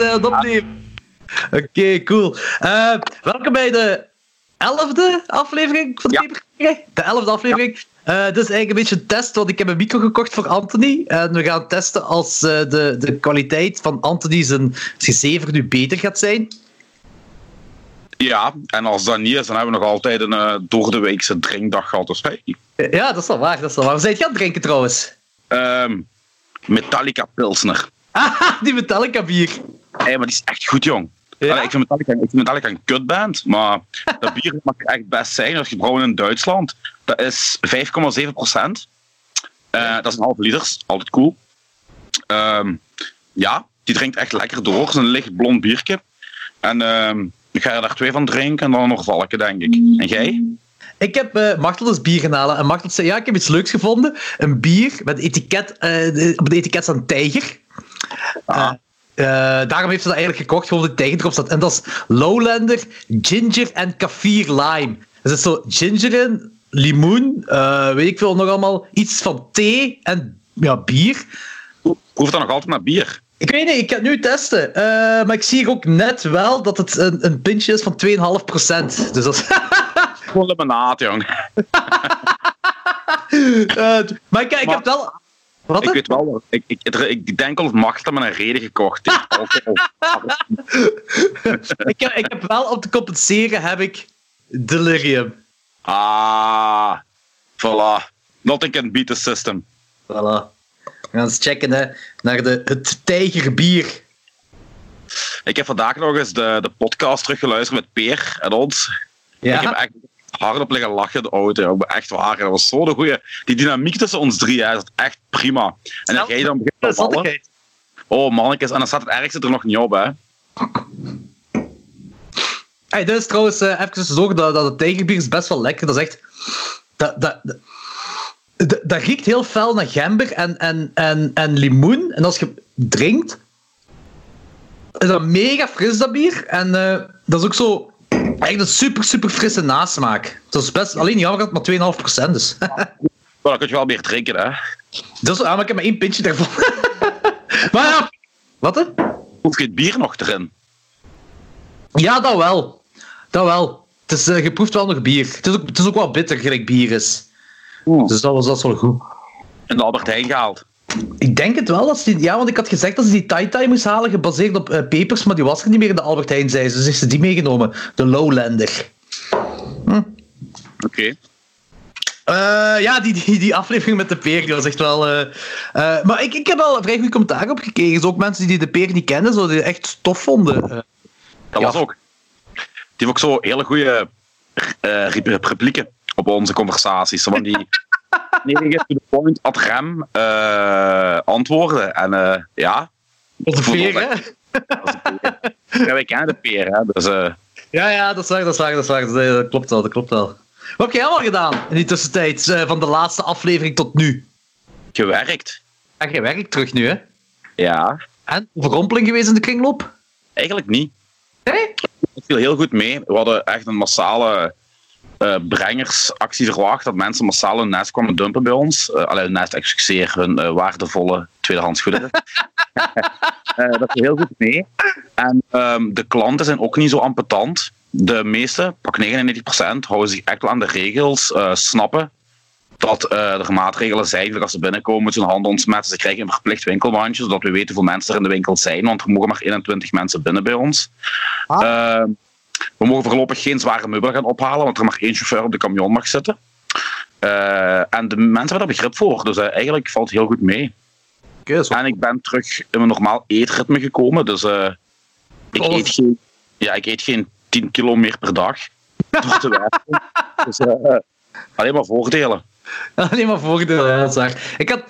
Yay! Ja, we zijn het opnemen. Oké, cool. Uh, welkom bij de elfde aflevering van de ja. De elfde aflevering. Uh, dit is eigenlijk een beetje een test, want ik heb een micro gekocht voor Anthony. En we gaan testen als uh, de, de kwaliteit van Anthony zijn C7 nu beter gaat zijn. Ja, en als dat niet is, dan hebben we nog altijd een uh, door de weekse drinkdag gehad. Dus hey. Ja, dat is wel waar. Dat is wel waar. Waar zijn je aan het drinken trouwens? Um, Metallica Pilsner. Ah, die Metallica bier. Hey, maar die is echt goed, jong. Ja? Allee, ik, vind Metallica, ik vind Metallica een kutband, maar dat bier mag echt best zijn. Dat is gebrouwen in Duitsland. Dat is 5,7 procent. Uh, dat is een half liter, altijd cool. Um, ja, die drinkt echt lekker door. Het is een licht blond biertje. En um, ik ga er daar twee van drinken en dan nog valken, denk ik. En jij? Ik heb uh, Martel dus bier gaan halen. En Martel zei, ja, ik heb iets leuks gevonden. Een bier met etiket, uh, op het etiket staat een tijger. Ah. Uh, daarom heeft ze dat eigenlijk gekocht, gewoon de tijger erop staat. En dat is Lowlander, ginger en kaffir lime. Er zit zo ginger in, limoen, weet ik veel nog allemaal. Iets van thee en ja, bier. Hoeft dat nog altijd naar bier? Ik weet niet, ik ga het nu testen. Uh, maar ik zie hier ook net wel dat het een, een pintje is van 2,5%. Dus dat is... Gewoon limonade, jong. uh, maar ik, ik heb wel... Wat ik weet wel, ik, ik, ik denk dat Macht met een reden gekocht heeft. ik, heb, ik heb wel om te compenseren, heb ik Delirium. Ah, voilà. Nothing can beat the system. Voilà. We gaan eens checken hè, naar de, het tijgerbier. Ik heb vandaag nog eens de, de podcast teruggeluisterd met Peer en ons. Ja. Ik heb echt hardop liggen lachen de auto. Echt waar. Dat was zo de goede. Die dynamiek tussen ons drie, hè, is echt prima. En dan ga je dan begint te ballen. Oh, mannetjes. En dan staat het ergste er nog niet op, hè. Hey, dit is trouwens uh, even zorgen dat, dat het tijgerbier is best wel lekker. Dat is echt... Dat, dat, dat, dat riekt heel fel naar gember en, en, en, en limoen. En als je drinkt, is dat mega fris, dat bier. En uh, dat is ook zo echt een super, super frisse nasmaak. Dat is best, alleen jammer dat het maar 2,5% is. maar dan kun je wel meer drinken, hè? Dat is, ah, maar ik heb maar één pintje daarvan. maar ja, wat hè? Hoef je het bier nog erin? Ja, dat wel. Dat wel. Het is, uh, je proeft wel nog bier. Het is ook, het is ook wel bitter, gelijk bier is. Oeh. Dus dat was, dat wel goed. En de Albert Heijn gehaald? Ik denk het wel. Als die, ja, want ik had gezegd dat ze die Tai-Tai moest halen, gebaseerd op uh, pepers, maar die was er niet meer in de Albert Heijn, zei ze. Dus heeft ze die meegenomen. De Lowlander. Hm. Oké. Okay. Uh, ja, die, die, die aflevering met de peer, die was echt wel... Uh, uh, maar ik, ik heb al vrij goed commentaar op gekregen. ook mensen die de peer niet kennen, zo, die echt tof vonden. dat was ook. Die heeft ook zo hele goede replieken op onze conversaties. Van die negen to the point ad rem uh, antwoorden. En uh, ja. Wat een veer, hè? Ja, wij kennen de peer, hè. Dus, uh... Ja, ja, dat is waar, dat is waar, dat is waar. Dat klopt wel, dat klopt wel. Wat heb jij allemaal gedaan in die tussentijd, van de laatste aflevering tot nu? Gewerkt. En je werkt terug nu, hè? Ja. En? Overrompeling geweest in de kringloop? Eigenlijk niet. Nee? Het viel heel goed mee. We hadden echt een massale uh, brengersactie verwacht. Dat mensen massaal hun nest kwamen dumpen bij ons. Uh, alleen hun nest, excuseer, hun uh, waardevolle tweedehands goederen. dat is heel goed mee. En um, de klanten zijn ook niet zo ampetant. De meeste, pak 99%, houden zich echt wel aan de regels, snappen dat er maatregelen zijn dat als ze binnenkomen moeten ze hun handen ontsmetten. Ze krijgen een verplicht winkelmandje, zodat we weten hoeveel mensen er in de winkel zijn, want er mogen maar 21 mensen binnen bij ons. Ah. We mogen voorlopig geen zware meubelen gaan ophalen, want er maar één chauffeur op de camion mag zitten. Uh, en de mensen hebben daar begrip voor, dus uh, eigenlijk valt het heel goed mee. Okay, en ik ben terug in mijn normaal eetritme gekomen, dus uh, ik, eet geen, ja, ik eet geen 10 kilo meer per dag door te werken. dus alleen maar voordelen. Alleen maar voordelen, ja, dat is waar. Ik had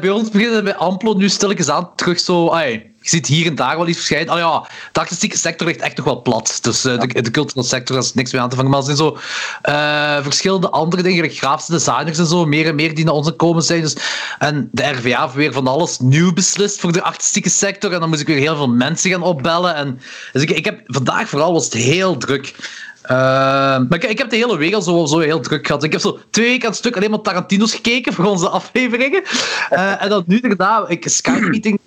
bij ons beginnen bij Amplo nu stilletjes aan terug zo. Ay, je ziet hier en daar wel iets verschijnen. Oh ja, de artistieke sector ligt echt nog wel plat. Dus uh, de, culturele sector is niks meer aan te vangen. Maar er zijn zo uh, verschillende andere dingen, grafische designers en zo, meer en meer die naar ons komen zijn. Dus, en de RVA heeft weer van alles nieuw beslist voor de artistieke sector. En dan moest ik weer heel veel mensen gaan opbellen. En, dus ik, ik heb, vandaag vooral was het heel druk. Uh, maar ik, ik, heb de hele week al zo, zo heel druk gehad. Ik heb zo twee weken aan het stuk alleen maar Tarantino's gekeken voor onze afleveringen. En dan nu daarna, ik Skype-meeting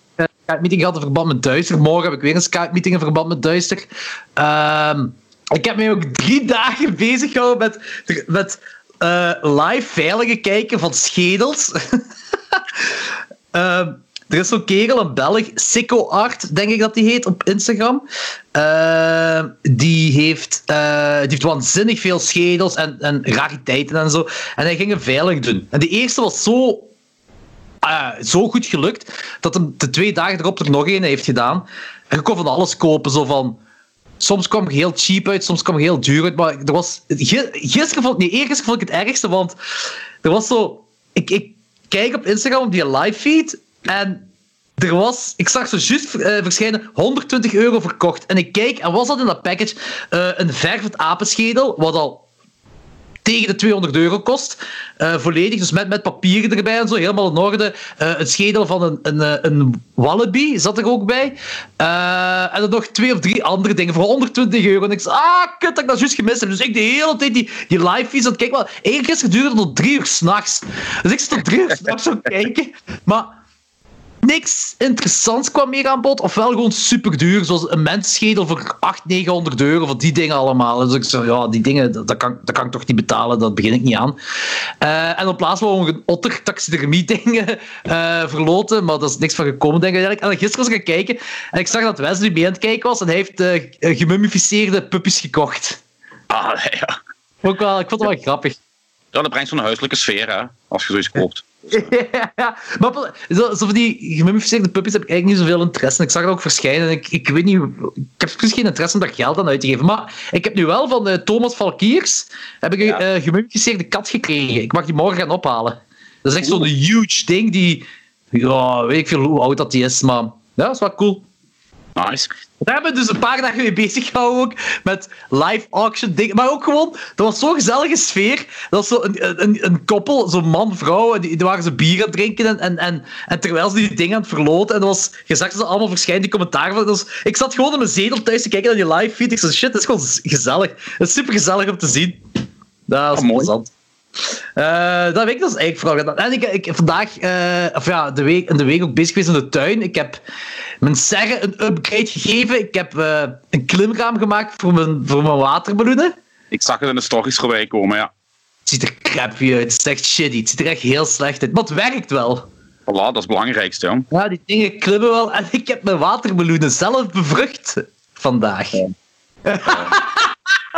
Skype-meeting gehad in verband met Duister. Morgen heb ik weer een Skype-meeting in verband met Duister. Ehm, ik heb mij ook drie dagen bezig gehouden met, met uh, live veilige kijken van schedels. Ehm, er is zo'n kerel, een Belg, Sicko Art, denk ik dat die heet, op Instagram. Uh, die, heeft, uh, die heeft waanzinnig veel schedels en, en rariteiten en zo. En hij ging een veilig doen. En de eerste was zo, uh, zo goed gelukt, dat de twee dagen erop er nog een heeft gedaan. En je kon van alles kopen, zo van... Soms kwam het heel cheap uit, soms kwam het heel duur uit. Maar er was, gisteren vond, nee, eergisteren vond ik het ergste, want er was zo... Ik, ik kijk op Instagram op die live feed en er was, ik zag zo juist uh, verschijnen, 120 euro verkocht. En ik kijk, en was dat in dat package uh, een verfd apenschedel, wat al tegen de 200 euro kost. Uh, volledig, dus met, met papieren erbij en zo, helemaal in orde. Uh, een schedel van een, een, een wallaby zat er ook bij. En dan nog twee of drie andere dingen voor 120 euro. En ik zei, ah, kut, dat ik dat juist gemist heb. Dus ik de hele tijd die, die live feeds aan het kijken. Eén gisteren duurde tot drie uur s'nachts. Dus ik zat tot drie uur s'nachts zo kijken. Maar niks interessants kwam meer aan bod. Ofwel gewoon super duur, zoals een mensschedel voor 800, 900 euro, voor die dingen allemaal. Dus ik zei, ja, die dingen, dat, kan, dat kan ik toch niet betalen, dat begin ik niet aan. Uh, en op plaats van een otter taxidermie dingen uh, verloten, maar dat is niks van gekomen, denk ik. En gisteren was ik gaan kijken en ik zag dat Wesley mee aan het kijken was en hij heeft uh, gemummificeerde puppies gekocht. Ah, ja. Ook wel, ik vond het wel grappig. Ja, dat brengt zo'n huiselijke sfeer, hè, als je zoiets koopt. Ja, maar zo, zo van die gemummificeerde puppies heb ik eigenlijk niet zoveel interesse in. Ik zag er ook verschijnen. Ik, ik weet niet, ik heb precies geen interesse om daar geld aan uit te geven. Maar ik heb nu wel van uh, Thomas Valkiers heb ik een uh, gemummificeerde kat gekregen. Ik mag die morgen gaan ophalen. Dat is echt zo'n huge ding die, ja, weet ik veel hoe oud dat die is, maar ja, dat is wel cool. Nice. Daar hebben we dus een paar dagen mee bezig gehouden ook. Met live auction dingen. Maar ook gewoon, dat was zo'n gezellige sfeer. Dat was zo een, een, een koppel, zo'n man, vrouw. Die, die waren ze bier aan het drinken. En, en, en, en terwijl ze die dingen aan het verloten. En dat was, je zag ze allemaal verschijnen, die commentaar. Dus ik zat gewoon in mijn zetel thuis te kijken naar die live feed. Ik zei, shit, dat is gewoon gezellig. Het is super gezellig om te zien. Dat is oh, mooi. Uh, dat weet ik dus eigenlijk vooral En ik, ik vandaag, uh, of ja, de week, in de week ook bezig geweest in de tuin. Ik heb mijn serre een upgrade gegeven. Ik heb uh, een klimraam gemaakt voor mijn, voor mijn waterballonnen. Ik zag het in de stories voorbij komen, ja. Het ziet er crappy uit. Het is echt shitty. Het ziet er echt heel slecht uit. Maar het werkt wel. Voilà, dat is het belangrijkste, jong. Ja, die dingen klimmen wel. En ik heb mijn waterballonnen zelf bevrucht vandaag. Ja.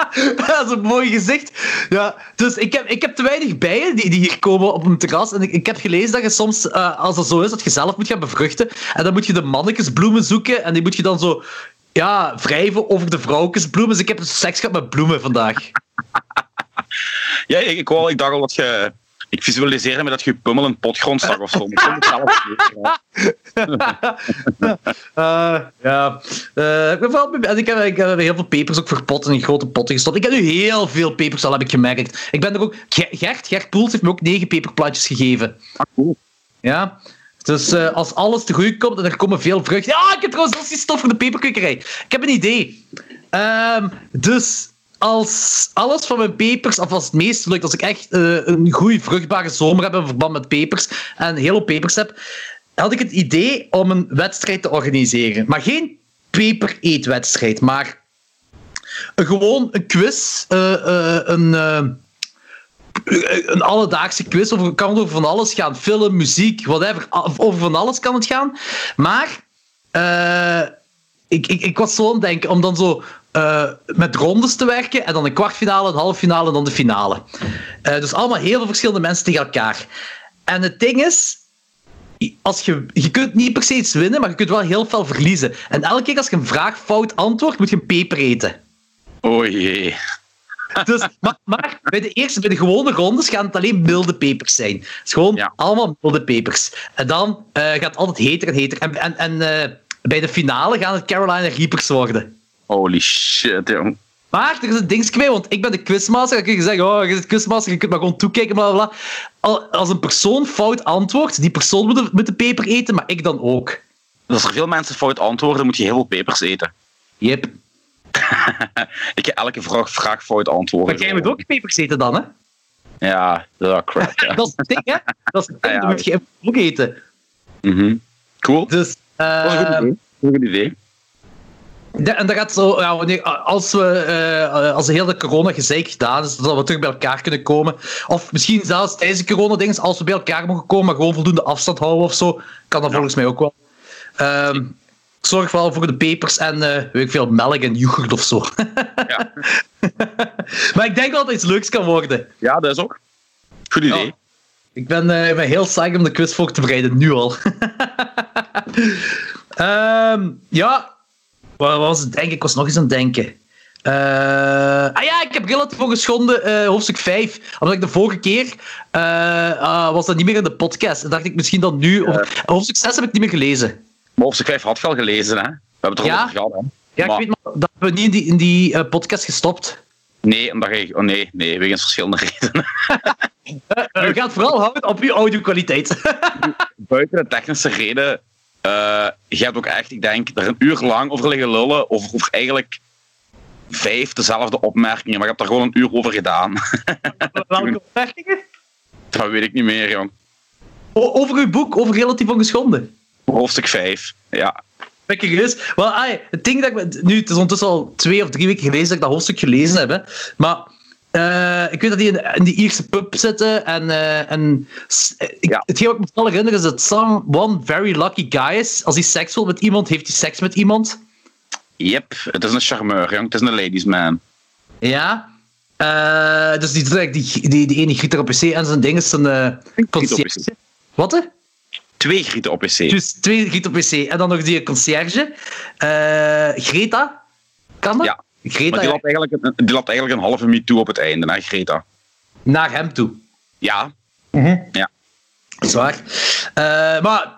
dat is een mooi gezicht. Ja, dus ik heb, ik heb te weinig bijen die, die hier komen op een terras. En ik, ik heb gelezen dat je soms, uh, als dat zo is, dat je zelf moet gaan bevruchten. En dan moet je de mannetjesbloemen zoeken. En die moet je dan zo ja, wrijven over de vrouwtjesbloemen. Dus ik heb seks gehad met bloemen vandaag. ja, ik, ik, ik dacht al dat je ik visualiseer me dat je pummel een potgrond zag of zo. uh, ja. Uh, ik, heb, ik, heb, ik heb heel veel pepers ook verpot in grote potten gestopt. Ik heb nu heel veel pepers al, heb ik gemerkt. Ik ben er ook... Gert, Gert Poels heeft me ook negen peperplantjes gegeven. Ah, cool. Ja. Dus uh, als alles te groei komt en er komen veel vruchten... Ja, ik heb trouwens als die stof voor de peperkwekerij. Ik heb een idee. Um, dus als alles van mijn pepers, of als het meest lukt, als ik echt uh, een goede vruchtbare zomer heb in verband met pepers en heel veel pepers heb, had ik het idee om een wedstrijd te organiseren. Maar geen peper-eetwedstrijd, maar gewoon een quiz, uh, uh, een, een alledaagse quiz. Over, kan over van alles gaan. Film, muziek, whatever. Over van alles kan het gaan. Maar ik, ik, ik was zo aan het denken om dan zo uh, met rondes te werken. En dan een kwartfinale, een halve finale en dan de finale. Uh, dus allemaal heel veel verschillende mensen tegen elkaar. En het ding is, als je, je kunt niet per se iets winnen, maar je kunt wel heel veel verliezen. En elke keer als je een vraag fout antwoordt, moet je een peper eten. Oh jee. Dus, maar, maar, bij de eerste, bij de gewone rondes gaan het alleen milde pepers zijn. Het is gewoon ja. allemaal milde pepers. En dan uh, gaat het altijd heter en heter. En, en, en bij de finale gaan het Carolina Reapers worden. Holy shit, jong. Maar er is een dingetje mee, want ik ben de quizmaster. Dan kun je zeggen, oh, je bent quizmaster, je kunt maar gewoon toekijken, bla bla. Als een persoon fout antwoordt, die persoon moet de, moet de peper eten, maar ik dan ook. Als er veel mensen fout antwoorden, moet je heel veel pepers eten. Yep. ik heb elke vraag, vraag fout antwoorden. Maar jij moet ook pepers eten dan, hè? Ja, dat is crap. Ja. dat is het ding, hè? Dat is het ding, ja, dan moet je ook eten. Mhm. cool. Dus Dat is een goed Ehm, idee. Dat is een goed idee. En dat gaat zo, ja, wanneer, als, we, eh, als de hele corona-gezeik gedaan is, dat we terug bij elkaar kunnen komen. Of misschien zelfs tijdens de corona-dings, als we bij elkaar mogen komen, maar gewoon voldoende afstand houden of zo, kan dat Ja. volgens mij ook wel. Ehm, ik zorg wel voor de pepers en eh, weet ik veel, melk en yoghurt of zo. Ja. maar ik denk wel dat het iets leuks kan worden. ja, dat is ook. Goed idee. Ja. Ik ben, eh, ik ben heel psyched om de quiz voor te bereiden, nu al. Ehm, ja, wat was het denken? Ik was nog eens aan het denken. Eh, ah ja, ik heb relatief ongeschonden eh hoofdstuk 5. Omdat ik de vorige keer eh, ah, was dat niet meer in de podcast. En dacht ik misschien dan nu. Of, hoofdstuk 6 heb ik niet meer gelezen. Maar hoofdstuk 5 had al gelezen, hè? We hebben het er Ja? over gehad, hè? Ja, Maar- ik weet maar, dat hebben we niet in die, in die podcast gestopt. Nee, omdat je... Oh nee, nee, wegens verschillende redenen. We gaan het vooral houden op uw audio-kwaliteit. Buiten de technische reden, eh je hebt ook echt, ik denk, er een uur lang over liggen lullen over, over eigenlijk vijf dezelfde opmerkingen, maar je hebt er gewoon een uur over gedaan. Welke opmerkingen? Dat weet ik niet meer, jong. O- Over uw boek, over relatief ongeschonden. Hoofdstuk 5, ja. Ben ik. Wel, ai, het ding dat ik... Nu, het is ondertussen al twee of drie weken geleden dat ik dat hoofdstuk gelezen heb. Hè. Maar eh, ik weet dat die in, in die Ierse pub zitten. En, eh, en ik, Ja. hetgeen wat ik me vooral herinner is dat someone very lucky guy is. Als hij seks wil met iemand, heeft hij seks met iemand. Yep, het is een charmeur, jong. Het is een ladies man. Ja. Eh, dus die, die, die, die, ene giet op pc en zijn ding is een. PC. Wat hè? Twee grieten op PC. Dus twee giet op pc. En dan nog die conciërge. Eh, Greta. Kan dat? Ja. Greta, Maar die laat, eigenlijk een, die laat eigenlijk een halve minuut toe op het einde, hè, Greta. naar hem toe. Ja, Ja. Dat is waar. Eh, maar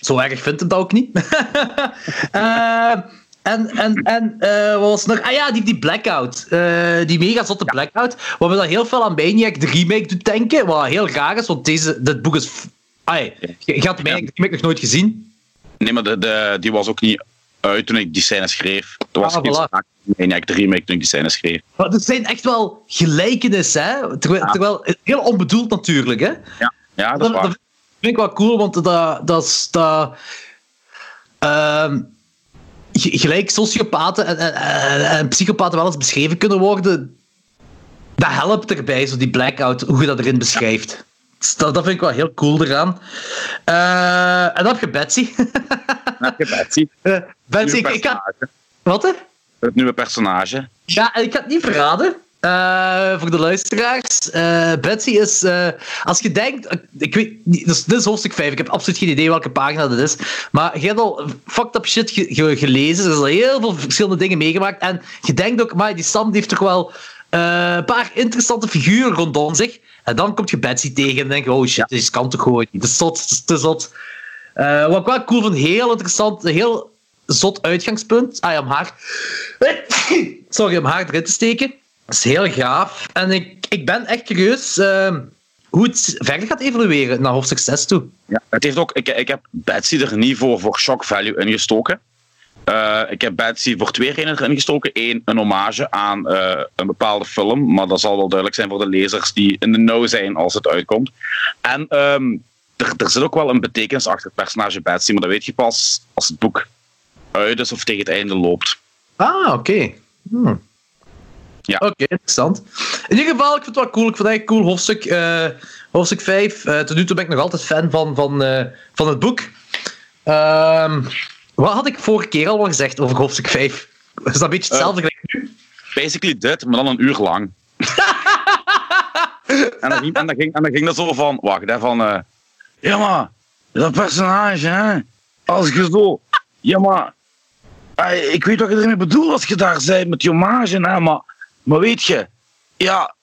zo erg vindt het dat ook niet. Eh, en en, en eh, wat was nog? Ah ja, die, die Blackout. Die mega zotte Blackout. Wat me dan heel veel aan Maniac, de remake, doet denken. Wat heel raar is, want deze, dit boek is... Ai, je, je had Maniac de remake nog nooit gezien. nee, maar de, de, die was ook niet uit toen ik die scène schreef. Er was Ah, iets voilà. Ik de remake toen ik die scène schreef. Maar er zijn echt wel gelijkenissen, hè? Terwijl, Ja. terwijl heel onbedoeld natuurlijk, hè? Ja, ja dat Dat, is waar. dat vind ik wel cool, want dat, dat, is- dat, ehm, ge- gelijk sociopaten en, en, en, en psychopaten wel eens beschreven kunnen worden, dat helpt erbij, zo die blackout, hoe je dat erin beschrijft. Dus dat, dat vind ik wel heel cool eraan. Eh, en dan heb je Betsy. Betsy. Eh, Betsy, ik, ik. Wat, hè? Het nieuwe personage. Ja, ik ga het niet verraden. eh, voor de luisteraars. Eh, Betsy is, als je denkt, ik weet niet, dus dit is hoofdstuk 5, ik heb absoluut geen idee welke pagina dit is, maar je hebt al fucked up shit ge- ge- gelezen, er zijn al heel veel verschillende dingen meegemaakt, en je denkt ook, maar die Sam die heeft toch wel een paar interessante figuren rondom zich, en dan komt je Betsy tegen en denk je, oh shit, dit kan toch gewoon niet, dat is zot, dat is te zot. Eh, wat ik wel cool vind, heel interessant, heel zot uitgangspunt, ah ja, om haar, sorry, om haar erin te steken. Dat is heel gaaf. En ik, ik ben echt curieus eh, hoe het verder gaat evolueren naar hoofdstuk 6 toe. Ja. Het heeft ook, ik, ik heb Betsy er niet voor, voor shock value ingestoken. Eh, ik heb Betsy voor twee redenen erin gestoken. Eén, een hommage aan eh, een bepaalde film. Maar dat zal wel duidelijk zijn voor de lezers die in de know zijn als het uitkomt. En ehm, er, er zit ook wel een betekenis achter het personage Betsy. Maar dat weet je pas als het boek uit is of tegen het einde loopt. Ah, oké. Hmm. Ja. Oké, interessant. In ieder geval, ik vind het wel cool. Ik vind het echt een cool hoofdstuk. eh, hoofdstuk 5. Eh, tot nu toe ben ik nog altijd fan van, van, eh, van het boek. Ehm, wat had ik vorige keer al wel gezegd over hoofdstuk 5? Is dat een beetje hetzelfde gelijk nu? Basically dit, maar dan een uur lang. en, dan ging, en, dan ging, en dan ging dat zo van, wacht, hè, van... ja, maar, dat personage, hè. Als je zo... Ja, maar... ik weet wat je ermee bedoelt als je daar zei met die hommage, hè, maar... Maar weet je... Ja,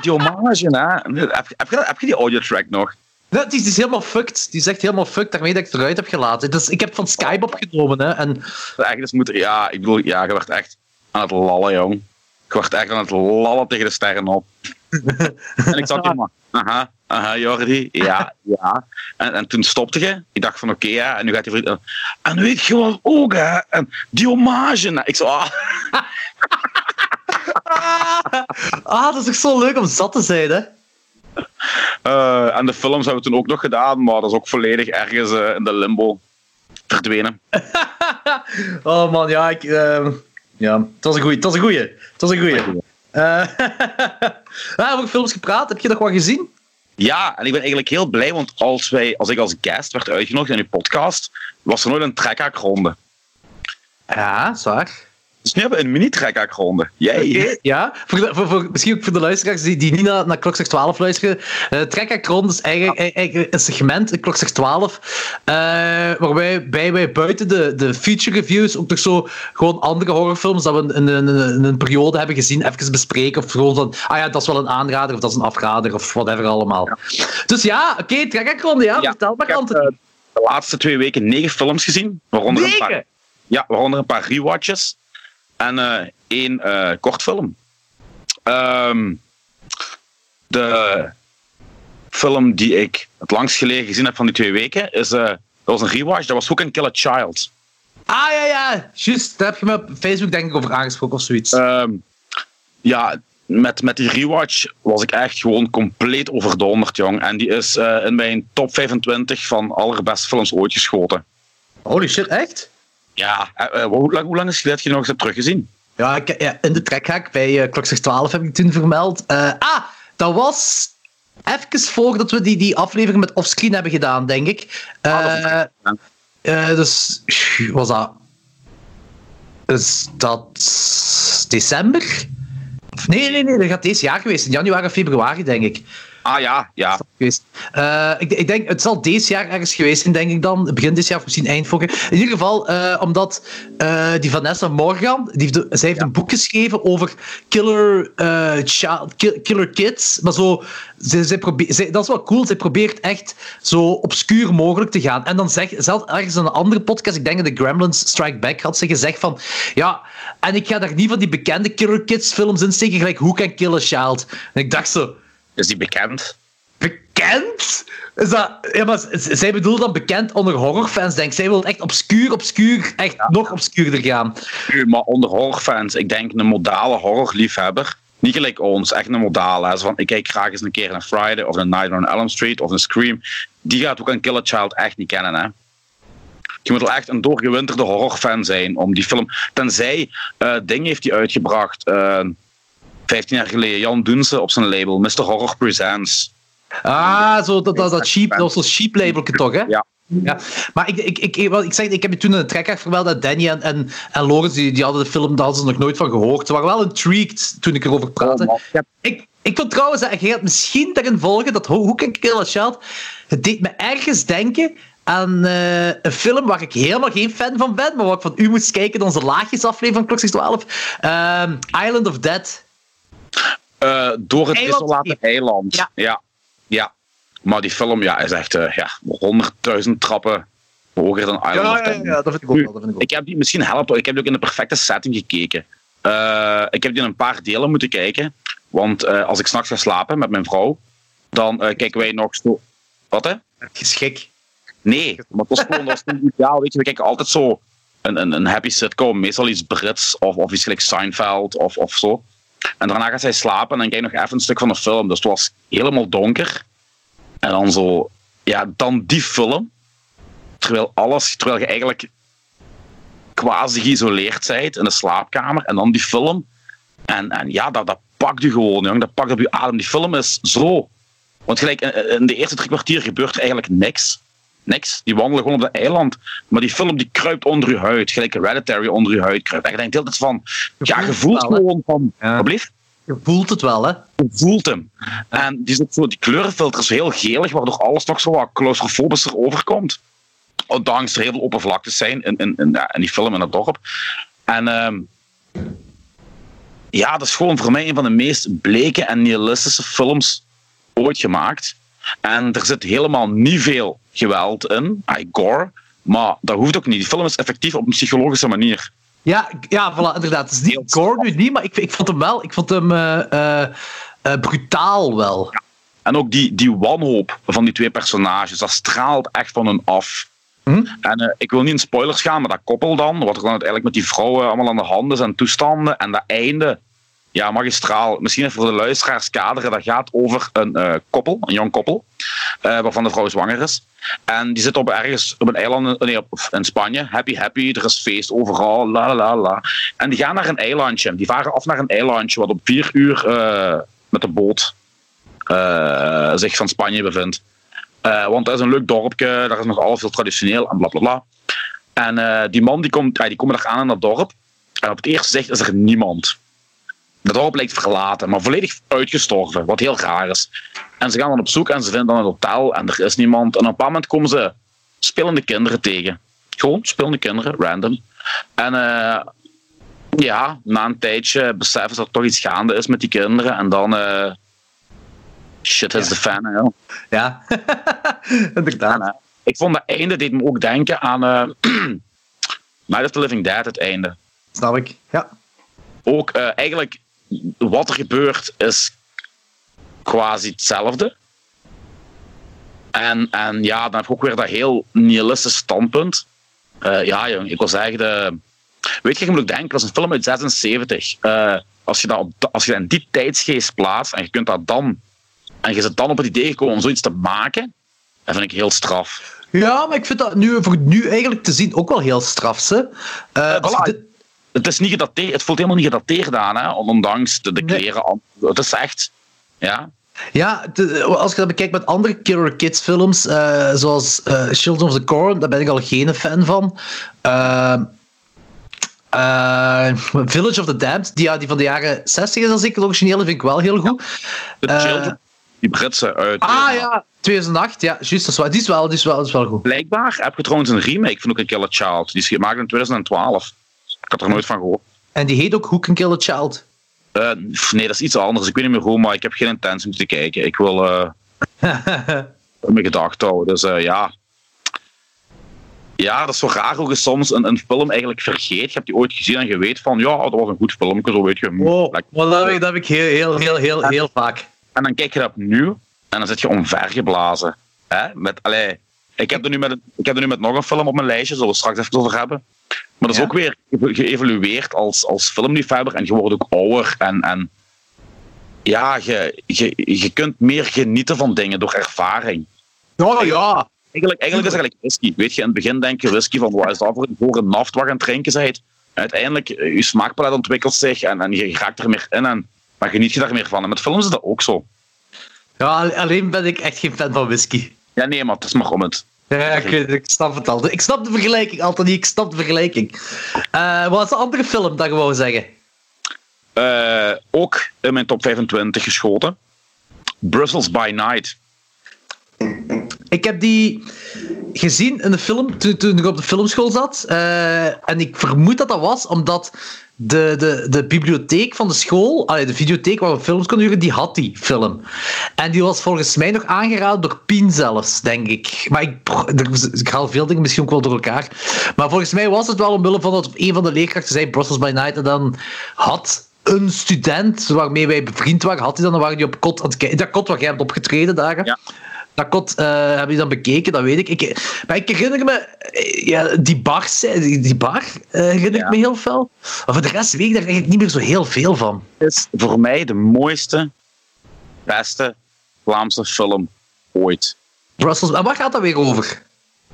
die hommage, hè. Heb, je- heb, je, dat- heb je die audiotrack nog? Nee, die, is- die is helemaal fucked. Die is echt helemaal fucked daarmee dat ik het eruit heb gelaten. Dus ik heb van Skype opgenomen. Hè, en Echt, dus moet ja, ik bedoel, ja, je werd echt aan het lallen, jong. Je werd echt aan het lallen tegen de sterren op. en ik zat hier maar, aha, aha, Jordi, ja, ja. En, en toen stopte je. Ik dacht van, oké, ja, en nu gaat hij vriend... En weet je wat ook, hè? En die hommage. nou, Ik zo, ah, ah, dat is toch zo leuk om zat te zijn, hè? eh, en de films hebben we toen ook nog gedaan, maar dat is ook volledig ergens eh, in de limbo. verdwenen. oh man, ja, ik, uh, ja, het was een goeie. Het was een goeie. Het was een goeie. Uh, over films gepraat, heb je nog wat gezien? Ja, en ik ben eigenlijk heel blij, want als, wij, als ik als guest werd uitgenodigd in uw podcast, was er nooit een trekhaakronde. Ja, zwaar. Dus nu hebben we een mini-trekhaakronde. Okay, ja, voor, voor, voor, misschien ook voor de luisteraars die, die niet naar, naar Klokslag 12 luisteren. Uh, is eigenlijk, eigenlijk, een segment, Klokslag 12, uh, waarbij bij wij buiten de, de feature reviews ook nog zo gewoon andere horrorfilms dat we in, in, in, een periode hebben gezien, even bespreken. Of gewoon van, ah ja, dat is wel een aanrader of dat is een afrader of whatever allemaal. Ja. Dus ja, oké, okay, trekhaakronde, ja, ja, vertel maar, Anthony. Uh, de laatste twee weken negen films gezien. Waaronder negen? Een paar, ja, waaronder een paar rewatches en uh, één uh, kortfilm. Um, de film die ik het langst geleden gezien heb van die twee weken is. Uh, dat was een rewatch, dat was Who Can Kill a Child. Ah ja, ja, juist. Daar heb je me op Facebook denk ik over aangesproken of zoiets. Um, ja, met, met die rewatch was ik echt gewoon compleet overdonderd, jong. En die is uh, in mijn top 25 van allerbeste films ooit geschoten. Holy shit, echt? Ja, uh, hoe, lang, hoe lang is het je nog eens hebt teruggezien? Ja, ik, ja in de trekhaak bij uh, Klokslag 12 heb ik toen vermeld. Uh, ah, dat was even voordat we die, die aflevering met offscreen hebben gedaan, denk ik. Uh, dus, was dat... Is dat december? Nee, nee, nee, dat gaat deze jaar geweest. In januari of februari, denk ik. Ah ja, ja. Uh, ik, ik, denk, het zal deze jaar ergens geweest zijn, denk ik dan. Begin dit jaar of misschien eind volgend In ieder geval, uh, omdat uh, die Vanessa Morgan, die heeft, zij heeft ja. een boek geschreven over killer, child, killer kids. Maar zo, zij, zij probeert, zij, dat is wel cool. Zij probeert echt zo obscuur mogelijk te gaan. En dan zegt, zelfs ergens in een andere podcast, ik denk dat de Gremlins Strike Back had ze gezegd van, ja, en ik ga daar niet van die bekende killer kids films in steken, gelijk Who Can Kill a Child. En ik dacht zo, is die bekend? Bekend? Is dat, ja, maar zij bedoelt dan bekend onder horrorfans, denk ik. Zij wil echt obscuur, obscuur, echt ja. nog obscuurder gaan. Maar onder horrorfans, ik denk een modale horrorliefhebber, niet gelijk ons, echt een modale. Hè. van, ik kijk graag eens een keer een Friday of een Night on Elm Street of een Scream. Die gaat ook een Kill a Child echt niet kennen, hè. Je moet wel echt een doorgewinterde horrorfan zijn om die film. Tenzij uh, Ding heeft die uitgebracht. Uh, 15 jaar geleden, Jan Doense op zijn label, Mr. Horror Presents. Ah, zo, dat, dat, dat, cheap, dat was zo'n cheap label toch, hè? Ja. Ja, maar ik, ik, ik, ik, zeg, ik heb je toen in de trekker vermeld dat Danny en, en, en Lorenz, die, die hadden de film, daar hadden ze nog nooit van gehoord. Ze waren wel intrigued toen ik erover praatte. Oh, ik, ik vond trouwens dat je gaat misschien daarin volgen dat Hoe kan Kill a Child, het deed me ergens denken aan uh, een film waar ik helemaal geen fan van ben, maar waar ik van u moest kijken in onze laagjesaflevering van Klok 12. Uh, Island of Dead. Uh, door het eiland. desolate eiland. Ja. ja. ja. Maar die film ja, is echt uh, ja, 100.000 trappen hoger dan Island ja, ja, ja, dat vind ik ook wel. Dat vind ik, ook. ik heb die misschien helpt, ik heb die ook in de perfecte setting gekeken. Uh, ik heb die in een paar delen moeten kijken. Want als ik s'nachts ga slapen met mijn vrouw, dan kijken wij nog zo. Wat hè? Geschik. Nee, maar dat is gewoon dat ideaal. Weet je, we kijken altijd zo een, een, een happy sitcom, meestal iets Brits of, of iets gelijk Seinfeld of, of zo. En daarna gaat zij slapen en dan nog even een stuk van de film. Dus het was helemaal donker. En dan zo, ja, dan die film. Terwijl alles, terwijl je eigenlijk quasi geïsoleerd bent in de slaapkamer. En dan die film. En, en ja, dat, dat pakt je gewoon, jong. Dat pakt op je adem. Die film is zo. Want gelijk in de eerste drie kwartier gebeurt er eigenlijk niks. Niks. Die wandelen gewoon op het eiland. Maar die film die kruipt onder je huid. Gelijk Hereditary onder je huid kruipt. En je denkt altijd van... ja, je voelt gewoon van... Ja. Je voelt het wel, hè? Je voelt hem. En die, zo, die kleurenfilter is heel gelig, waardoor alles toch zo wat claustrofobischer overkomt. Ondanks er heel veel oppervlaktes zijn in, in, in, in die film in het dorp. En uh, ja, dat is gewoon voor mij een van de meest bleke en nihilistische films ooit gemaakt. En er zit helemaal niet veel geweld in, gore, maar dat hoeft ook niet. Die film is effectief op een psychologische manier. Ja, ja voilà, inderdaad. Het is niet gore nu niet, maar ik, ik vond hem wel, ik vond hem uh, uh, uh, brutaal wel. Ja. En ook die, die wanhoop van die twee personages, dat straalt echt van hun af. Hm? En ik wil niet in spoilers gaan, maar dat koppel dan, wat er dan uiteindelijk met die vrouwen allemaal aan de hand is en toestanden, en dat einde ja, magistraal. Misschien even voor de luisteraars kaderen. Dat gaat over een eh, koppel, een jong koppel, eh, waarvan de vrouw zwanger is. En die zit op ergens op een eiland op, in Spanje. Happy, happy, er is feest overal, la la la. En die gaan naar een eilandje. Die varen af naar een eilandje wat op vier uur eh, met de boot zich van Spanje bevindt. want dat is een leuk dorpje, daar is nog alles heel traditioneel en bla bla bla. En die man die komt, die komen daar aan in dat dorp. En op het eerste zicht is er niemand. Dat dorp lijkt verlaten, maar volledig uitgestorven, wat heel raar is. En ze gaan dan op zoek en ze vinden dan een hotel en er is niemand. En op een bepaald moment komen ze spelende kinderen tegen. Gewoon spelende kinderen, random. En uh, ja, na een tijdje beseffen ze dat er toch iets gaande is met die kinderen. En dan. Uh, shit is ja. the fan, hè? Ja, inderdaad. En, uh, ik vond dat einde deed me ook denken aan. Uh, Night of the Living Dead, het einde. Snap ik, ja. Ook eigenlijk wat er gebeurt is quasi hetzelfde. En, en ja, dan heb ik ook weer dat heel nihilistische standpunt. Uh, ja, jong, ik was eigenlijk de. Weet je, je moet ook denken, dat is een film uit 76. Uh, als, je dat op, als je dat in die tijdsgeest plaatst en je kunt dat dan. En je zit dan op het idee gekomen om zoiets te maken, dat vind ik heel straf. Ja, maar ik vind dat nu, voor nu eigenlijk te zien ook wel heel straf. Hè? Uh, voilà het is niet gedateerd, het voelt helemaal niet gedateerd aan, hè, ondanks de, de kleren. Nee. Het is echt, ja. Ja, als je dat bekijkt met andere Killer Kids films, uh, zoals uh, Children of the Corn, daar ben ik al geen fan van. Uh, Village of the Damned, die, die van de jaren 60 is al zeker, de originele vind ik wel heel goed. Ja, Children, die Britse uit... Ah ja, 2008, ja, juist, dat is wel, die is wel, die is wel, die is wel goed. Blijkbaar heb je trouwens een remake van ook een Killer Child, die is gemaakt in 2012. Ik had er nooit van gehoord. En die heet ook Who Can Kill a Child? Uh, nee, dat is iets anders. Ik weet niet meer hoe, maar ik heb geen intentie om te kijken. Ik wil uh, mijn gedachten houden. Dus uh, ja. Ja, dat is zo raar hoe je soms een, een film eigenlijk vergeet. Je hebt die ooit gezien en je weet van, ja, dat was een goed film. Zo weet je. Oh, maar dat, heb ik, dat heb ik heel, heel, heel, heel, heel vaak. En dan kijk je dat nu en dan zit je omvergeblazen. Hè? Met, allee, ik, heb er nu met, ik heb er nu met nog een film op mijn lijstje, zullen we straks even over hebben. Maar dat is ook weer geëvolueerd als, als filmliefhebber en je wordt ook ouder. En, en ja, je, je, je kunt meer genieten van dingen door ervaring. Oh ja. Eigenlijk, eigenlijk is het eigenlijk whisky. Weet je, in het begin denk je whisky van wat is dat voor, voor een naft wat je aan het drinken bent. Uiteindelijk, eh, je smaakpalet ontwikkelt zich en, en je raakt er meer in en dan geniet je daar meer van. En met films is dat ook zo. Ja, alleen ben ik echt geen fan van whisky. Ja, nee, maar het is maar om het. Ja, ik, ik snap het al. Ik snap de vergelijking, Anthony. Ik snap de vergelijking. Uh, wat is de andere film dat je wou zeggen? Uh, ook in mijn top 25 geschoten. Brussels by Night. Ik heb die gezien in de film toen, toen ik op de filmschool zat. Uh, en ik vermoed dat dat was omdat de, de, de bibliotheek van de school, allee, de videotheek waar we films konden huren, die had die film. En die was volgens mij nog aangeraden door Pien zelfs, denk ik. Maar ik, ik haal veel dingen misschien ook wel door elkaar. Maar volgens mij was het wel omwille van dat een van de leerkrachten zei Brussels by Night en dan had een student waarmee wij bevriend waren, had hij dan, dan waren die op kot aan het kijken. Dat kot waar jij hebt opgetreden dagen. Ja. Dat kot uh, heb je dan bekeken, dat weet ik. ik maar ik herinner me, eh, ja, die bar, die, die bar uh, herinner ik me heel veel. Maar voor de rest weet ik daar eigenlijk niet meer zo heel veel van. Het is voor mij de mooiste, beste Vlaamse film ooit. Brussels, en waar gaat dat weer over?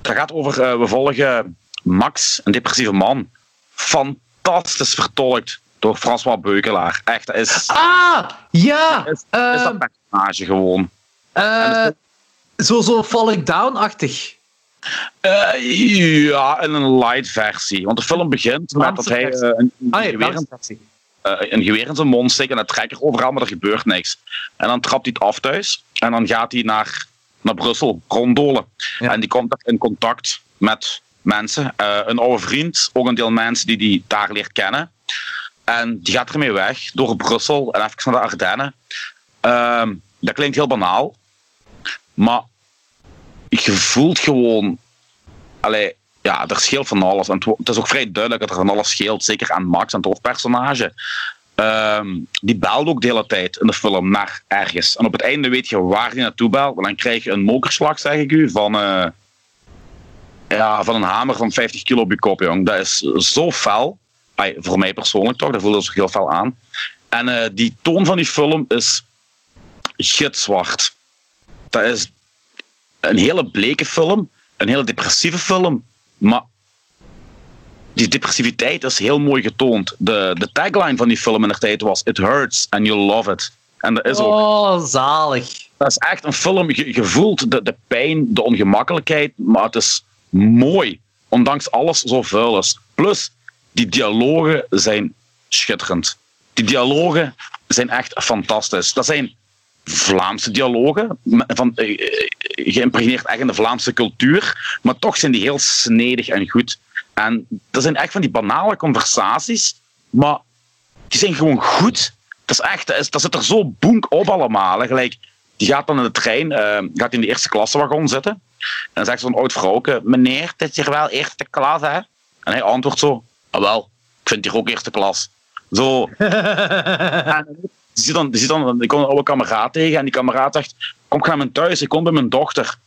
Dat gaat over, uh, we volgen Max, een depressieve man. Fantastisch vertolkt door François Beukelaar. Echt, dat is... Ah, ja! Is, is dat personage gewoon. Uh, zo, zo Falling Down-achtig. Uh, ja, in een light versie. Want de film begint met dat hij uh, een, ah, geweer, in, uh, een geweer in zijn mond steekt en een trekker overal, maar er gebeurt niks. En dan trapt hij het af thuis en dan gaat hij naar, naar Brussel, ronddolen. Ja. En die komt in contact met mensen. een oude vriend, ook een deel mensen die hij daar leert kennen. En die gaat ermee weg door Brussel en even naar de Ardennen. Ehm, dat klinkt heel banaal, maar je voelt gewoon. Allee, ja, er scheelt van alles. En het is ook vrij duidelijk dat er van alles scheelt. Zeker aan Max, aan het hoofdpersonage. Um, die belt ook de hele tijd in de film naar ergens. En op het einde weet je waar hij naartoe belt. Want dan krijg je een mokerslag, zeg ik u, van, uh, ja, van een hamer van 50 kilo op je kop, jong. Dat is zo fel. Voor mij persoonlijk toch, dat voelde zich heel fel aan. En eh, die toon van die film is gitzwart. Dat is een hele bleke film, een hele depressieve film, maar die depressiviteit is heel mooi getoond. De, de tagline van die film in de tijd was It hurts and you'll love it. En dat is ook. Oh, zalig. Dat is echt een film. Je, je voelt de, de pijn, de ongemakkelijkheid, maar het is mooi. Ondanks alles zo vuil is. Plus, die dialogen zijn schitterend. Die dialogen zijn echt fantastisch. Dat zijn Vlaamse dialogen, van, eh, eh, geïmpregneerd echt in de Vlaamse cultuur, maar toch zijn die heel snedig en goed. En dat zijn echt van die banale conversaties, maar die zijn gewoon goed. Dat, is echt, dat, zit er zo boenk op allemaal. Hè. Gelijk, die gaat dan in de trein, uh, gaat in de eerste klassewagon zitten. En dan zegt zo'n oud vrouwke, meneer, dit is hier wel eerste klas, hè? En hij antwoordt zo, ah wel, ik vind hier ook eerste klas. Zo. en ziet dan, die ziet dan, ik kom een oude kameraad tegen en die kameraad zegt, kom, ik ga naar mijn thuis, ik kom bij mijn dochter.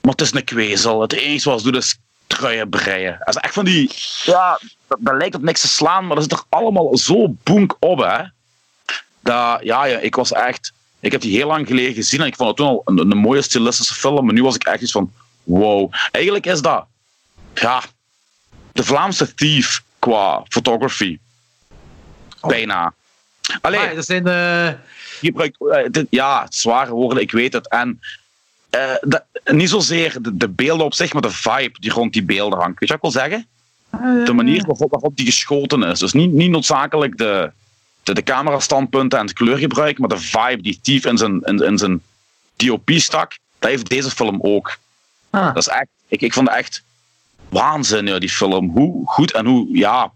Maar het is een kwezel. Het enige wat ze doet is truien breien. Dat is echt van die, ja, dat, dat, lijkt op niks te slaan, maar dat zit er allemaal zo boenk op, hè. Dat, ja, ja, ik was echt, ik heb die heel lang geleden gezien en ik vond het toen al een, een mooie stilistische film, maar nu was ik echt iets van, wow. Eigenlijk is dat, ja, de Vlaamse thief qua photography. Bijna. Allee, dat zijn gebruikt, uh, ja, zware woorden, ik weet het. En uh, dat, niet zozeer de, de, beelden op zich, maar de vibe die rond die beelden hangt. Weet je wat ik wil zeggen? De manier waarop, waarop die geschoten is. Dus niet, niet noodzakelijk de, de, de camerastandpunten en het kleurgebruik, maar de vibe die Tief in zijn, in, in zijn DOP stak, dat heeft deze film ook. Ah. Dat is echt, ik, ik vond het echt waanzin, die film. Hoe goed en hoe, ja,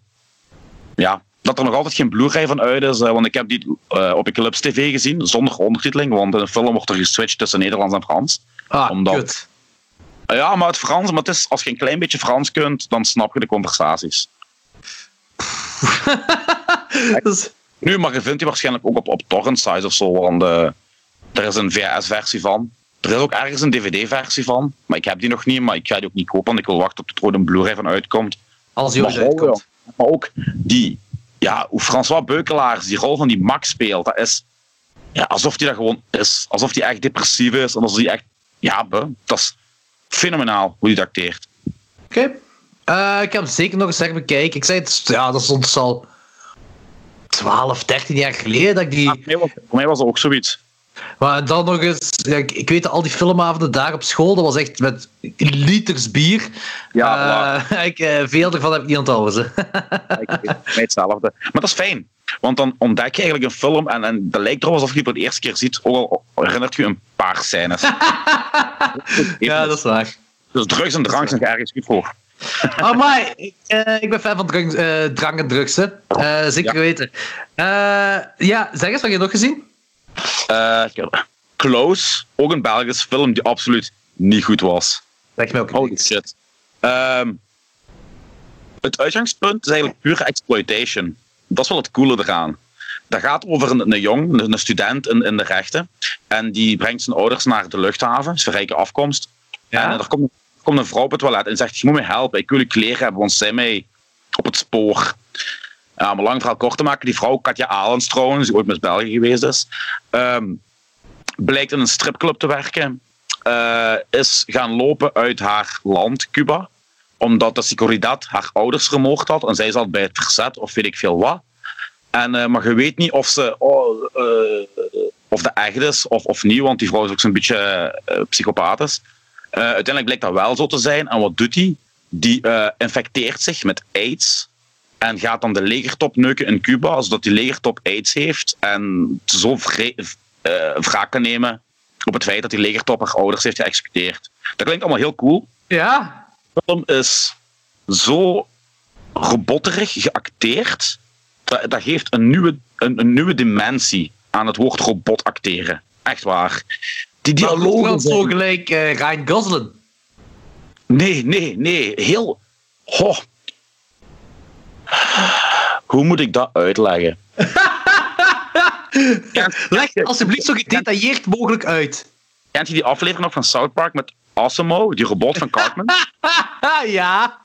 ja, dat er nog altijd geen Blu-ray van uit is. want ik heb die uh, op Eclipse TV gezien, zonder ondertiteling. Want in de film wordt er geswitcht tussen Nederlands en Frans. Ah, omdat, uh, ja, maar het Frans, maar het is, als je een klein beetje Frans kunt, dan snap je de conversaties. dus... Nu, maar je vindt die waarschijnlijk ook op, op torrent size of zo. Want uh, er is een VHS-versie van. Er is ook ergens een DVD-versie van. Maar ik heb die nog niet, maar ik ga die ook niet kopen. Want ik wil wachten tot er een Blu-ray van uitkomt. Als die uitkomt. Maar ook die ja, hoe François Beukelaars die rol van die Max speelt, dat is ja, alsof hij dat gewoon is. Alsof hij echt depressief is. En alsof hij echt, ja, dat is fenomenaal hoe hij dat acteert. Oké. Okay. Uh, ik heb hem zeker nog eens even bekijken. Ik zei het, ja, dat is ons al 12, 13 jaar geleden dat ik die... Ja, voor, mij was, dat ook zoiets. Maar dan nog eens, ja, ik, weet al die filmavonden daar op school, dat was echt met liters bier. Ja, uh, ik, uh, veel ervan heb ik niet onthouden. ik hetzelfde. Maar dat is fijn, want dan ontdek je eigenlijk een film en, en dat lijkt erop alsof je het voor de eerste keer ziet, ook al herinnert je een paar scènes. ja, dat is waar. Dus drugs en drank zijn ergens goed voor. Oh, maar ik, uh, ik ben fan van drank, drank en drugs, hè. zeker ja. weten. ja, zeg eens, wat je nog gezien? Uh, Close, ook een Belgische film die absoluut niet goed was. Zeg me ook Holy shit. Um, het uitgangspunt is eigenlijk pure exploitation. Dat is wel het coole eraan. Dat gaat over een, een jong, een, student in, in de rechten. En die brengt zijn ouders naar de luchthaven, is rijke afkomst. Ja. En er komt, komt een vrouw op het toilet en zegt: Je moet me helpen, ik wil je kleren hebben, want zij mij op het spoor. Om lang verhaal kort te maken, die vrouw, Katja Alens trouwens, die ooit met België geweest is, um, blijkt in een stripclub te werken. Uh, is gaan lopen uit haar land, Cuba, omdat de Seguridad haar ouders gemoord had en zij zat bij het verzet of weet ik veel wat. En, uh, maar je weet niet of ze oh, uh, of dat echt is of, of niet, want die vrouw is ook zo'n beetje psychopathisch. uiteindelijk blijkt dat wel zo te zijn. En wat doet hij? Die infecteert zich met AIDS en gaat dan de legertop neuken in Cuba, zodat die legertop AIDS heeft. En zo uh, wraak kan nemen op het feit dat die legertop haar ouders heeft geëxecuteerd. Dat klinkt allemaal heel cool. Ja. De film is zo robotterig geacteerd. Dat, dat geeft een nieuwe, een, een, nieuwe dimensie aan het woord robot acteren. Echt waar. Die dialogen. zijn... zo gelijk uh, Ryan Gosling. Nee, nee, nee. Heel. Oh, hoe moet ik dat uitleggen? Leg alsjeblieft zo gedetailleerd mogelijk uit. Kent je die aflevering nog van South Park met Asimo, die robot van Cartman? ja.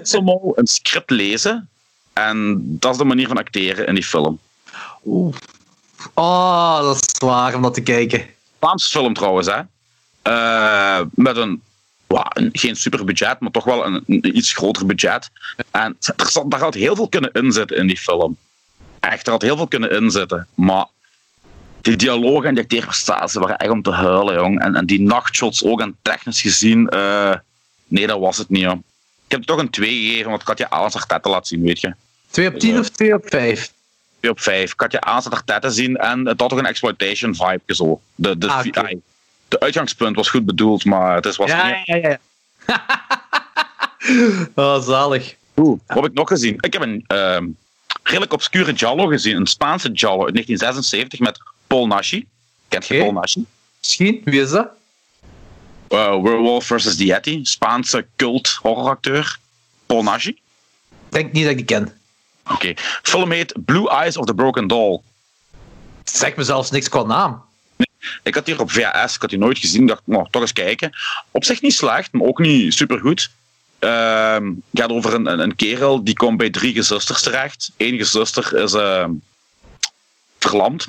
Asimo een script lezen. En dat is de manier van acteren in die film. Oeh. Oh, dat is zwaar om dat te kijken. Vlaamse film trouwens, hè. Eh, met een, ja, een, geen super budget, maar toch wel een, een iets groter budget. En er zat, daar had heel veel kunnen inzitten in die film. Echt, er had heel veel kunnen inzitten. Maar die dialogen en die acteerprestaties waren echt om te huilen, jong. En, en die nachtshots ook, en technisch gezien, eh, nee, dat was het niet, joh. Ik heb het toch een 2 gegeven, want ik had je alles haar tetten laten zien, weet je. 2 op 10 of 2 op 5? 2 op 5. Ik had je tetten zien en het had toch een exploitation vibe zo. De, de, Ah. De uitgangspunt was goed bedoeld, maar het is was Ja, niet. ja, ja. oh, zalig. Wat heb ik nog gezien? Ik heb een ehm, redelijk obscure Giallo gezien, een Spaanse Giallo uit 1976 met Paul Nashi. Kent je. Paul Nashi? Misschien, wie is dat? Eh, Werewolf vs. The Yeti, Spaanse cult horroracteur. Paul Nashi. Ik denk niet dat ik die ken. Oké. Film heet Blue Eyes of the Broken Doll. Zeg me zelfs niks qua naam. Ik had die op VHS, ik had die nooit gezien. Dacht, nou, toch eens kijken. Op zich niet slecht, maar ook niet supergoed. Ehm het gaat over een, een, een kerel die komt bij drie gezusters terecht. Eén gezuster is ehm, verlamd,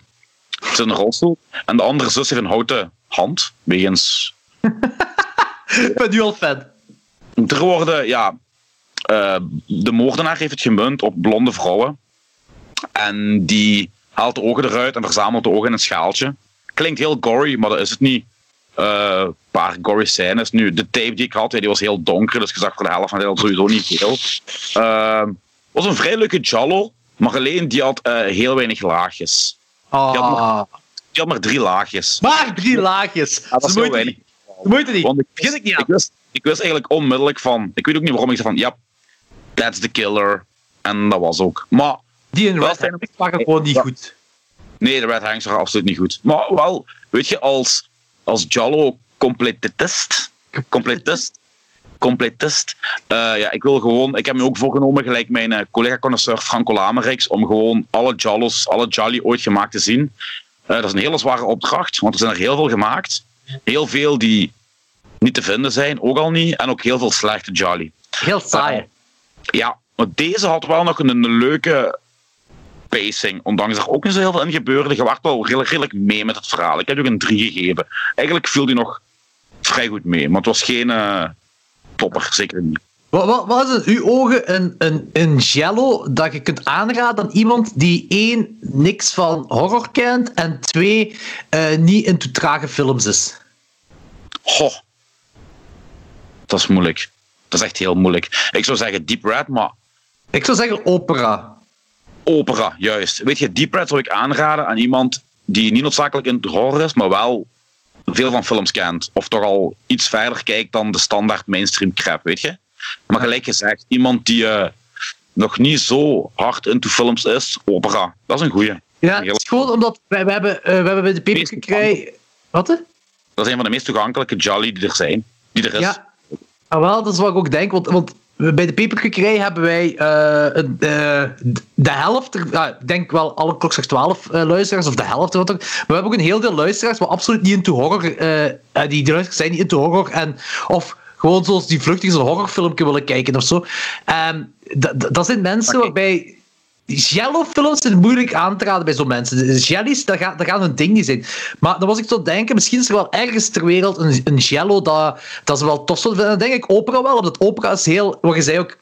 zit in een rolstoel. En de andere zus heeft een houten hand, wegens... Ik ben nu al fan. Er worden, ja... eh, de moordenaar heeft het gemunt op blonde vrouwen. En die haalt de ogen eruit en verzamelt de ogen in een schaaltje. Klinkt heel gory, maar dat is het niet. Eh, Een paar gory scènes. Nu, de tape die ik had, die was heel donker, dus ik zag voor de helft van had sowieso niet veel. Eh, was een vrij leuke Jallo, maar alleen die had eh, heel weinig laagjes. Ah. Die had maar drie laagjes. Maar drie laagjes. dat is heel moeite weinig. niet. Ze moeite niet. Want ik, ik niet aan. ik, wist, ik wist eigenlijk onmiddellijk van... Ik weet ook niet waarom ik zei van... Ja, that's the killer. En dat was ook. Maar Die in Red waren gewoon niet goed. Nee, de Red Hangs waren absoluut niet goed. Maar wel, weet je, als, als Jallo completist, completist, completist, eh, ja, ik wil gewoon, ik heb me ook voorgenomen, gelijk mijn eh, collega-connoisseur Franco Lamerix, om gewoon alle Jallos, alle Jolly ooit gemaakt te zien. Eh, dat is een hele zware opdracht, want er zijn er heel veel gemaakt. Heel veel die niet te vinden zijn, ook al niet, en ook heel veel slechte Jolly. Heel saai. Ja, maar deze had wel nog een, een leuke pacing. Ondanks er ook niet zo heel veel in gebeurde. Je werd wel redelijk, redelijk mee met het verhaal. Ik heb ook een 3 gegeven. Eigenlijk viel die nog vrij goed mee. Maar het was geen eh, topper, zeker niet. Wat, wat, wat is in uw ogen een, een, een jello dat je kunt aanraden aan iemand die één, niks van horror kent en twee, eh, niet into trage films is? Goh. Dat is moeilijk. Dat is echt heel moeilijk. Ik zou zeggen Deep Red, maar Ik zou zeggen opera. Opera, juist. Weet je, Deep Red zou ik aanraden aan iemand die niet noodzakelijk in het horror is, maar wel veel van films kent. Of toch al iets verder kijkt dan de standaard mainstream crap, weet je? Maar gelijk gezegd, iemand die eh, nog niet zo hard into films is, opera. Dat is een goeie. Ja, het is gewoon omdat wij, wij, hebben, eh, we hebben bij de peperkikkerij... Wat? hè? Dat is een van de meest toegankelijke Jolly die er zijn. Die er is. Ja. Ah, wel, dat is wat ik ook denk. Want, want bij de peperkikkerij hebben wij eh, eh, de helft, ik denk wel alle klokslag 12 eh, luisteraars, of de helft. Wat ook. Maar we hebben ook een heel deel luisteraars, maar absoluut niet into horror. die, luisteraars zijn niet into horror. En, of gewoon zoals die vluchtig een horrorfilmpje willen kijken of zo. Ehm, dat- zijn mensen waarbij Jello-films zijn moeilijk aan te raden bij zo'n mensen. Jellies, dat gaat, een ding niet zijn. Maar dan was ik tot denken, misschien is er wel ergens ter wereld een, een jello dat, dat ze wel tof vinden. Dan denk ik opera wel, omdat opera is heel, wat je zei ook,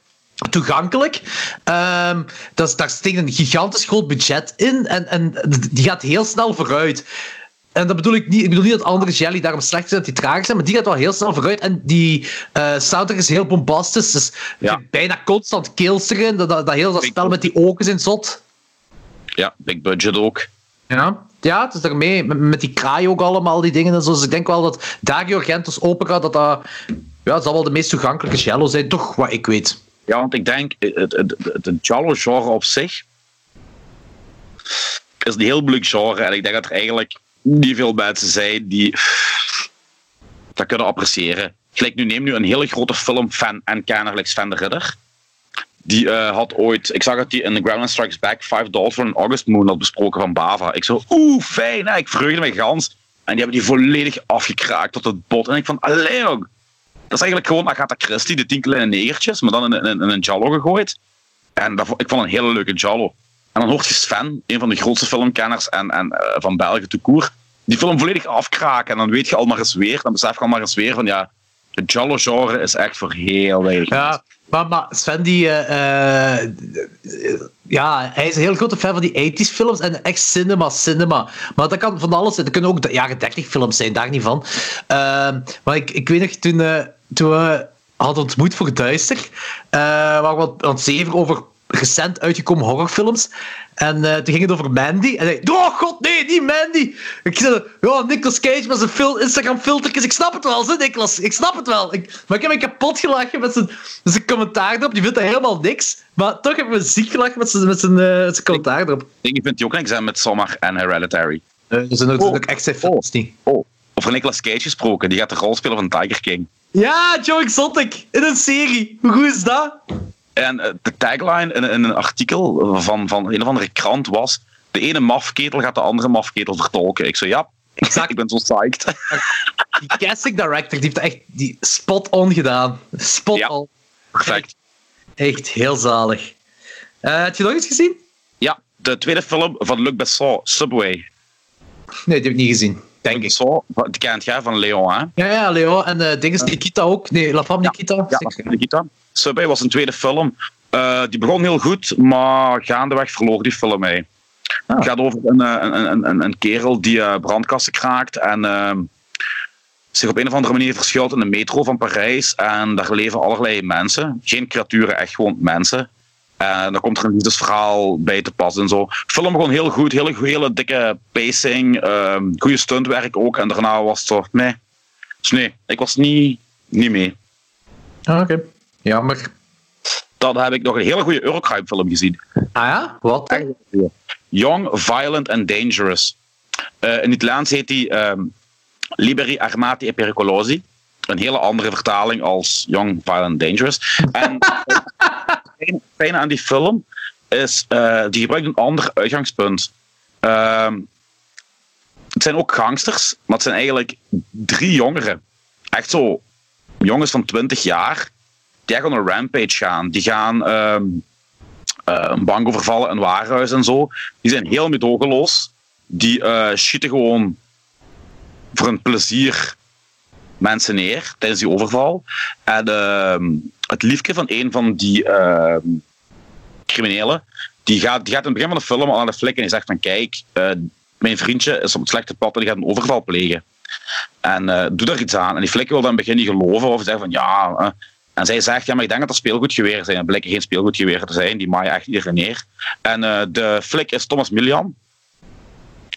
toegankelijk. Ehm, dat daar steekt een gigantisch groot budget in en, en die gaat heel snel vooruit. En dat bedoel ik niet. Ik bedoel niet dat andere jelly daarom slecht zijn, dat die traag zijn, maar die gaat wel heel snel vooruit. En die eh soundtrack is heel bombastisch. Dus Ja. bijna constant kills erin. Dat, dat, dat heel dat spel met die ogen in zot. Ja, big budget ook. Ja. Ja, het is daarmee. Met, met die kraai ook allemaal, die dingen en zo. Dus ik denk wel dat Dario Argento's opera, dat dat... Ja, dat zal wel de meest toegankelijke jello zijn, toch wat ik weet. Ja, want ik denk, het, het, het, Giallo-genre op zich is een heel moeilijk genre. En ik denk dat er eigenlijk niet veel mensen zijn die dat kunnen appreciëren. Gelijk nu, neem nu een hele grote filmfan en kenner, like Sven de Ridder. Die eh, had ooit, ik zag dat hij in The Groundland Strikes Back 5 Dollars for an August Moon had besproken van Bava. Ik zo, oeh, fijn, hè? ik vreugde me gans. En die hebben die volledig afgekraakt tot het bot. En ik van, allee, jong. Dat is eigenlijk gewoon Agatha Christie, de tien kleine negertjes, maar dan in, in, een Jallo gegooid. En dat, ik vond een hele leuke Jallo. En dan hoort je Sven, een van de grootste filmkenners en, en, uh, van België te koer, die film volledig afkraken. En dan weet je al maar eens weer, dan besef je al maar eens weer van ja, het Jallo-genre is echt voor heel weinig. Ja, maar, maar Sven, die, uh, ja, hij is een heel grote fan van die 80s films en echt cinema, cinema. Maar dat kan van alles zijn. Dat kunnen ook de jaren 30 films zijn, daar niet van. Uh, maar ik, ik weet nog, toen, uh, toen we hadden ontmoet voor Duister, waar we aan het zeven over recent uitgekomen horrorfilms. En uh, toen ging het over Mandy. En hij oh god, nee, niet Mandy. Ik zei, ja, Nicolas Cage met zijn fil Instagram-filtertjes. Ik snap het wel, hè, Nicolas. Ik snap het wel. Ik, maar ik heb me kapot gelachen met zijn, met zijn commentaar erop. Die vindt dat helemaal niks. Maar toch hebben we ziek gelachen met zijn, met zijn, uh, zijn commentaar erop. Ik vind die ook niks aan met Sommer en Hereditary. Uh, er zijn ook, echt zijn films oh, oh. Over Nicolas Cage gesproken. Die gaat de rol spelen van Tiger King. Ja, Joe Exotic. In een serie. Hoe goed is dat? En de tagline in, in, een artikel van, van een of andere krant was: de ene mafketel gaat de andere mafketel vertolken. Ik zei ja, exact. ik ben zo psyched. Die casting director die heeft echt die spot on gedaan. Spot ja, on. Perfect. Echt, echt heel zalig. Uh, heb je nog iets gezien? Ja, de tweede film van Luc Besson, Subway. Nee, die heb ik niet gezien. Denk Luc Besson, die kent jij van Leon, hè? Ja, ja, Leon. En uh, ding is Nikita ook. Nee, La Femme Nikita. Ja, ja Nikita. Subway was een tweede film. Uh, die begon heel goed, maar gaandeweg verloor die film mee. Ah. Het gaat over een, een, een, een kerel die uh, brandkasten kraakt en uh, zich op een of andere manier verschuilt in de metro van Parijs. En daar leven allerlei mensen. Geen creaturen, echt gewoon mensen. En dan komt er een liefdesverhaal bij te pas en zo. Film begon heel goed, hele, hele dikke pacing, ehm, goede stuntwerk ook. En daarna was het zo, nee. Dus nee, ik was niet, niet mee. Ah, oké. Okay. Jammer. Dan heb ik nog een hele goede Eurocrime film gezien. Ah ja? Wat? Young, Violent and Dangerous. Uh, in het Italiaans heet die um, Liberi, Armati e Pericolosi. Een hele andere vertaling als Young, Violent, Dangerous. En het fijne aan die film is, uh, die gebruikt een ander uitgangspunt. Uh, het zijn ook gangsters, maar het zijn eigenlijk drie jongeren. Echt zo jongens van 20 jaar die gaan een rampage gaan. Die gaan uh, een bank overvallen, een warenhuis en zo. Die zijn heel medogeloos. Die uh, schieten gewoon voor een plezier mensen neer tijdens die overval. En uh, het liefje van een van die ehm, criminelen, die gaat, gaat in het begin van de film al aan de flik en die zegt van kijk, uh, mijn vriendje is op het slechte pad en die gaat een overval plegen. En doe daar iets aan. En die flikker wil dan begin geloven of zeggen van ja, en zij zegt, ja, maar ik denk dat er speelgoedgeweren zijn. Er blijken geen speelgoedgeweren te zijn. Die maaien echt iedereen neer. En uh, de flik is Thomas Milian.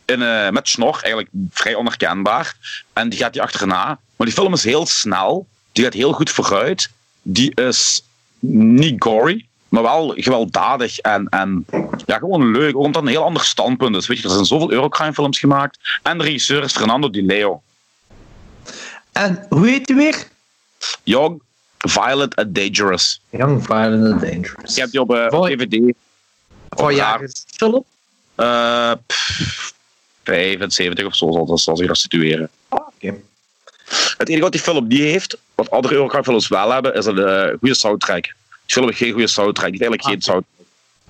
In, uh, met snor, eigenlijk vrij onherkenbaar. En die gaat die achterna. Maar die film is heel snel. Die gaat heel goed vooruit. Die is niet gory, maar wel gewelddadig en, en ja, gewoon leuk. Omdat een heel ander standpunt is. Weet je, er zijn zoveel Eurocrime films gemaakt. En de regisseur is Fernando Di Leo. En hoe heet hij weer? Jong Violent and Dangerous. Young, Violent and Dangerous. Je hebt die op uh, Voor, DVD. Voor jaar is het film? Uh, 75 of zo zal, zal zich dat situeren. Ah, oké. Het enige wat die film niet heeft, wat andere Eurocrime films wel hebben, is een uh, goede soundtrack. Die film heeft geen goede soundtrack. Die heeft eigenlijk geen soundtrack.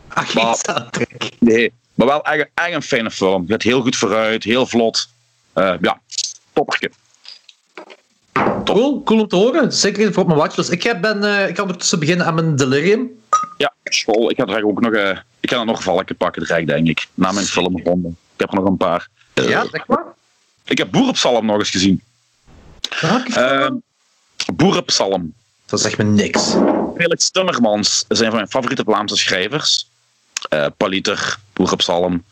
Ah, geen maar, soundtrack? Nee, maar wel echt, echt een fijne film. Het gaat heel goed vooruit, heel vlot. Uh, ja, toppertje. Cool, cool om te horen. Zeker voor mijn watchlist. Ik, heb ben, uh, ik kan ondertussen beginnen aan mijn delirium. Ja, school. Ik ga er ook nog, uh, ik ga er nog valken pakken, direct, denk ik. Na mijn filmronde. Ik heb er nog een paar. Uh, ja, zeg maar. Ik heb Boerenpsalm nog eens gezien. Boerenpsalm. Dat zegt me niks. Felix Timmermans is een van mijn favoriete Vlaamse schrijvers. Paliter, Boerenpsalm,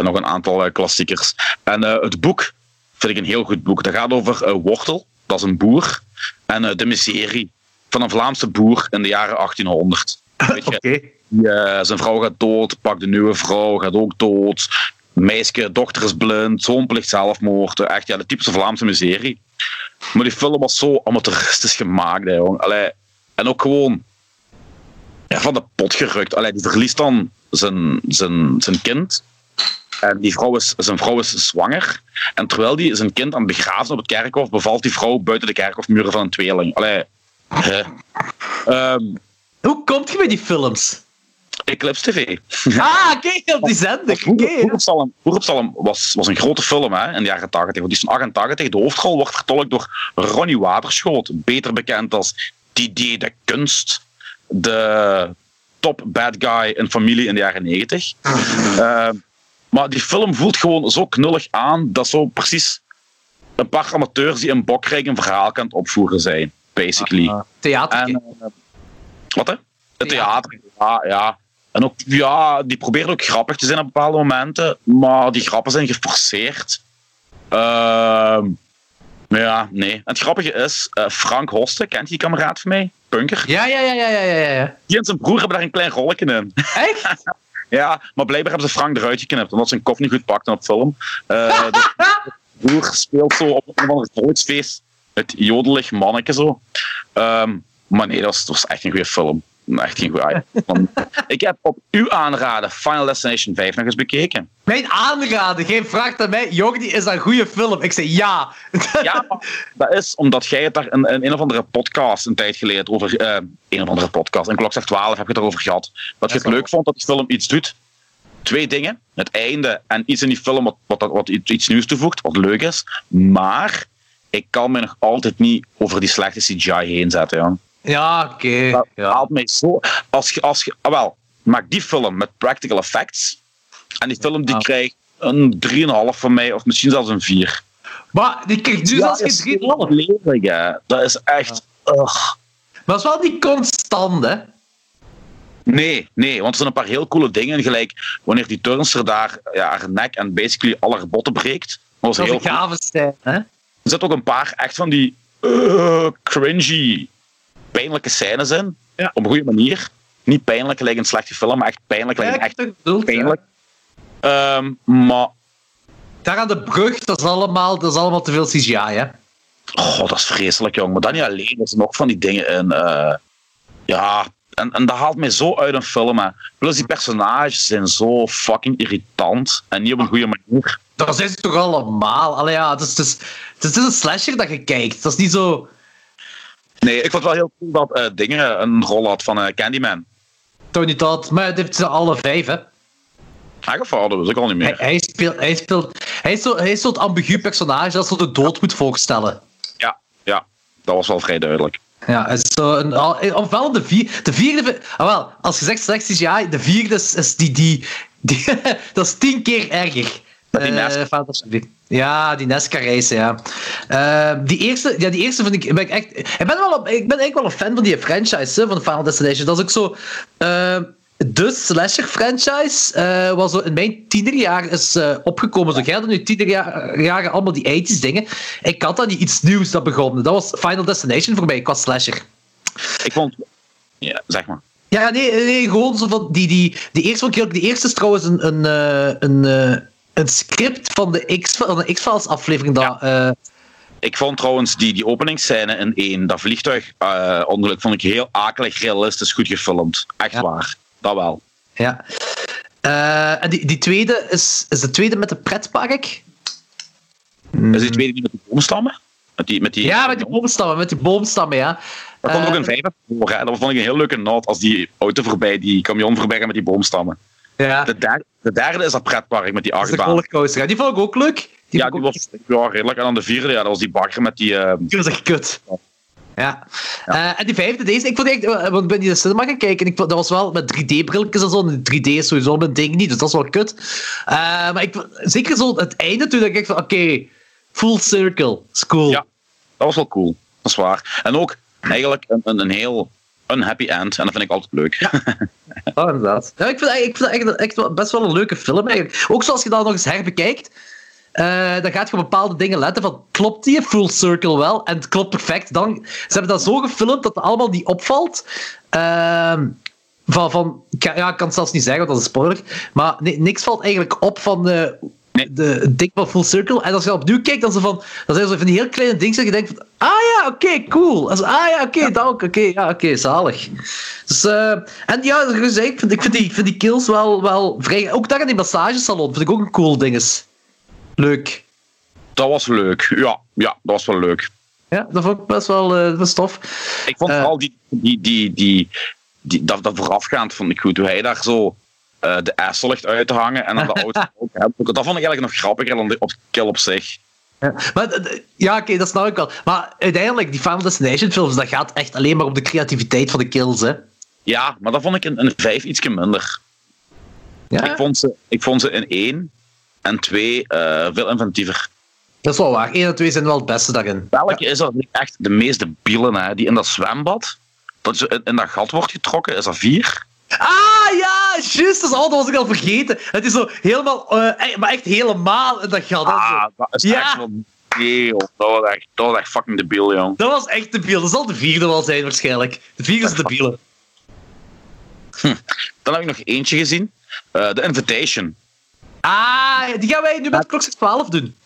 nog een aantal klassiekers. En het boek vind ik een heel goed boek. Dat gaat over wortel dat is een boer. En uh, de miserie van een Vlaamse boer in de jaren 1800. Okay. Uh, zijn vrouw gaat dood, pakt de nieuwe vrouw, gaat ook dood. Meisje, dochter is blind, zoon plicht zelfmoord. Echt ja, de typische Vlaamse miserie. Maar die film was zo amateuristisch gemaakt. Hè, Allee, en ook gewoon ja, van de pot gerukt. Allee, die verliest dan zijn, zijn, zijn kind. En die vrouw is, zijn vrouw is zwanger. En terwijl die zijn kind aan het begraven op het kerkhof, bevalt die vrouw buiten de kerkhofmuren van een tweeling. Allee. Um, Hoe komt je bij die films? Eclipse TV. Ah, kijk op die zender. Boeropsalm was, was een grote film hè, in de jaren 80. Die is van 88. De hoofdrol wordt vertolkt door Ronnie Waterschoot. Beter bekend als Didier de Kunst. De top bad guy in familie in de jaren 90. Eh, maar die film voelt gewoon zo knullig aan. Dat zo precies een paar amateurs die in Bokrijk een verhaal kan opvoeren zijn. Basically. Ah, Theater. En, eh, wat hè? Het theater, ja, ja. En ook, ja, die probeert ook grappig te zijn op bepaalde momenten, maar die grappen zijn geforceerd. Maar ja, nee. En het grappige is, eh, Frank Hoste, kent die kameraad van mij? Punker. ja, ja, ja, ja, ja, ja, ja. Die en zijn broer hebben daar een klein rolletje in. Echt? Ja, maar blijkbaar hebben ze Frank eruit geknipt, omdat ze een kop niet goed pakten op film. Eh de broer speelt zo op een of ander volksfeest het jodelig manneke zo. Ehm, maar nee, dat was, dat was echt een goede film. Echt geen goede Want Ik heb op uw aanraden Final Destination 5 nog eens bekeken. Mijn aanraden. Geen vraag aan mij. Jordi, is dat een goede film? Ik zeg ja. Ja, dat is omdat jij het daar in, in een of andere podcast een tijd geleden over... eh, een of andere podcast, in Klokslag 12 heb je het erover gehad. Dat je het leuk vond dat die film iets doet. Twee dingen. Het einde en iets in die film wat, wat, wat iets iets nieuws toevoegt, wat leuk is. Maar ik kan me nog altijd niet over die slechte CGI heen zetten. Ja. Ja, oké. Dat Ja. haalt mij zo. Als je, als je, ah, wel, maak die film met practical effects. En die film die Ja. krijgt een 3,5 van mij, of misschien zelfs een 4. Maar die krijgt nu zelfs is geen heel 3,5. lelijk, hè. Dat is echt. ugh. Maar dat is wel niet constant, hè? Nee, nee, want er zijn een paar heel coole dingen. Gelijk wanneer die turnster daar ja, haar nek en basically al haar botten breekt. Dat was Dat heel hè? Er zitten ook een paar echt van die uh, cringy, pijnlijke scènes in. Ja. Op een goede manier. Niet pijnlijk, gelijk een slechte film, maar echt pijnlijk, echt het bedoeld, pijnlijk. ja. Ehm, maar Daar aan de brug, dat is allemaal, dat is allemaal te veel CGI, hè? oh, dat is vreselijk, jong. Maar dan niet alleen, er zijn nog van die dingen in. eh, ja, en, en dat haalt mij zo uit een film. Hè. Plus die personages zijn zo fucking irritant. En niet op een goede manier. Dat zijn ze toch allemaal? Allee, ja, het is, het, is, het is een slasher dat je kijkt. Dat is niet zo... Nee, ik vond het wel heel cool dat eh, dingen een rol had van eh, Candyman. Tony Todd, maar het heeft ze alle vijf, hè? Hij gevaar, dat wist ik al niet Hij, meer. hij speelt... Hij, speelt hij, is zo, hij is zo'n ambigu personage dat zo de dood moet voorstellen. Ja, ja, dat was wel vrij duidelijk. Ja, het is zo een, al- ofwel de, vier, de vierde... Ah, wel, als je zegt slecht CGI, de vierde is, is die, die, die... dat is tien keer erger. Die Eh. Ja, die Nesca race, ja. Eh, die, eerste, ja. Die eerste vind ik... Ben ik, echt, ik, ben wel, op- ik ben eigenlijk wel een fan van die franchise, hè, van Final Destination. Dat is ook zo... eh, de slasher franchise eh was in mijn tienerjaar is opgekomen. Zo, jij had nu tienerjaren allemaal die 80s dingen. Ik had dan niet iets nieuws dat begon. Dat was Final Destination voor mij qua slasher. Ik vond... Ja, zeg maar. Ja, nee, nee gewoon zo van die, die, die eerste ik Die eerste is trouwens een, een, een, een script van de X- van de X-Files aflevering. Dat, eh, Ik vond trouwens die, die openingsscène in één, dat vliegtuigongeluk, vond ik heel akelig realistisch goed gefilmd. Echt Ja. waar. Dat wel. ja. Eh, en die, die tweede is, is de tweede met de pretpark. Is die tweede die met die boomstammen? Met die, met die, Ja, met die boomstammen, met die boomstammen, ja. Daar komt ook een vijver voor. Hè. Dat vond ik een heel leuke noot als die auto voorbij, die camion voorbij gaat met die boomstammen. Ja, De derde, de derde is dat pretpark met die dat achtbaan. rollercoaster. Ja, die vond ik ook leuk. Die Ja, die was ja, redelijk. En dan de vierde, ja, dat was die bakker met die... eh, Die was echt kut. Ja. Eh, en die vijfde, deze, ik vond echt, eh, want ik ben in de cinema gaan kijken en ik, vond- dat was wel met 3D-brilletjes en zo. En 3D is sowieso mijn ding niet, dus dat is wel kut. Eh, maar ik, zeker zo het einde toen, dat ik echt van, oké, full circle, is cool. Ja. dat was wel cool. Dat is waar. En ook eigenlijk een, een, een heel unhappy end. En dat vind ik altijd leuk. Oh, inderdaad. Ja, ik vind, het- ik vind echt, best wel een leuke film eigenlijk. Ook zoals je dat nog eens herbekijkt, eh, dan gaat je op bepaalde dingen letten van, klopt die full circle wel? En het klopt perfect. Dan, ze hebben dat zo gefilmd dat het allemaal niet opvalt. Ehm, van, van, ik kan- ja, ik kan het zelfs niet zeggen, want dat is een spoiler. Maar ni- niks valt eigenlijk op van de, Nee. de, ding van full circle. En als je opnieuw kijkt, dan, zo van, dan zijn zo van die heel kleine dingen dat je denkt van, ah ja, oké, cool. Als, ah ja, oké, dat ook. Oké, ja, oké, zalig. Dus, eh, en ja, ik vind, ik vind, die, ik vind die kills wel, wel vrij... Ook daar in die massagesalon vind ik ook een cool ding. is. Leuk. Dat was leuk. Ja, ja, dat was wel leuk. Ja, dat vond ik best wel, eh, best tof. Ik vond Eh. vooral die, die, die, die, die, dat, dat voorafgaand vond ik goed. Hoe hij daar zo uh, de ligt uit te hangen en dan de auto ook Dat vond ik eigenlijk nog grappiger dan de op kill op zich. Ja, maar, ja oké, dat snap ik wel. Maar uiteindelijk, die Final Destination films, dat gaat echt alleen maar om de creativiteit van de kills, hè? Ja, maar dat vond ik in, in 5 ietsje minder. Ja? Ik, vond ze, ik vond ze in 1 en 2 uh, veel inventiever. Dat is wel waar. 1 en 2 zijn wel het beste daarin. Welke ja. is er echt de meeste bielen, hè? Die in dat zwembad, dat in, in dat gat wordt getrokken, is dat 4? Ah, ja, juist. Dat, dat was ik al vergeten. Het is zo helemaal, uh, maar echt helemaal in dat gat. Ah, dat is ja. echt wel. Dat was echt, dat was echt fucking debiel, jong. Dat was echt debiel. Dat zal de vierde wel zijn, waarschijnlijk. De vierde is debiel. Hm. Dan heb ik nog eentje gezien. Uh, The Invitation. Ah, die gaan wij nu met Klokslag 12 doen.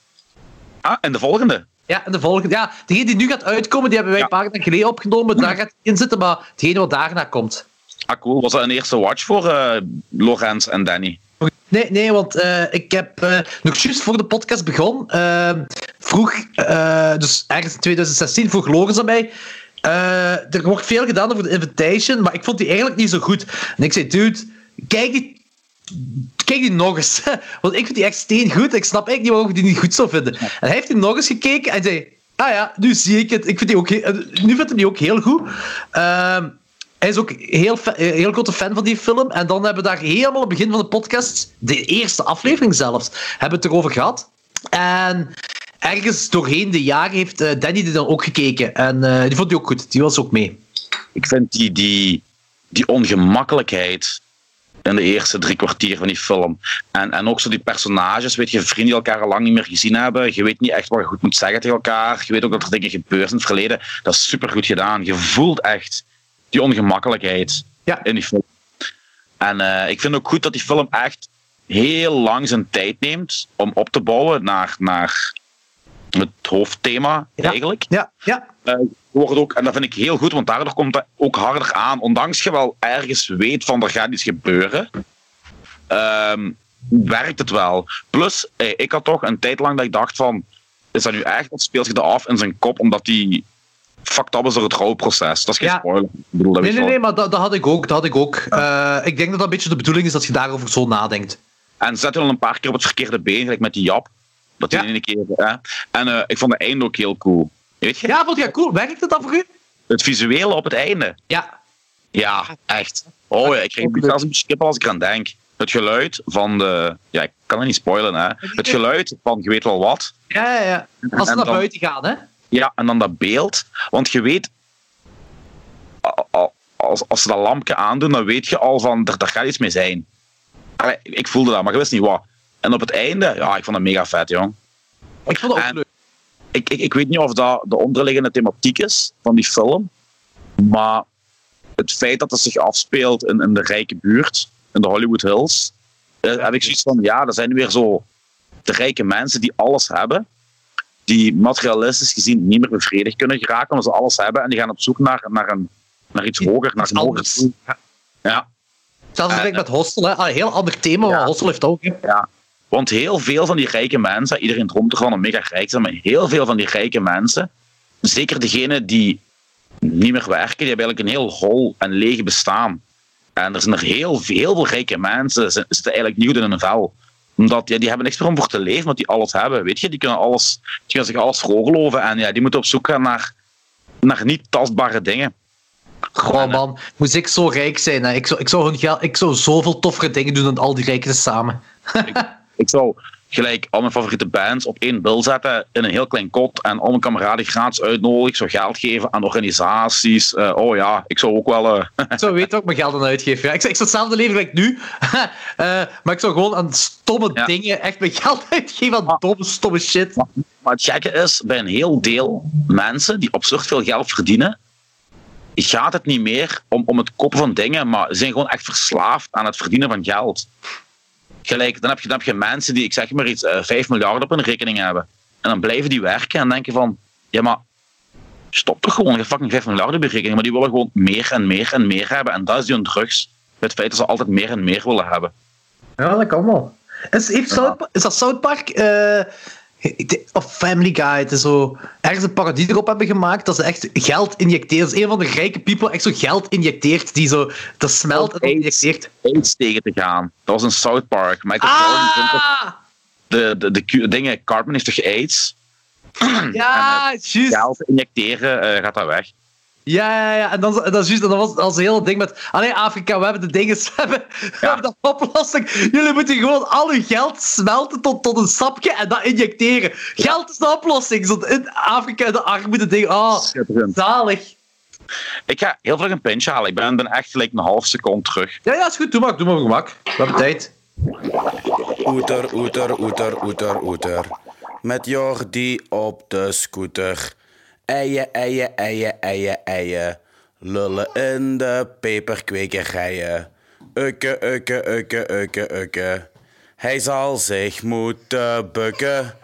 Ah, en de volgende? Ja, en de volgende. Ja, degene die nu gaat uitkomen, die hebben wij ja. een paar dagen geleden opgenomen. Daar gaat in zitten, maar hetgene wat daarna komt. Ah, cool. Was dat een eerste watch voor uh, Lorenz en Danny? Nee, nee want uh, ik heb uh, nog juist voor de podcast begonnen. vroeg, dus ergens in 2016, vroeg Lorenz aan mij. er wordt veel gedaan over de invitation, maar ik vond die eigenlijk niet zo goed. En ik zei, dude, kijk die, kijk die nog eens. Want ik vind die echt steen goed. Ik snap eigenlijk niet waarom ik die niet goed zou vinden. En hij heeft die nog eens gekeken en zei, ah ja, nu zie ik het. Ik vind die ook, nu vind ik die ook heel goed. Ehm hij is ook heel, eh, heel grote fan van die film. En dan hebben we daar helemaal op het begin van de podcast, de eerste aflevering zelfs, hebben het erover gehad. En ergens doorheen de jaren heeft uh, Danny die dan ook gekeken. En uh, die vond hij ook goed. Die was ook mee. Ik vind die, die, die ongemakkelijkheid in de eerste drie kwartier van die film. En, en ook zo die personages, weet je, vrienden die elkaar al lang niet meer gezien hebben. Je weet niet echt wat je goed moet zeggen tegen elkaar. Je weet ook dat er dingen gebeuren in het verleden. Dat is super goed gedaan. Je voelt echt die ongemakkelijkheid ja. in die film. En uh, ik vind ook goed dat die film echt heel lang zijn tijd neemt om op te bouwen naar, naar het hoofdthema, ja. eigenlijk. Ja, ja. Uh, wordt ook, en dat vind ik heel goed, want daardoor komt het ook harder aan. Ondanks je wel ergens weet van er gaat iets gebeuren, um, werkt het wel. Plus, hey, ik had toch een tijd lang dat ik dacht van, is dat nu echt, wat speelt zich dat af in zijn kop, omdat hij fucked up is door het rouwproces. Dat is geen ja. spoiler. Ik bedoel, dat nee, nee, nee, maar dat, dat, had ik ook. Dat had ik, ook. Uh, ik denk dat dat een beetje de bedoeling is dat je daarover zo nadenkt. En zet je al een paar keer op het verkeerde been, gelijk met die Jap. Dat ja. in keer. Hè? En uh, ik vond het einde ook heel cool. Weet je? Ja, vond je cool. Werkt het dan voor u? Het visuele op het einde. Ja. Ja, echt. Oh ja, ik krijg zelfs een beetje als ik eraan denk. Het geluid van de. Ja, ik kan het niet spoilen, hè. Het geluid van je weet wel wat. Ja, ja, ja. Als ze naar buiten gaan, hè? Ja, en dan dat beeld. Want je weet, als, als ze dat lampje aandoen, dan weet je al van, er, gaat iets mee zijn. Allee, ik voelde dat, maar ik wist niet wat. En op het einde, ja, ik vond het mega vet, jong. Ik vond het ook leuk. Ik, ik, ik weet niet of dat de onderliggende thematiek is van die film, maar het feit dat het zich afspeelt in, in de rijke buurt, in de Hollywood Hills, eh, heb ik zoiets van, ja, er zijn weer zo de rijke mensen die alles hebben, die materialistisch gezien niet meer bevredigd kunnen geraken, omdat ze alles hebben en die gaan op zoek naar, naar, een, naar iets hoger, naar een hoger doel. Ja. Zelfs uh, met Hostel, hè. een heel ander thema, ja. maar Hostel heeft ook. Ja. Want heel veel van die rijke mensen, iedereen droomt ervan om mega rijk te zijn, maar heel veel van die rijke mensen, zeker degenen die niet meer werken, die hebben eigenlijk een heel hol en leeg bestaan. En er zijn er heel, heel veel rijke mensen, ze zitten eigenlijk niet goed in hun vel omdat ja, die hebben niks meer om voor te leven, want die alles hebben. Weet je? Die kunnen, alles, die kunnen zich alles voorgeloven. En ja, die moeten op zoek gaan naar, naar niet tastbare dingen. Goh man, moest ik zo rijk zijn. Hè? Ik, zou, ik, zou hun geld, ik zou zoveel toffere dingen doen dan al die rijken samen. ik, ik zou gelijk al mijn favoriete bands op één bil zetten in een heel klein kot en al mijn kameraden gratis uitnodigen. Ik zou geld geven aan organisaties. Uh, oh ja, ik zou ook wel... Uh... ik zou weten ook mijn geld aan uitgeven. Ja. Ik, zou, ik zou hetzelfde leven like nu, uh, maar ik zou gewoon aan stomme ja. dingen echt mijn geld uitgeven aan maar, domme, stomme shit. Maar, maar, het gekke is, bij een heel deel mensen die absurd veel geld verdienen, gaat het niet meer om, om het kopen van dingen, maar ze zijn gewoon echt verslaafd aan het verdienen van geld. Gelijk, dan heb je, dan heb je mensen die, ik zeg maar iets, uh, eh, 5 miljard op hun rekening hebben. En dan blijven die werken en denken van, ja maar, stop toch gewoon, je fucking 5 miljard op je rekening. Maar die willen gewoon meer en meer en meer hebben. En dat is hun drugs. Het feit dat ze altijd meer en meer willen hebben. Ja, dat kan wel. Is, heeft South, is dat South Park... Uh, Of Family Guy. Het is zo ergens een parodie erop hebben gemaakt dat ze echt geld injecteren. Dat is een van de rijke people echt zo geld injecteert. Die zo, dat smelt en injecteert. AIDS tegen te gaan. Dat was een South Park. Michael ah! de, de, de, dingen, Cartman heeft toch AIDS? Ja, juist. Geld injecteren uh, gaat dat weg. Ja, ja, ja. En dan, dat, is juist, dat was als een hele ding met... Allee, Afrika, we hebben de dingen... We hebben, we hebben de oplossing. Jullie moeten gewoon al uw geld smelten tot, tot een sapje en dat injecteren. Geld is de oplossing. Zo in Afrika, de armoede dingen. Oh, zalig. Ik ga heel vlug een pintje halen. Ik ben, ben echt gelijk een half seconde terug. Ja, ja, is goed. Doe maar, doe maar gemak. We hebben tijd. Oeter, oeter, oeter, oeter, oeter. Met Jordi op de scooter. Eien, eien, eien, eien, eien. Lullen in de peperkwekerijen. Ukke, ukke, ukke, ukke, ukke. Hij zal zich moeten bukken.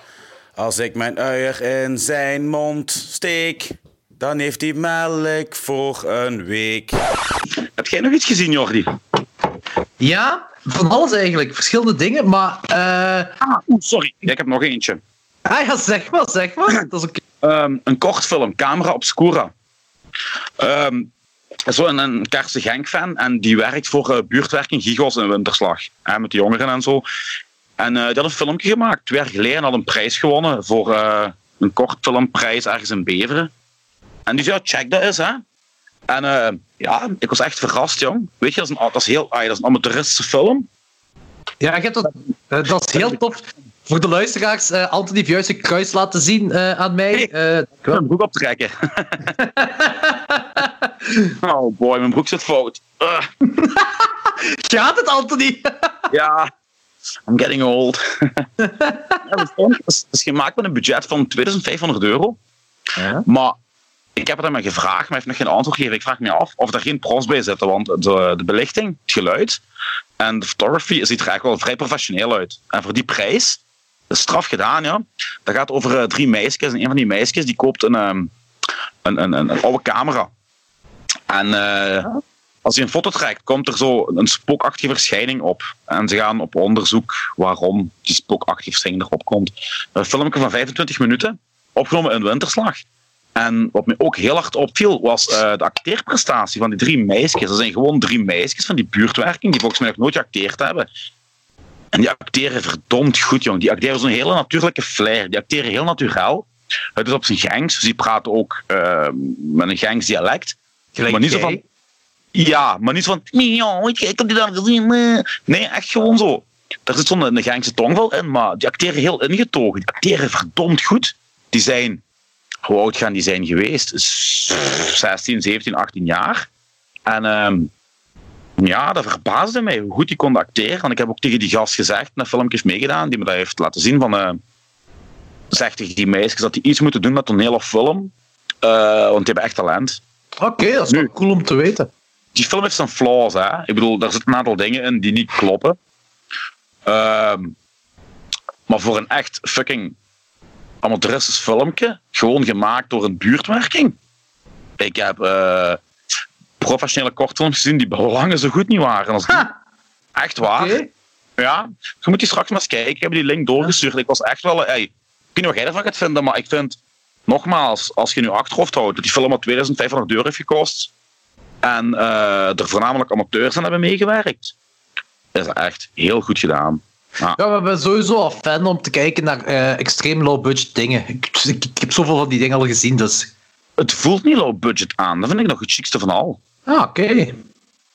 Als ik mijn uier in zijn mond steek, dan heeft hij melk voor een week. Heb jij nog iets gezien, Jordi? Ja, van alles eigenlijk. Verschillende dingen, maar... Uh... Ah, sorry. ik heb nog eentje. Ah ja, zeg maar, zeg maar. Dat is um, een kortfilm, Camera Obscura. Um, zo een, een Karse Genk-fan en die werkt voor uh, buurtwerking Gigos in Winterslag. Hè, met de jongeren en zo. En uh, die had een filmpje gemaakt. Twee jaar geleden had een prijs gewonnen voor uh, een kortfilmprijs ergens in Beveren. En die zei, ja, check dat eens, hè. En uh, ja, ik was echt verrast, jong. Weet je, dat is een, dat is heel, dat is een amateuristische film. Ja, ik heb dat, dat is heel tof. Voor de luisteraars, uh, Anthony heeft juist een kruis laten zien uh, aan mij. Uh, ik wil mijn broek optrekken. oh boy, mijn broek zit fout. Gaat het, Anthony? ja, I'm getting old. het is gemaakt met een budget van 2500 euro. Ja? Maar ik heb het hem gevraagd, maar hij heeft nog geen antwoord gegeven. Ik vraag me af of er geen pros bij zitten, want de, de belichting, het geluid en de photography ziet er eigenlijk wel vrij professioneel uit. En voor die prijs straf gedaan, ja. Dat gaat over uh, drie meisjes. En een van die meisjes die koopt een, um, een, een, een, oude camera. En uh, als je een foto trekt, komt er zo een spookachtige verschijning op. En ze gaan op onderzoek waarom die spookachtige verschijning erop komt. Een filmpje van 25 minuten, opgenomen in winterslag. En wat me ook heel hard opviel, was uh, de acteerprestatie van die drie meisjes. Dat zijn gewoon drie meisjes van die buurtwerking, die volgens mij nog nooit geacteerd hebben. En die acteren verdomd goed, jong. Die acteren zo'n hele natuurlijke flair. Die acteren heel natuurlijk. Het is op zijn gangs, dus die praten ook uh, met een gangs dialect. Gelijk maar niet zo van... Ja, maar niet zo van... Ik heb die daar gezien. Nee, echt gewoon zo. Daar zit zo'n gangse tongval in, maar die acteren heel ingetogen. Die acteren verdomd goed. Die zijn... Hoe oud gaan die zijn geweest? 16, 17, 18 jaar. En... Uh, ja, dat verbaasde mij hoe goed hij kon acteren. En ik heb ook tegen die gast gezegd, naar filmpjes meegedaan, die me dat heeft laten zien. Van, uh, zegt tegen die meisjes dat die iets moeten doen met toneel of film. Uh, want die hebben echt talent. Oké, dat is nu, cool om te weten. Die film heeft zijn flaws. Hè? Ik bedoel, daar zitten een aantal dingen in die niet kloppen. Uh, maar voor een echt fucking amateuristisch filmpje, gewoon gemaakt door een buurtwerking. Ik heb uh, professionele kortfilms gezien die belangen zo goed niet waren als die. Echt waar. Ja, je moet die straks maar eens kijken. Ik heb die link doorgestuurd. Ik was echt wel... Hey, ik weet niet wat jij ervan gaat vinden, maar ik vind... Nogmaals, als je nu achterhoofd houdt dat die film al 2500 euro heeft gekost en uh, er voornamelijk amateurs aan hebben meegewerkt, is dat echt heel goed gedaan. Ja, ja we zijn sowieso al fan om te kijken naar uh, extreem low budget dingen. Ik, ik, ik, heb zoveel van die dingen al gezien, dus... Het voelt niet low budget aan. Dat vind ik nog het chicste van al. Ah, oké.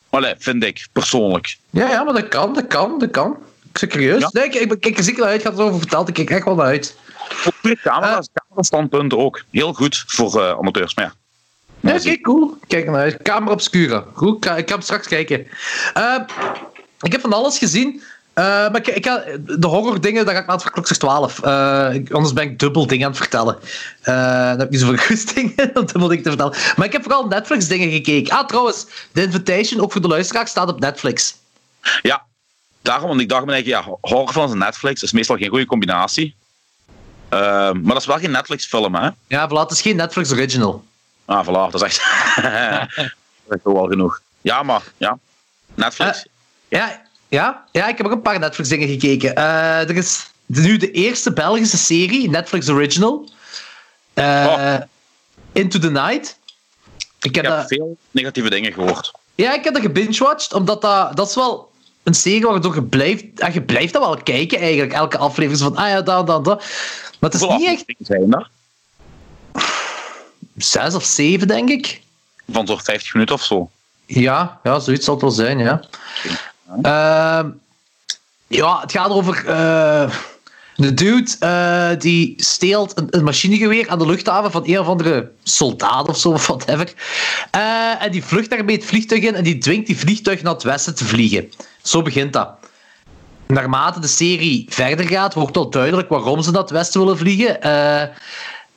Okay. vind ik, persoonlijk. Ja, ja, maar dat kan, dat kan, dat kan. Ik ben serieus. Nee, ik, ik, kijk er zeker uit. Ik had het over verteld. Ik kijk echt wel naar uit. Voor camera's, uh, camerastandpunten ook. Heel goed voor uh, amateurs, maar ja. Oké, okay, cool. Kijk naar uit. Camera obscura. Goed, ik ga hem straks kijken. Uh, ik heb van alles gezien. Uh, maar ik, de horror dingen, daar ga ik naar het klokslag 12. Uh, anders ben ik dubbel dingen aan het vertellen. Uh, dan heb ik niet zoveel goesting om dubbel dingen te vertellen. Maar ik heb vooral Netflix dingen gekeken. Ah, trouwens, The Invitation, ook voor de luisteraar, staat op Netflix. Ja, daarom, want ik dacht me eigenlijk, ja, horrorfilms en Netflix is meestal geen goede combinatie. maar dat is wel geen Netflix-film, hè? Ja, voilà, het is geen Netflix original. Ah, voilà, dat is echt... dat is wel genoeg. Ja, maar, ja. Netflix. ja, ja, ja, ik heb ook een paar Netflix-dingen gekeken. Uh, er is nu de eerste Belgische serie, Netflix Original. eh, Oh. Into the Night. Ik heb Ik heb dat, veel negatieve dingen gehoord. ja, ik heb dat gebingewatcht, omdat dat, dat is wel een serie waardoor je blijft, ah, je blijft dat wel kijken eigenlijk. Elke aflevering is van, ah ja, dat, dat, dat. Maar het is Hoeveel niet echt zijn er? zes of zeven, denk ik. Van zo'n 50 minuten of zo. Ja, ja, zoiets zal het wel zijn, ja. Ehm, ja, het gaat over eh de dude eh, die steelt een, machinegeweer aan de luchthaven van een of andere soldaat of zo, of whatever. Eh, en die vlucht daarmee het vliegtuig in en die dwingt die vliegtuig naar het westen te vliegen. Zo begint dat. Naarmate de serie verder gaat, wordt wel duidelijk waarom ze naar het westen willen vliegen.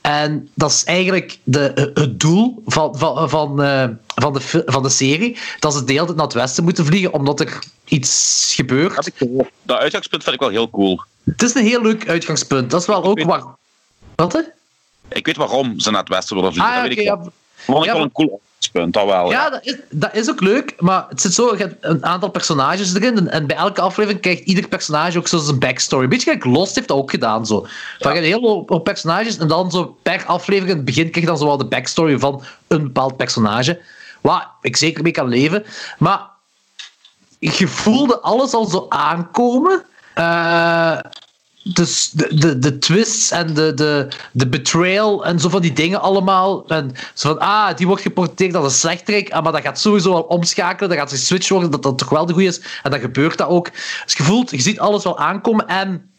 En dat is eigenlijk de, het doel van, van, van, eh, van, de, van de serie. Dat ze de hele tijd naar het westen moeten vliegen, omdat er iets gebeurt. Ik. Dat uitgangspunt vind ik wel heel cool. Het is een heel leuk uitgangspunt. Dat is wel ook weet- waar. Wat? hè? Ik weet waarom ze naar het westen willen vliegen. Ah, dat weet ik ja. Vond ik Ja, wel een cool uitgangspunt, dat wel. Ja, dat is, dat is ook leuk, maar het zit zo, je hebt een aantal personages erin en, en bij elke aflevering krijgt ieder personage ook zo zijn backstory. Een beetje gelijk Lost heeft dat ook gedaan. Zo. Van, je hebt een hele hoop hoop personages en dan zo per aflevering in het begin krijg je dan zo wel de backstory van een bepaald personage. Waar ik zeker mee kan leven. Maar je voelde alles al zo aankomen. Eh, dus de, de, de twists en de, de, de betrayal en zo van die dingen allemaal. En zo van, ah, die wordt geportretteerd als een slechterik, ah, maar dat gaat sowieso wel omschakelen, dat gaat geswitcht worden, dat dat toch wel de goede is. En dan gebeurt dat ook. Dus je voelt, je ziet alles wel aankomen en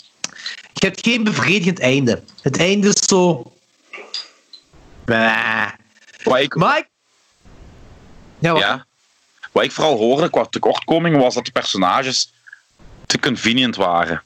je hebt geen bevredigend einde. Het einde is zo... Bah. Wat ik, Maar ik... Ja, wat? ja, wat ik vooral hoorde qua tekortkoming was dat de personages te convenient waren.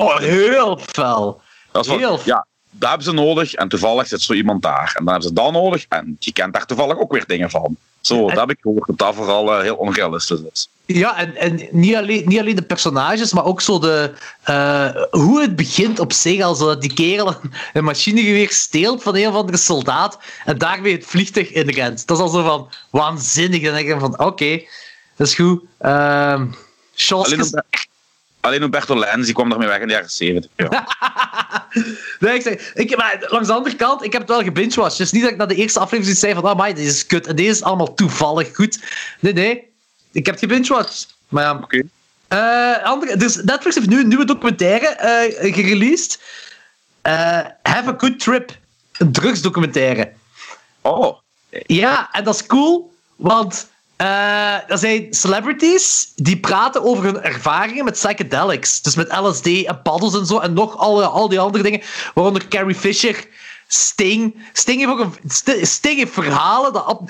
Oh, heel fel. Dat is wat- Heel. ja, dat hebben ze nodig en toevallig zit zo iemand daar. En dan hebben ze dat nodig en je kent daar toevallig ook weer dingen van. Zo, dat heb ik gehoord dat dat vooral eh, heel onrealistisch is. Ja, en, en niet, alleen, niet alleen de personages, maar ook zo de, eh, hoe het begint op zich. Als dat die kerel een, een machinegeweer steelt van een of andere soldaat en daarmee het vliegtuig inrent. Dat is al zo van waanzinnig. Dan denk je van, oké, dat is goed. Sjolskes- Humber- alleen Humberto Lenz die kwam daarmee weg in de jaren 70. Ja. Nee, ik zeg, ik, maar langs de andere kant, ik heb het wel gebingewatcht. Dus niet dat ik na de eerste aflevering zei van, ah, maar dit is kut. En deze is allemaal toevallig goed. Nee, nee. Ik heb het gebingewatcht. Maar ja, Oké. Eh, andere, dus Netflix heeft nu een nieuwe documentaire eh gereleased. Eh, Have a Good Trip. Een drugsdocumentaire. Oh, Ja, en dat is cool, want eh er zijn celebrities die praten over hun ervaringen met psychedelics. Dus met LSD en paddels en zo, en nog al, al die andere dingen. Waaronder Carrie Fisher, Sting. Sting heeft ook een, St- Sting heeft verhalen. Dat,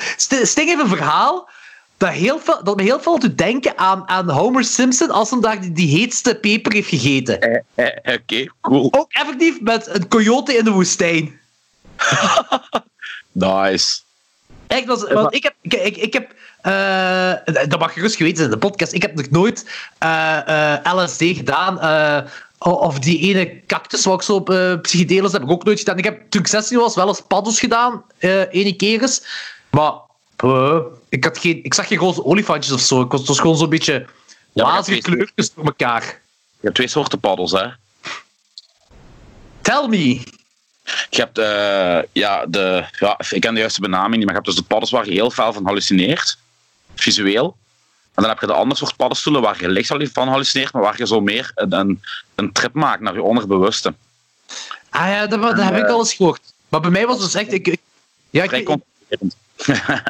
Sting heeft een verhaal dat, heel veel, dat me heel veel doet denken aan, aan Homer Simpson als hij daar die, die heetste peper heeft gegeten. eh, eh, oké, cool. Ook effectief met een coyote in de woestijn. Nice. Echt, want ik heb, ik, ik, ik heb eh, dat mag gerust geweten zijn in de podcast, ik heb nog nooit eh, eh, LSD gedaan. of die ene cactus wat ik zo op psychedelisch heb ik ook nooit gedaan. Ik heb toen ik 16 was wel eens paddels gedaan, ene keer eens. Maar ik, had geen, ik zag geen roze olifantjes of zo. Ik was, het was gewoon zo'n beetje Ja, wazige kleurtjes door elkaar. Je hebt twee soorten paddels, hè. Tell me. Je hebt, ja, de, ja, ik ken de juiste benaming niet, maar je hebt dus de paddels waar je heel veel van hallucineert, visueel. En dan heb je de andere soort paddenstoelen waar je licht van hallucineert, maar waar je zo meer een, een, een trip maakt naar je onderbewuste. Ah ja, dat, dat heb ik wel eens gehoord. Maar bij mij was het dus echt... Ik, ik- ja, ik, ik-.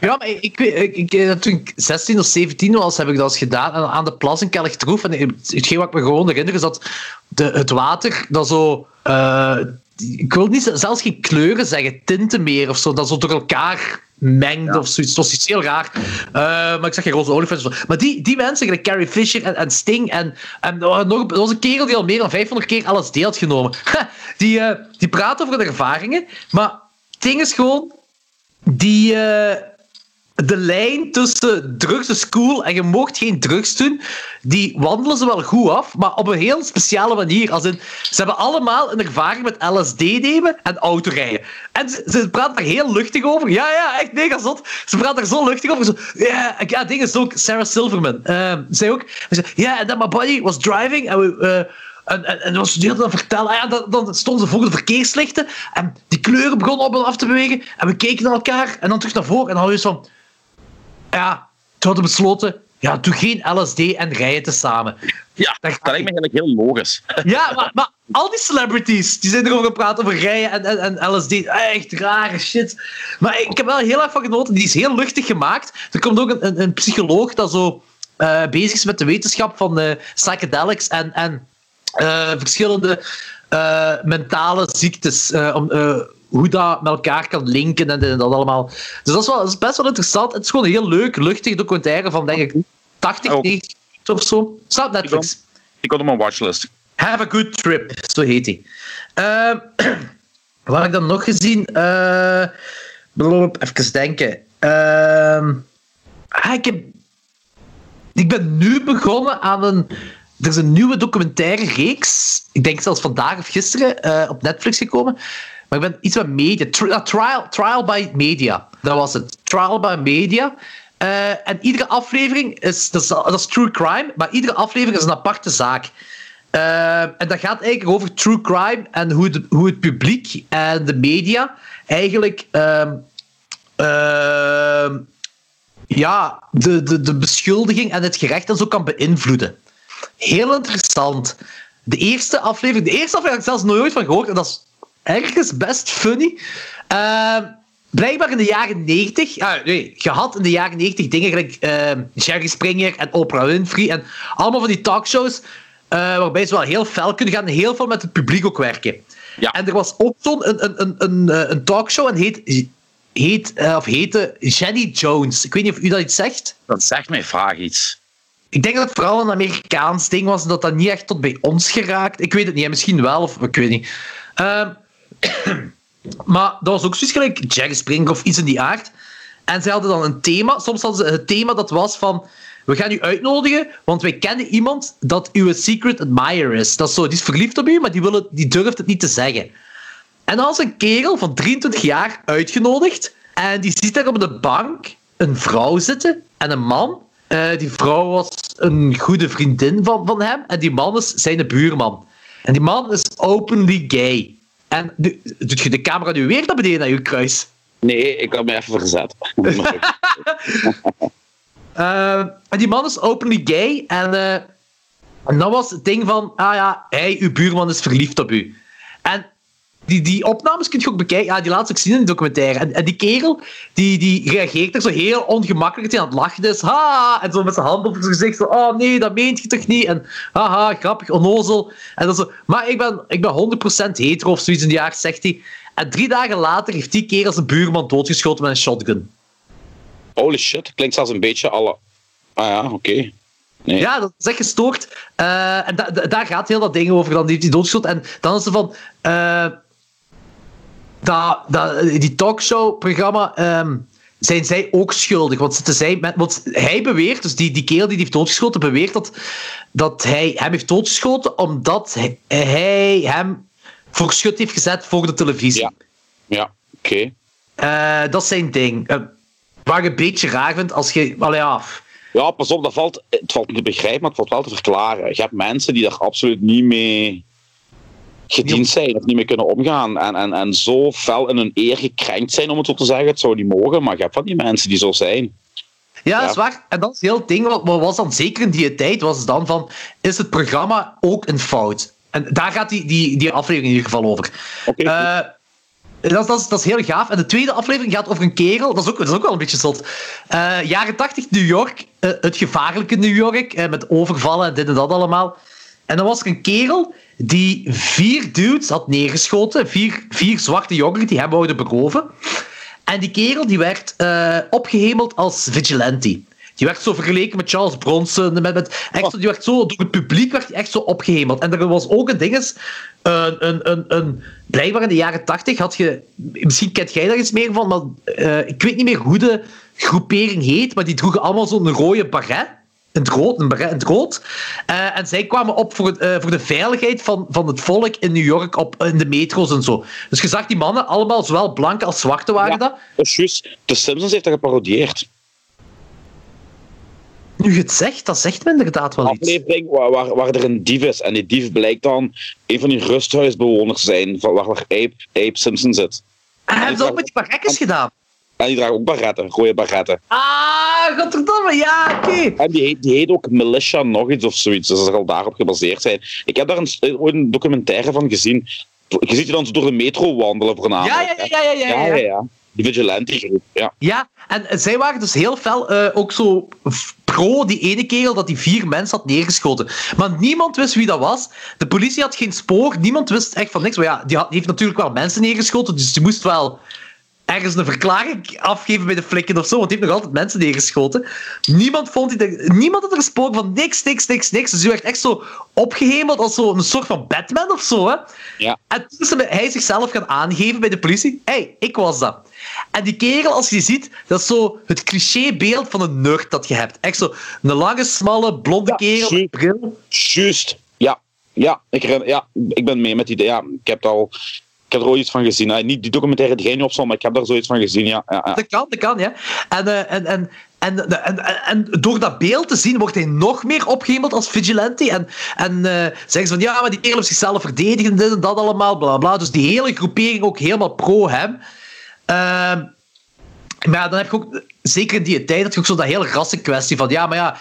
Ja, maar ik, ik, ik, eh, toen ik 16 of 17 was, heb ik dat eens gedaan aan, aan de plas in Kelligtroef. En hetgeen wat ik me gewoon herinner is dat de, het water dat zo... eh, ik wil niet zelfs geen kleuren zeggen, tinten meer of zo, dat zo door elkaar mengt of zoiets. Het was iets heel raar. Eh, maar ik zag geen roze olifant. of zo. Maar die, die mensen, gelijk Carrie Fisher en, en Sting en, en er nog, er was een kerel die al meer dan 500 keer LSD had genomen. die, eh, die praten over de ervaringen, maar het ding is gewoon die, eh, de lijn tussen drugs is cool en je mocht geen drugs doen, die wandelen ze wel goed af, maar op een heel speciale manier. Als in, ze hebben allemaal een ervaring met LSD nemen en autorijden. En ze, praten daar heel luchtig over. Ja, ja, echt mega zot. Ze praten daar zo luchtig over. Ja, ja, ding is ook Sarah Silverman. eh, zei ook, zei, yeah, and my buddy was driving and we... eh, En, en, en was dan vertellen, ah ja, dan, dan stonden ze voor de verkeerslichten en die kleuren begonnen op en af te bewegen en we keken naar elkaar en dan terug naar voren en dan hadden we van, ja, toen hadden besloten, ja, doe geen LSD en rijden te samen. Ja, dat lijkt me eigenlijk heel logisch. Ja, maar, maar al die celebrities die zijn erover gepraat over rijden en, en, en LSD. Echt rare shit. Maar ik heb wel heel erg van genoten. Die is heel luchtig gemaakt. Er komt ook een, een, een psycholoog dat zo uh, bezig is met de wetenschap van uh, psychedelics en, en uh, verschillende mentale ziektes. om, hoe dat met elkaar kan linken en, en dat allemaal. Dus dat is, wel, dat is best wel interessant. Het is gewoon een heel leuk, luchtig documentaire van, denk ik, 80, 90 of zo. Staat Netflix. Ik had op mijn watchlist. Have a good trip, zo heet hij. Uh, wat heb ik dan nog gezien? Uh, even denken. Uh, ik, heb, ik ben nu begonnen aan een. Er is een nieuwe documentaire reeks. Ik denk zelfs vandaag of gisteren uh, op Netflix gekomen. Maar ik ben iets van media. trial, trial by Media. Dat was het. Trial by Media. Uh, en iedere aflevering is dat, is. true crime, maar iedere aflevering is een aparte zaak. Uh, en dat gaat eigenlijk over true crime en hoe, hoe het publiek en de media eigenlijk uh, ja, de, de, de beschuldiging en het gerecht en zo kan beïnvloeden. Heel interessant. De eerste aflevering, de eerste aflevering heb ik zelfs nooit van gehoord en dat is ergens best funny. Uh, blijkbaar in de jaren 90, ah, nee, je had in de jaren 90 dingen gelijk uh, Jerry Springer en Oprah Winfrey en allemaal van die talkshows uh, waarbij ze wel heel fel kunnen gaan en heel veel met het publiek ook werken. Ja. En er was ook zo'n een, een, een, een, eh, een talkshow en heet, heet, uh, of heette Jenny Jones. Ik weet niet of u dat iets zegt. Dat zegt mij vaak iets. Ik denk dat het vooral een Amerikaans ding was en dat dat niet echt tot bij ons geraakt. Ik weet het niet, misschien wel, of ik weet niet. Uh, maar dat was ook zoiets gelijk Jerry Springer of iets in die aard. En ze hadden dan een thema. Soms hadden ze het thema dat was van... We gaan u uitnodigen, want wij kennen iemand dat uw secret admirer is. Dat is zo, die is verliefd op u, maar die, die durft het niet te zeggen. En dan was een kerel van 23 jaar uitgenodigd. En die ziet daar op de bank een vrouw zitten en een man. Uh, die vrouw was een goede vriendin van, van hem. En die man is zijn buurman. En die man is openly gay. En doet je de camera nu weer naar beneden naar je kruis? Nee, ik had me even verzet. uh, en die man is openly gay. En, uh, en dat was het ding van, ah ja, hij, uw buurman is verliefd op u. En die, die opnames kun je ook bekijken. Ja, die laat ik zien in de documentaire. En, en, die kerel, die, die reageert er zo heel ongemakkelijk aan het lachen is. Ha! En zo met zijn hand op zijn gezicht. Zo, oh nee, dat meent je toch niet? En haha, grappig, onnozel. En dan zo, maar ik ben, ik ben 100% hetero of zoiets in die jaar, zegt hij. En drie dagen later heeft die kerel zijn buurman doodgeschoten met een shotgun. Holy shit, klinkt zelfs een beetje alle... Ah ja, oké. Nee. Ja, dat is echt gestoord. Uh, en da daar gaat heel dat ding over. Dan heeft hij doodgeschoten. En dan is er van... Uh, dat, dat, die talkshow-programma ehm, zijn zij ook schuldig. Want, met, want hij beweert, dus die, die kerel die heeft doodgeschoten, beweert dat, dat hij hem heeft doodgeschoten omdat hij, hij hem voor schut heeft gezet voor de televisie. Ja, ja oké. Okay. Uh, dat is zijn ding. Uh, waar ik een beetje raar vind als je. Well, ja. ja, pas op, dat valt, het valt niet te begrijpen, maar het valt wel te verklaren. Je hebt mensen die daar absoluut niet mee gediend zijn of niet meer kunnen omgaan. En, en, en zo fel in hun eer gekrenkt zijn, om het zo te zeggen. Het zou niet mogen, maar je hebt van die mensen die zo zijn. Ja, dat is waar. En dat is heel het ding. Wat was dan zeker in die tijd, was dan van, is het programma ook een fout? En daar gaat die, die, die aflevering in ieder geval over. Okay, uh, dat, dat, is, dat is heel gaaf. En de tweede aflevering gaat over een kerel. Dat is ook, dat is ook wel een beetje zot. Uh, jaren 80 New York. Uh, het gevaarlijke New York. met overvallen en dit en dat allemaal. En dan was er een kerel die vier dudes had neergeschoten. Vier, vier zwarte jongeren die hem wouden beroven. En die kerel die werd uh, opgehemeld als vigilante. Die werd zo vergeleken met Charles Bronson. Met, met, echt, die werd zo, door het publiek werd hij echt zo opgehemeld. En er was ook een ding eens, een, een, een, een, blijkbaar in de jaren tachtig had je, misschien kent jij daar iets meer van, maar uh, ik weet niet meer hoe de groepering heet, maar die droegen allemaal zo'n rode baret in het rood, een in het rood. Uh, en zij kwamen op voor, uh, voor de veiligheid van, van het volk in New York op, in de metro's en zo. Dus je zag die mannen allemaal, zowel blanke als zwarte waren ja, dat. Dat is juist. De Simpsons heeft dat geparodieerd. Nu je het zegt, dat zegt me inderdaad wel iets. aflevering waar, waar, waar er een dief is. En die dief blijkt dan een van die rusthuisbewoners zijn, van waar, waar Abe, Abe Simpson zit. En hebben ze ook met die barrekkers gedaan? En die draagt ook barretten, rode barretten. Ah, godverdomme, ja, oké. En die heet, die heet ook Militia nog iets of zoiets, dus dat zal daarop gebaseerd zijn. Ik heb daar een, eh, ooit een documentaire van gezien. Je ziet je dan door de metro wandelen voornamelijk. Ja, ja, ja, ja, ja, ja. ja, ja. Die vigilante groep, ja. Ja, en zij waren dus heel fel eh, ook zo pro die ene kerel dat die vier mensen had neergeschoten. Maar niemand wist wie dat was. De politie had geen spoor. Niemand wist echt van niks. Maar ja, die, had, die heeft natuurlijk wel mensen neergeschoten, dus die moest wel ergens een verklaring afgeven bij de flikken of zo, want die heeft nog altijd mensen neergeschoten. Niemand vond die, niemand had er gesproken van niks, niks, niks, niks. Dus die werd echt zo opgehemeld als zo een soort van Batman of zo. Hè? Ja. En toen is hij zichzelf gaan aangeven bij de politie. Hé, hey, ik was dat. En die kerel, als je ziet, dat is zo het clichébeeld van een nerd dat je hebt. Echt zo een lange, smalle, blonde Ja, kerel bril. Juist. Ja, ja, ik, ja, ik ben mee met die. Ja, ik heb er al. Ik heb er ooit iets van gezien. Eh, niet die documentaire die jij nu maar ik heb daar zoiets van gezien. Ja, ja, ja. Dat kan, dat kan, ja. En, eh, en, en, en, en, door dat beeld te zien, wordt hij nog meer opgehemeld als vigilante. En, en eh, zeggen ze van, ja, maar die heeft zichzelf verdedigen, dit en dat allemaal, bla. Dus die hele groepering ook helemaal pro hem. Ehm, maar dan heb je ook, zeker in die tijd, dat je ook zo dat hele rassenkwestie van, ja, maar ja,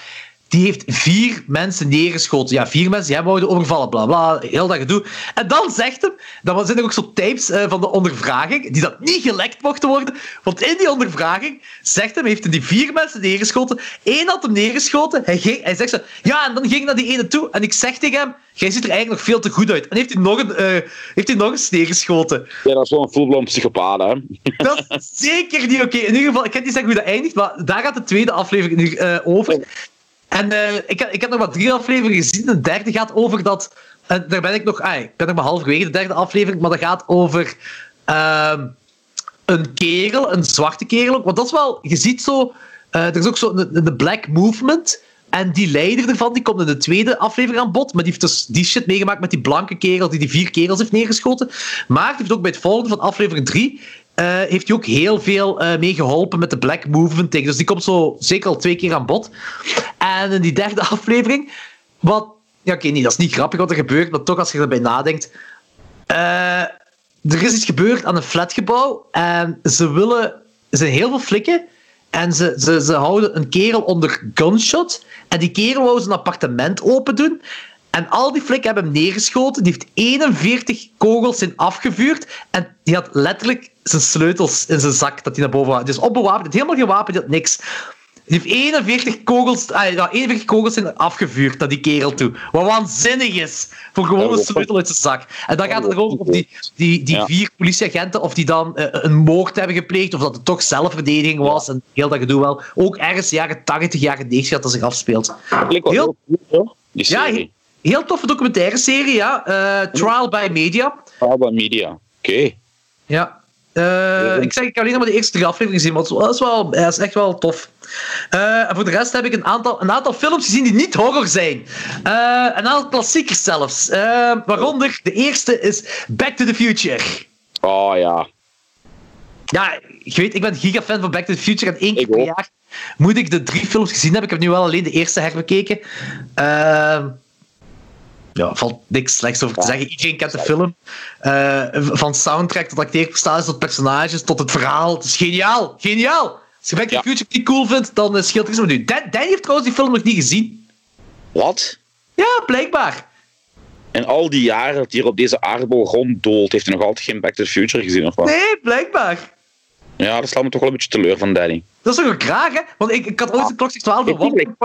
die heeft vier mensen neergeschoten. Ja, vier mensen die hem overvallen, bla bla, heel dat gedoe. En dan zegt hem, dan zijn er ook zo tapes eh, van de ondervraging, die dat niet gelekt mochten worden, want in die ondervraging zegt hem, heeft hij die vier mensen neergeschoten, Eén had hem neergeschoten, hij, ging, hij zegt zo, ja, en dan ging naar die ene toe, en ik zeg tegen hem, jij ziet er eigenlijk nog veel te goed uit. En heeft hij nog, een, eh, heeft hij nog eens neergeschoten. Ja, dat is wel een full-blown psychopaat, hè. Dat is zeker niet oké. In ieder geval, ik kan niet zeggen hoe dat eindigt, maar daar gaat de tweede aflevering nu eh, over. En eh, ik, ik heb nog maar drie afleveringen gezien. De derde gaat over dat. En daar ben ik nog. Ah, ik ben nog maar halverwege de derde aflevering, maar dat gaat over. ehm, een kerel, een zwarte kerel ook. Want dat is wel. Je ziet zo. eh, er is ook zo een Black Movement. En die leider ervan die komt in de tweede aflevering aan bod. Maar die heeft dus die shit meegemaakt met die blanke kerel die die vier kerels heeft neergeschoten. Maar die heeft ook bij het volgende van aflevering 3 heeft hij ook heel veel eh mee geholpen met de Black Movement. Dus die komt zo zeker al twee keer aan bod. En in die derde aflevering, wat... Ja, oké, nee, dat is niet grappig wat er gebeurt, maar toch als je erbij nadenkt... eh, er is iets gebeurd aan een flatgebouw en ze willen... Er heel veel flikken en ze, ze, ze houden een kerel onder gunshot en die kerel wou zijn appartement open doen en al die flikken hebben hem neergeschoten. Die heeft 41 kogels in afgevuurd. En die had letterlijk zijn sleutels in zijn zak dat hij naar boven had. Dus onbewapend, helemaal geen wapen, die had niks. Die heeft 41 kogels, ah, ja, 41 kogels in afgevuurd naar die kerel toe. Wat waanzinnig is. Voor gewoon een sleutel uit zijn zak. En dan gaat het erover of die, die, die vier politieagenten of die dan eh, een moord hebben gepleegd. Of dat het toch zelfverdediging was. En heel dat gedoe wel. Ook ergens jaren 80, jaren 90 dat dat zich afspeelt. Heel- Ja. Heel toffe documentaire serie, ja. Eh, Trial by Media. Alba Media. Oké. Ja. Eh, ik zeg, ik heb alleen nog maar de eerste drie afleveringen gezien, wel- dat is, wel, dat is echt wel tof. Eh, en voor de rest heb ik een aantal, een aantal films gezien die niet horror zijn. Een aantal klassiekers zelfs. Waaronder, de eerste is Back to the Future. Oh ja. Ja, je weet, ik ben gigafan van Back to the Future en één keer per jaar moet ik de drie films gezien hebben. Ik heb nu wel alleen de eerste herbekeken. Eh, ja, valt niks slechts over te zeggen. Iedereen kent de film. Eh, van soundtrack tot acteerprestaties, tot personages, tot het verhaal. Het is geniaal. Geniaal! Als je Back to the Future niet cool vindt, dan eh, scheelt het iets met u. Dan, Dan heeft trouwens die film nog niet gezien. Wat? Ja, blijkbaar. In al die jaren dat hij hier op deze aardbol ronddoolt, heeft hij nog altijd geen Back to the Future gezien of wat? Nee, blijkbaar. Ja, dat slaat me toch wel een beetje teleur van Danny. Dat is toch ook raar, hè? Want ik, ik had ooit een klok 12 Heeft van iedereen-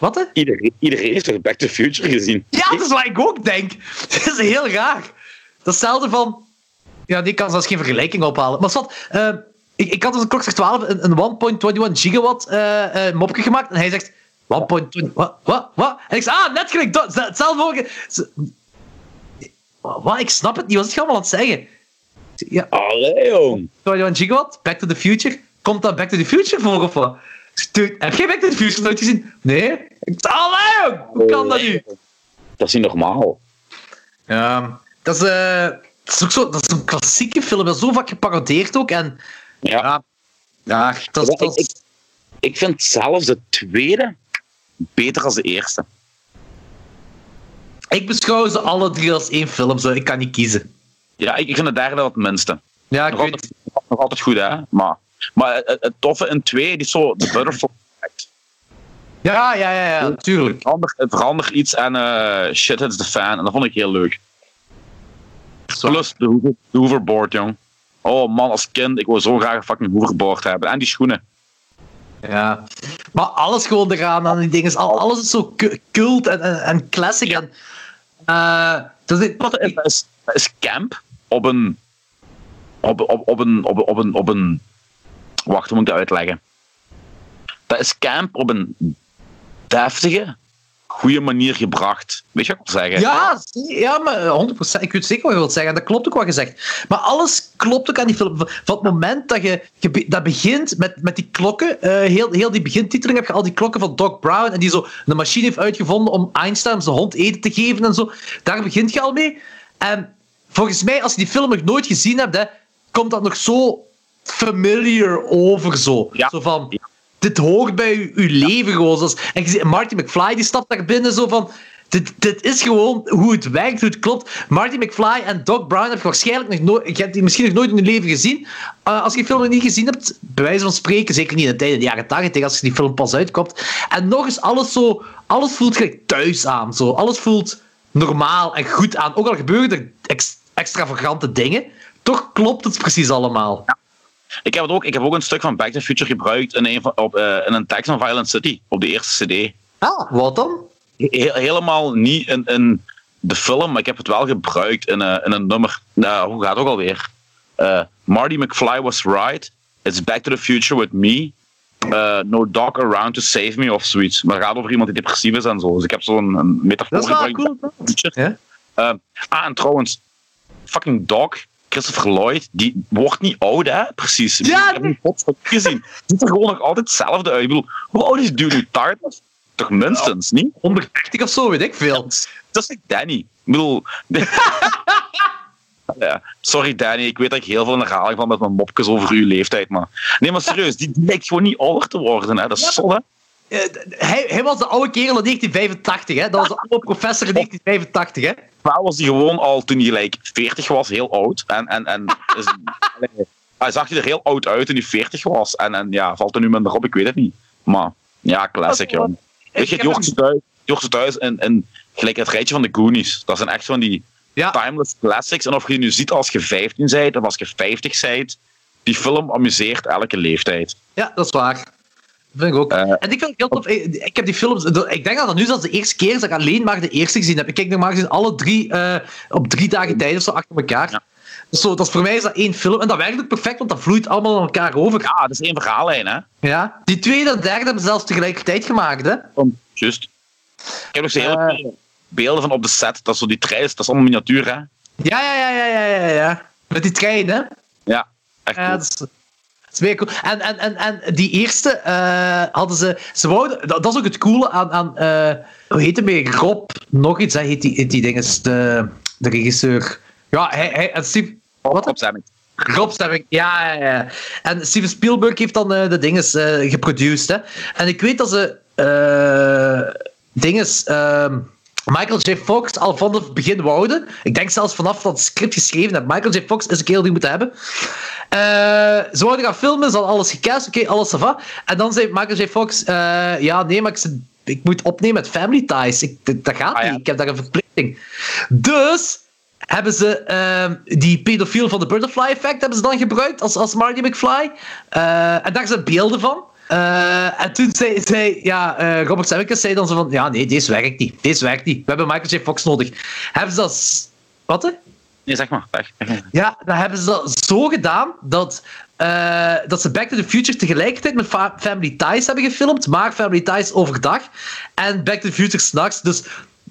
Wat? Hè? Iedereen, iedereen heeft toch Back to the Future gezien? Ja, dat is wat ik ook denk. Dat is heel raar. Dat is hetzelfde van... Ja, die kan zelfs geen vergelijking ophalen. Maar wat, eh, ik, ik had dus een klok 12 een, een 1.21 gigawatt eh eh, mopje gemaakt. En hij zegt... 1.20... Wat? Wat? Wat? En ik zeg, ah, net gelijk dat. Hetzelfde morgen. Wat? Ik snap het niet. Wat is het allemaal aan het zeggen? Ja, Allee, jong. 21 gigawatt, Back to the Future. Komt dat Back to the Future voor of wat? Dude, heb jij Back to the Future nooit gezien? Nee. Allee. Hoe kan dat nu? Dat is niet normaal. Ja, dat is, eh, dat is ook zo, dat is een klassieke film. Dat is zo vaak geparodeerd ook. En Ja. ja, ja dat, Ja, dat ik- Ik vind zelfs de tweede beter als de eerste. Ik beschouw ze alle drie als één film, zo. ik kan niet kiezen. Ja, ik ik vind de derde wel het minste. Ja, ik Nog weet altijd, nog altijd goed, hè? Maar, maar het, het toffe in twee, die is zo de butterfly effect. Ja, ja, ja, ja, natuurlijk. Het verandert, het verandert iets en eh, shit hits the fan. En dat vond ik heel leuk. Plus de, de hoverboard, jong. Oh man, als kind, ik wil zo graag een fucking hoverboard hebben. En die schoenen. Ja. Maar alles gewoon eraan aan die dingen. Al, alles is zo cu- cult en, en, en classic. En, eh, dat is, Dat is, dat is, dat is camp op een. Op, op, op, een, op, op, een, op een. Wacht, hoe moet ik uitleggen? Dat is camp op een deftige, goede manier gebracht. Weet je wat ik wil zeggen? ja, ja, maar 100%. Ik weet zeker wat je wilt zeggen. En dat klopt ook wat je zegt. Maar alles klopt ook aan die film. Van het moment dat je. dat begint met, met die klokken. eh, heel, heel die begintiteling heb je al die klokken van Doc Brown. En die zo een machine heeft uitgevonden om Einstein zijn hond eten te geven en zo. Daar begint je al mee. En volgens mij, als je die film nog nooit gezien hebt, hè, komt dat nog zo familiar over. Zo, Ja. zo van. Ja. Dit hoort bij uw, uw leven gewoon. Zoals, en je ziet Marty McFly die stapt daar binnen zo van. Dit, dit is gewoon hoe het werkt, hoe het klopt. Marty McFly en Doc Brown heb je waarschijnlijk nog nooit. Je hebt die misschien nog nooit in je leven gezien. Uh, als je die film nog niet gezien hebt, bij wijze van spreken, zeker niet in de in de jaren 80, als je die film pas uitkomt. En nog eens alles zo. Alles voelt gelijk thuis aan. Zo. Alles voelt normaal en goed aan. Ook al gebeuren er ex- extravagante dingen, toch klopt het precies allemaal. Ik heb, het ook, ik heb ook een stuk van Back to the Future gebruikt in een, van, op, eh, in een tekst van Violent City, op de eerste CD. Ah, wat dan? He- helemaal niet in, in de film, maar ik heb het wel gebruikt in, eh, in een nummer. Nou, hoe gaat het ook alweer? Eh, Marty McFly was right. It's Back to the Future with me. Uh, no dog around to save me of zoiets. Maar het gaat over iemand die depressief is en zo. Dus ik heb zo'n metafoor Dat is wel gebruikt. cool. Ja? Eh, ah, en trouwens, fucking Dog, Christopher Lloyd, die wordt niet oud, hè? Precies. Ja, ik heb hem gezien. Ziet er gewoon nog altijd hetzelfde uit. Ik bedoel, hoe oud is dude? 80? Toch minstens, niet? 130 of zo, weet ik veel. Dat is like Danny. Ik bedoel... ja, sorry Danny, ik weet dat ik heel veel in herhaling van met mijn mopjes over uw leeftijd, maar... Nee, maar serieus, die, die lijkt gewoon niet ouder te worden, hè. Dat is Ja. zot, hè. Eh, hij, hij was de oude kerel in 1985, hè? Dat was de oude professor in 1985, hè? Normaal was hij gewoon al toen hij like, 40 was, heel oud. En, en, en is, hij zag er heel oud uit toen hij 40 was. En, en ja, valt er nu minder op, ik weet het niet. Maar ja, classic, joh. Weet je, het Jorse thuis, en, en gelijk het rijtje van de Goonies. Dat zijn echt van die Ja. timeless classics. En of je nu ziet als je 15 bent of als je 50 bent, die film amuseert elke leeftijd. Ja, dat is waar. Dat vind ik ook. Eh. en ik vind het heel tof. Ik, ik heb die films... Ik denk dat dat nu zelfs de eerste keer is dat ik alleen maar de eerste gezien heb. Ik kijk normaal gezien alle drie eh, op drie dagen tijd of zo achter elkaar. Ja. Dus zo, dat is voor mij is dat één film. En dat werkt ook perfect, want dat vloeit allemaal aan elkaar over. Ja, dat is één verhaallijn, hè. Ja. Die tweede en derde hebben ze zelfs tegelijkertijd gemaakt, hè? Juist. Ik heb nog Eh. mooie beelden van op de set. Dat is zo die trein, dat is allemaal miniatuur, hè. Ja, ja, ja, ja, ja, ja. ja. Met die trein, hè? Ja, echt Ja, cool. dat is, dat is cool. En, en, en, en die eerste eh, hadden ze... ze wouden, dat, dat is ook het coole aan... aan eh, hoe heet weer? Rob, nog iets, hè, heet die, die ding is de, de regisseur. Ja, hij... hij en Steve, wat? Rob Stemming, ja, ja, ja. En Steven Spielberg heeft dan eh, de dinges geproduced. Hè. En ik weet dat ze dinges. ehm, Michael J. Fox al van het begin wouden. Ik denk zelfs vanaf dat het script geschreven heb. Michael J. Fox is een kerel die moeten hebben. Eh, ze wouden gaan filmen, ze hadden alles gecast, oké, alles va. En dan zei Michael J. Fox: eh, Ja, nee, maar ik, zit- ik moet opnemen met Family Ties. Ik, dat gaat Ah, ja. niet, ik heb daar een verplichting. Dus hebben ze ehm, die pedofiel van de Butterfly Effect hebben ze dan gebruikt als, als Marty McFly. Eh, en daar zijn beelden van. En toen zei, zei ja, Robert Zemeckis zei dan zo van, ja nee, deze werkt niet. Deze werkt niet. We hebben Michael J. Fox nodig. Hebben ze dat... Wat? Nee, zeg maar. Ja, dan hebben ze dat zo gedaan dat, eh, dat ze Back to the Future tegelijkertijd met Fa- Family Ties hebben gefilmd, maar Family Ties overdag en Back to the Future s'nachts. Dus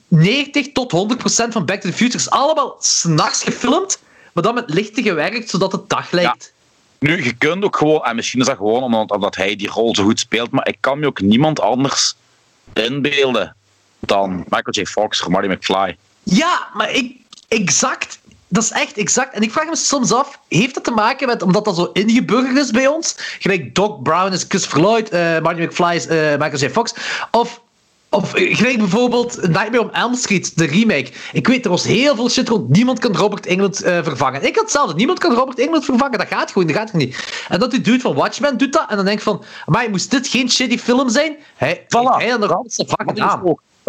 90 tot 100 procent van Back to the Future is allemaal s'nachts gefilmd, maar dan met lichten gewerkt, zodat het dag lijkt. Nu, je kunt ook gewoon, en misschien is dat gewoon omdat, omdat hij die rol zo goed speelt, maar ik kan me ook niemand anders inbeelden dan Michael J. Fox of Marty McFly. Ja, maar ik, exact. Dat is echt exact. En ik vraag me soms af, heeft dat te maken met, omdat dat zo ingeburgerd is bij ons? Gelijk Doc Brown is Christopher Lloyd, eh Marty McFly is eh, Michael J. Fox. Of Of gelijk bijvoorbeeld Nightmare on Elm Street, de remake. Ik weet, er was heel veel shit rond. Niemand kan Robert Englund eh, vervangen. Ik had hetzelfde. Niemand kan Robert Englund vervangen. Dat gaat gewoon, dat gaat niet. En dat die dude van Watchmen doet dat. En dan denk ik van, maar moest dit geen shitty film zijn? Hij, Voilà. hij had nog altijd vak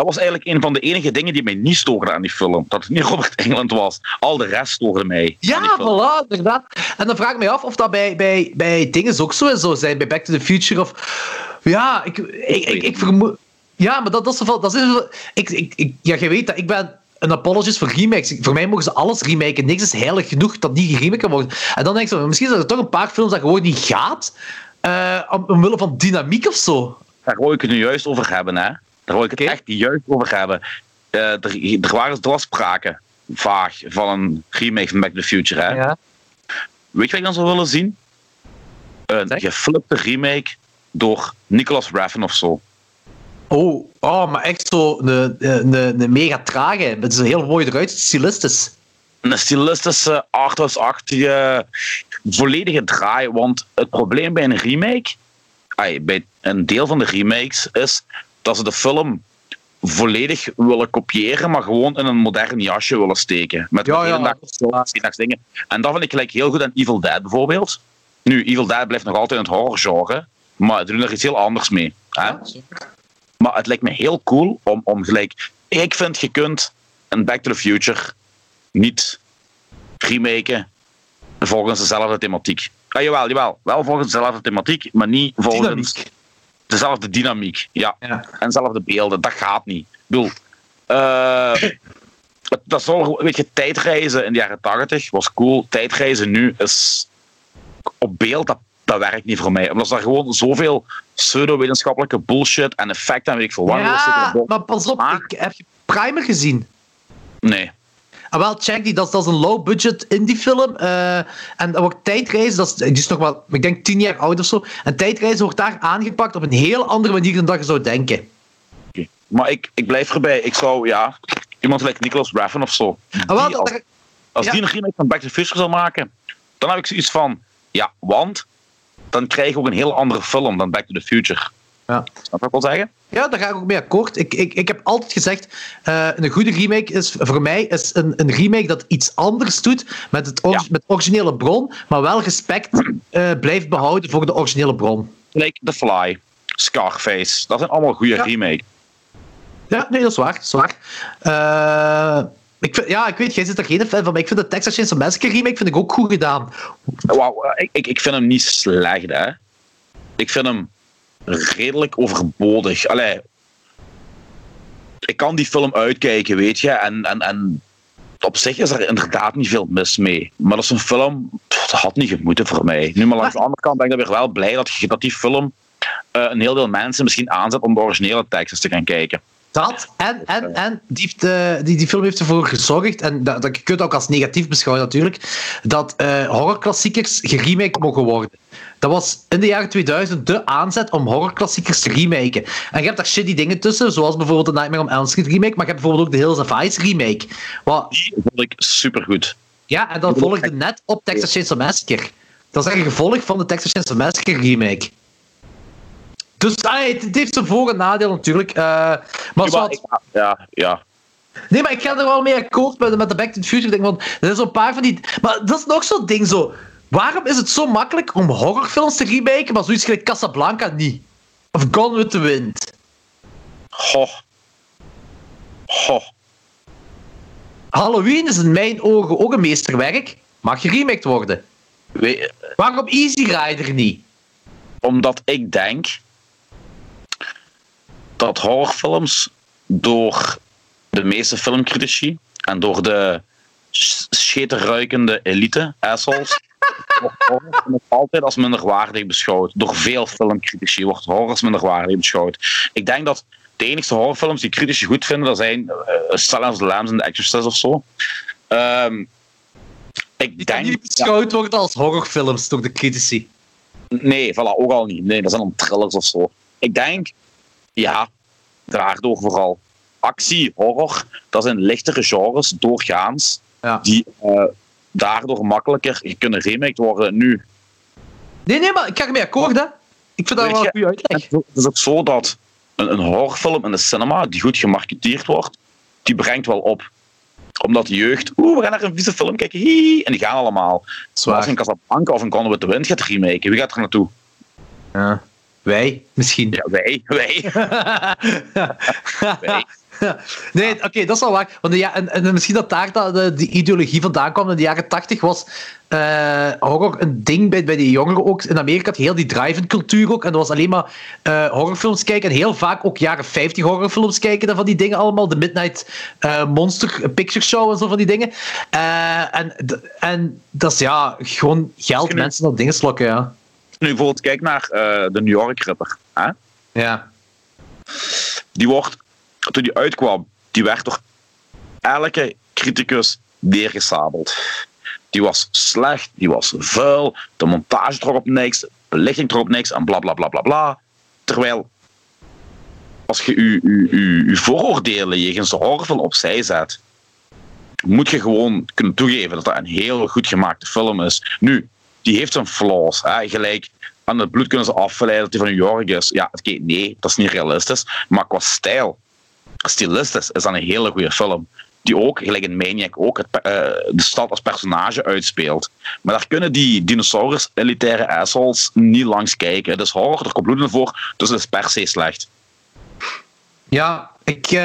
Dat, was eigenlijk een van de enige dingen die mij niet stoorden aan die film. Dat het niet Robert Englund was. Al de rest stoorde mij. Ja, voilà, inderdaad. En dan vraag ik me af of dat bij, bij, bij dingen ook zo zou zijn, bij Back to the Future. Of, ja, ik, ik, ik, ik vermoed. Ja, maar dat, dat is. Dat is ik, ik, ik, ja, je weet dat ik ben een apologist voor remakes. Voor mij mogen ze alles remaken. Niks is heilig genoeg dat niet geremaked kan worden. En dan denk ik zo, misschien zijn er toch een paar films dat gewoon niet gaat. eh om, omwille van dynamiek of zo. Daar wou ik het nu juist over hebben, hè. Daar wou ik het echt juist over hebben. Eh, er, er waren dwarspraken, vaag, van een remake van Back to the Future, hè. Ja. Weet je wat ik dan zou willen zien? Een Zeg. geflipte remake door Nicholas Raffen of zo. Oh, oh, maar echt zo een, een, een mega trage. Het is een heel mooi eruit, stilistisch. Een stilistische, arthouse-achtige, volledige draai. Want het probleem bij een remake, bij een deel van de remakes, is dat ze de film volledig willen kopiëren, maar gewoon in een modern jasje willen steken. Met Ja, ja, ja, dag, dag dingen. En dat vind ik gelijk heel goed aan Evil Dead bijvoorbeeld. Nu, Evil Dead blijft nog altijd in het horrorgenre, maar ze doen er iets heel anders mee. Hè? Maar het lijkt me heel cool om, om gelijk. Ik vind je kunt een Back to the Future niet remaken volgens dezelfde thematiek. Ah, jawel, jawel. Wel volgens dezelfde thematiek, maar niet volgens Dynamiek. Dezelfde dynamiek. Ja. Ja. En dezelfde beelden. Dat gaat niet. Ik bedoel, eh, dat zal, weet je, tijdreizen in de jaren 80 was cool. Tijdreizen nu is op beeld, dat, dat werkt niet voor mij. Omdat er gewoon zoveel pseudo-wetenschappelijke bullshit en effecten en weet ik veel wat. Ja, zitten. maar pas op, Maar- ik, heb je Primer gezien? Nee. Ah, wel, check die, dat, is- dat is een low-budget indie-film. eh, en dat wordt tijdreizen, dat is, die is nog wel, ik denk tien jaar oud of zo. En tijdreizen wordt daar aangepakt op een heel andere manier dan dat je zou denken. Maar ik, ik blijf erbij. Ik zou, ja, iemand like Nicholas Raffen of zo. Ah, wel, Die als als ja. die een remake van Back to the Future zou maken, dan heb ik zoiets van, ja, want dan krijg je ook een heel andere film dan Back to the Future. ja. Snap wat ik wil zeggen? Ja, daar ga ik ook mee akkoord. Ik, ik, ik heb altijd gezegd, eh, een goede remake is voor mij is een, een remake dat iets anders doet met het or- Ja. met originele bron, maar wel respect eh, blijft behouden voor de originele bron. Like The Fly, Scarface, dat zijn allemaal goede Ja. remakes. Ja, nee, dat is waar. Dat is waar. Eh, ik vind, ja, ik weet, jij zit er geen fan van, maar ik vind de Texas Chainsaw Massacre remake vind ik ook goed gedaan. Wauw, ik, ik, ik vind hem niet slecht, hè. Ik vind hem redelijk overbodig. Allee, ik kan die film uitkijken, weet je, en, en, en op zich is er inderdaad niet veel mis mee. Maar dat is een film, dat had niet gemoeten voor mij. Nu, maar langs de andere kant ben ik dan weer wel blij dat, die film eh, een heel deel mensen misschien aanzet om de originele teksten te gaan kijken. Dat, en, en, en die, heeft, eh, die, die film heeft ervoor gezorgd, en dat, dat, je kunt het ook als negatief beschouwen natuurlijk, dat eh horrorklassiekers geremaked mogen worden. Dat was in de jaren 2000 de aanzet om horrorklassiekers te remaken. En je hebt daar shitty dingen tussen, zoals bijvoorbeeld de Nightmare on Elm Street remake, maar je hebt bijvoorbeeld ook de Hills of Ice remake. Wat, Die vond ik supergoed. ja, en dat volgde net op Texas Chainsaw Massacre. Dat is een gevolg van de Texas Chainsaw Massacre remake. Dus ah, het, heeft zijn voor- en nadeel natuurlijk. eh, maar ik- ja, ja. Nee, maar ik ga er wel mee akkoord met, met de Back to the Future. ding, want er zijn zo'n paar van die... Maar dat is nog zo'n ding zo. Waarom is het zo makkelijk om horrorfilms te remaken, maar zoiets gelijk Casablanca niet? Of Gone with the Wind? Goh. Goh. Halloween is in mijn ogen ook een meesterwerk. Mag geremaked worden. We- Waarom Easy Rider niet? omdat ik denk dat horrorfilms door de meeste filmcritici en door de sch- scheterruikende elite, assholes, wordt altijd als minderwaardig beschouwd. Door veel filmcritici wordt horror als minderwaardig beschouwd. Ik denk dat de enige horrorfilms die critici goed vinden, dat zijn uh, Silence of the Lambs en The Exorcist of zo. Ehm, ik Die denk... niet ja, beschouwd worden als horrorfilms door de critici. Nee, voilà, ook al niet. Nee, dat zijn dan thrillers of zo. Ik denk, ja, daardoor vooral. Actie, horror, dat zijn lichtere genres, doorgaans, Ja. die eh, daardoor makkelijker kunnen remaked worden. Nu, Nee, nee, maar ik ga ermee akkoord, hè. Ik vind dat Weet wel een goede uitleg. het is ook zo dat een, een horrorfilm in de cinema die goed gemarketeerd wordt, die brengt wel op. Omdat de jeugd, oeh, we gaan naar een vieze film kijken, hihi, en die gaan allemaal. Zwaar. Als een Casablanca of een Gone with the Wind gaat remaken, wie gaat er naartoe? Ja. Wij, misschien. Ja, wij, wij. wij. Nee, oké, dat is wel waar. Want ja, en, en misschien dat daar dat, de, die ideologie vandaan kwam. In de jaren tachtig was eh horror een ding bij, bij de jongeren ook. In Amerika had heel die drive-in cultuur ook. En dat was alleen maar eh, horrorfilms kijken. En heel vaak ook jaren 50 horrorfilms kijken. En van die dingen allemaal. De Midnight eh, Monster Picture Show en zo van die dingen. En, en dat is ja, gewoon geld, mensen dat dingen slokken, ja. Nu bijvoorbeeld kijk naar eh, de New York Ripper. Hè? Ja. Die wordt, toen die uitkwam, die werd door elke criticus neergesabeld. Die was slecht, die was vuil, de montage trok op niks, de belichting trok op niks en bla bla bla bla bla. Terwijl, als je je, je, je, je vooroordelen jegens de horrorfilm opzij zet, moet je gewoon kunnen toegeven dat dat een heel goed gemaakte film is. Nu, die heeft zijn flaws. Hè? Gelijk, aan het bloed kunnen ze afleiden dat hij van New York is. Ja, oké, nee, dat is niet realistisch. Maar qua stijl, stilistisch, is dat een hele goede film. Die ook, gelijk in Maniac, ook het, eh, de stad als personage uitspeelt. Maar daar kunnen die dinosaurus, elitaire assholes, niet langs kijken. Het is horror, er komt bloed voor, dus het is per se slecht. Ja, ik eh,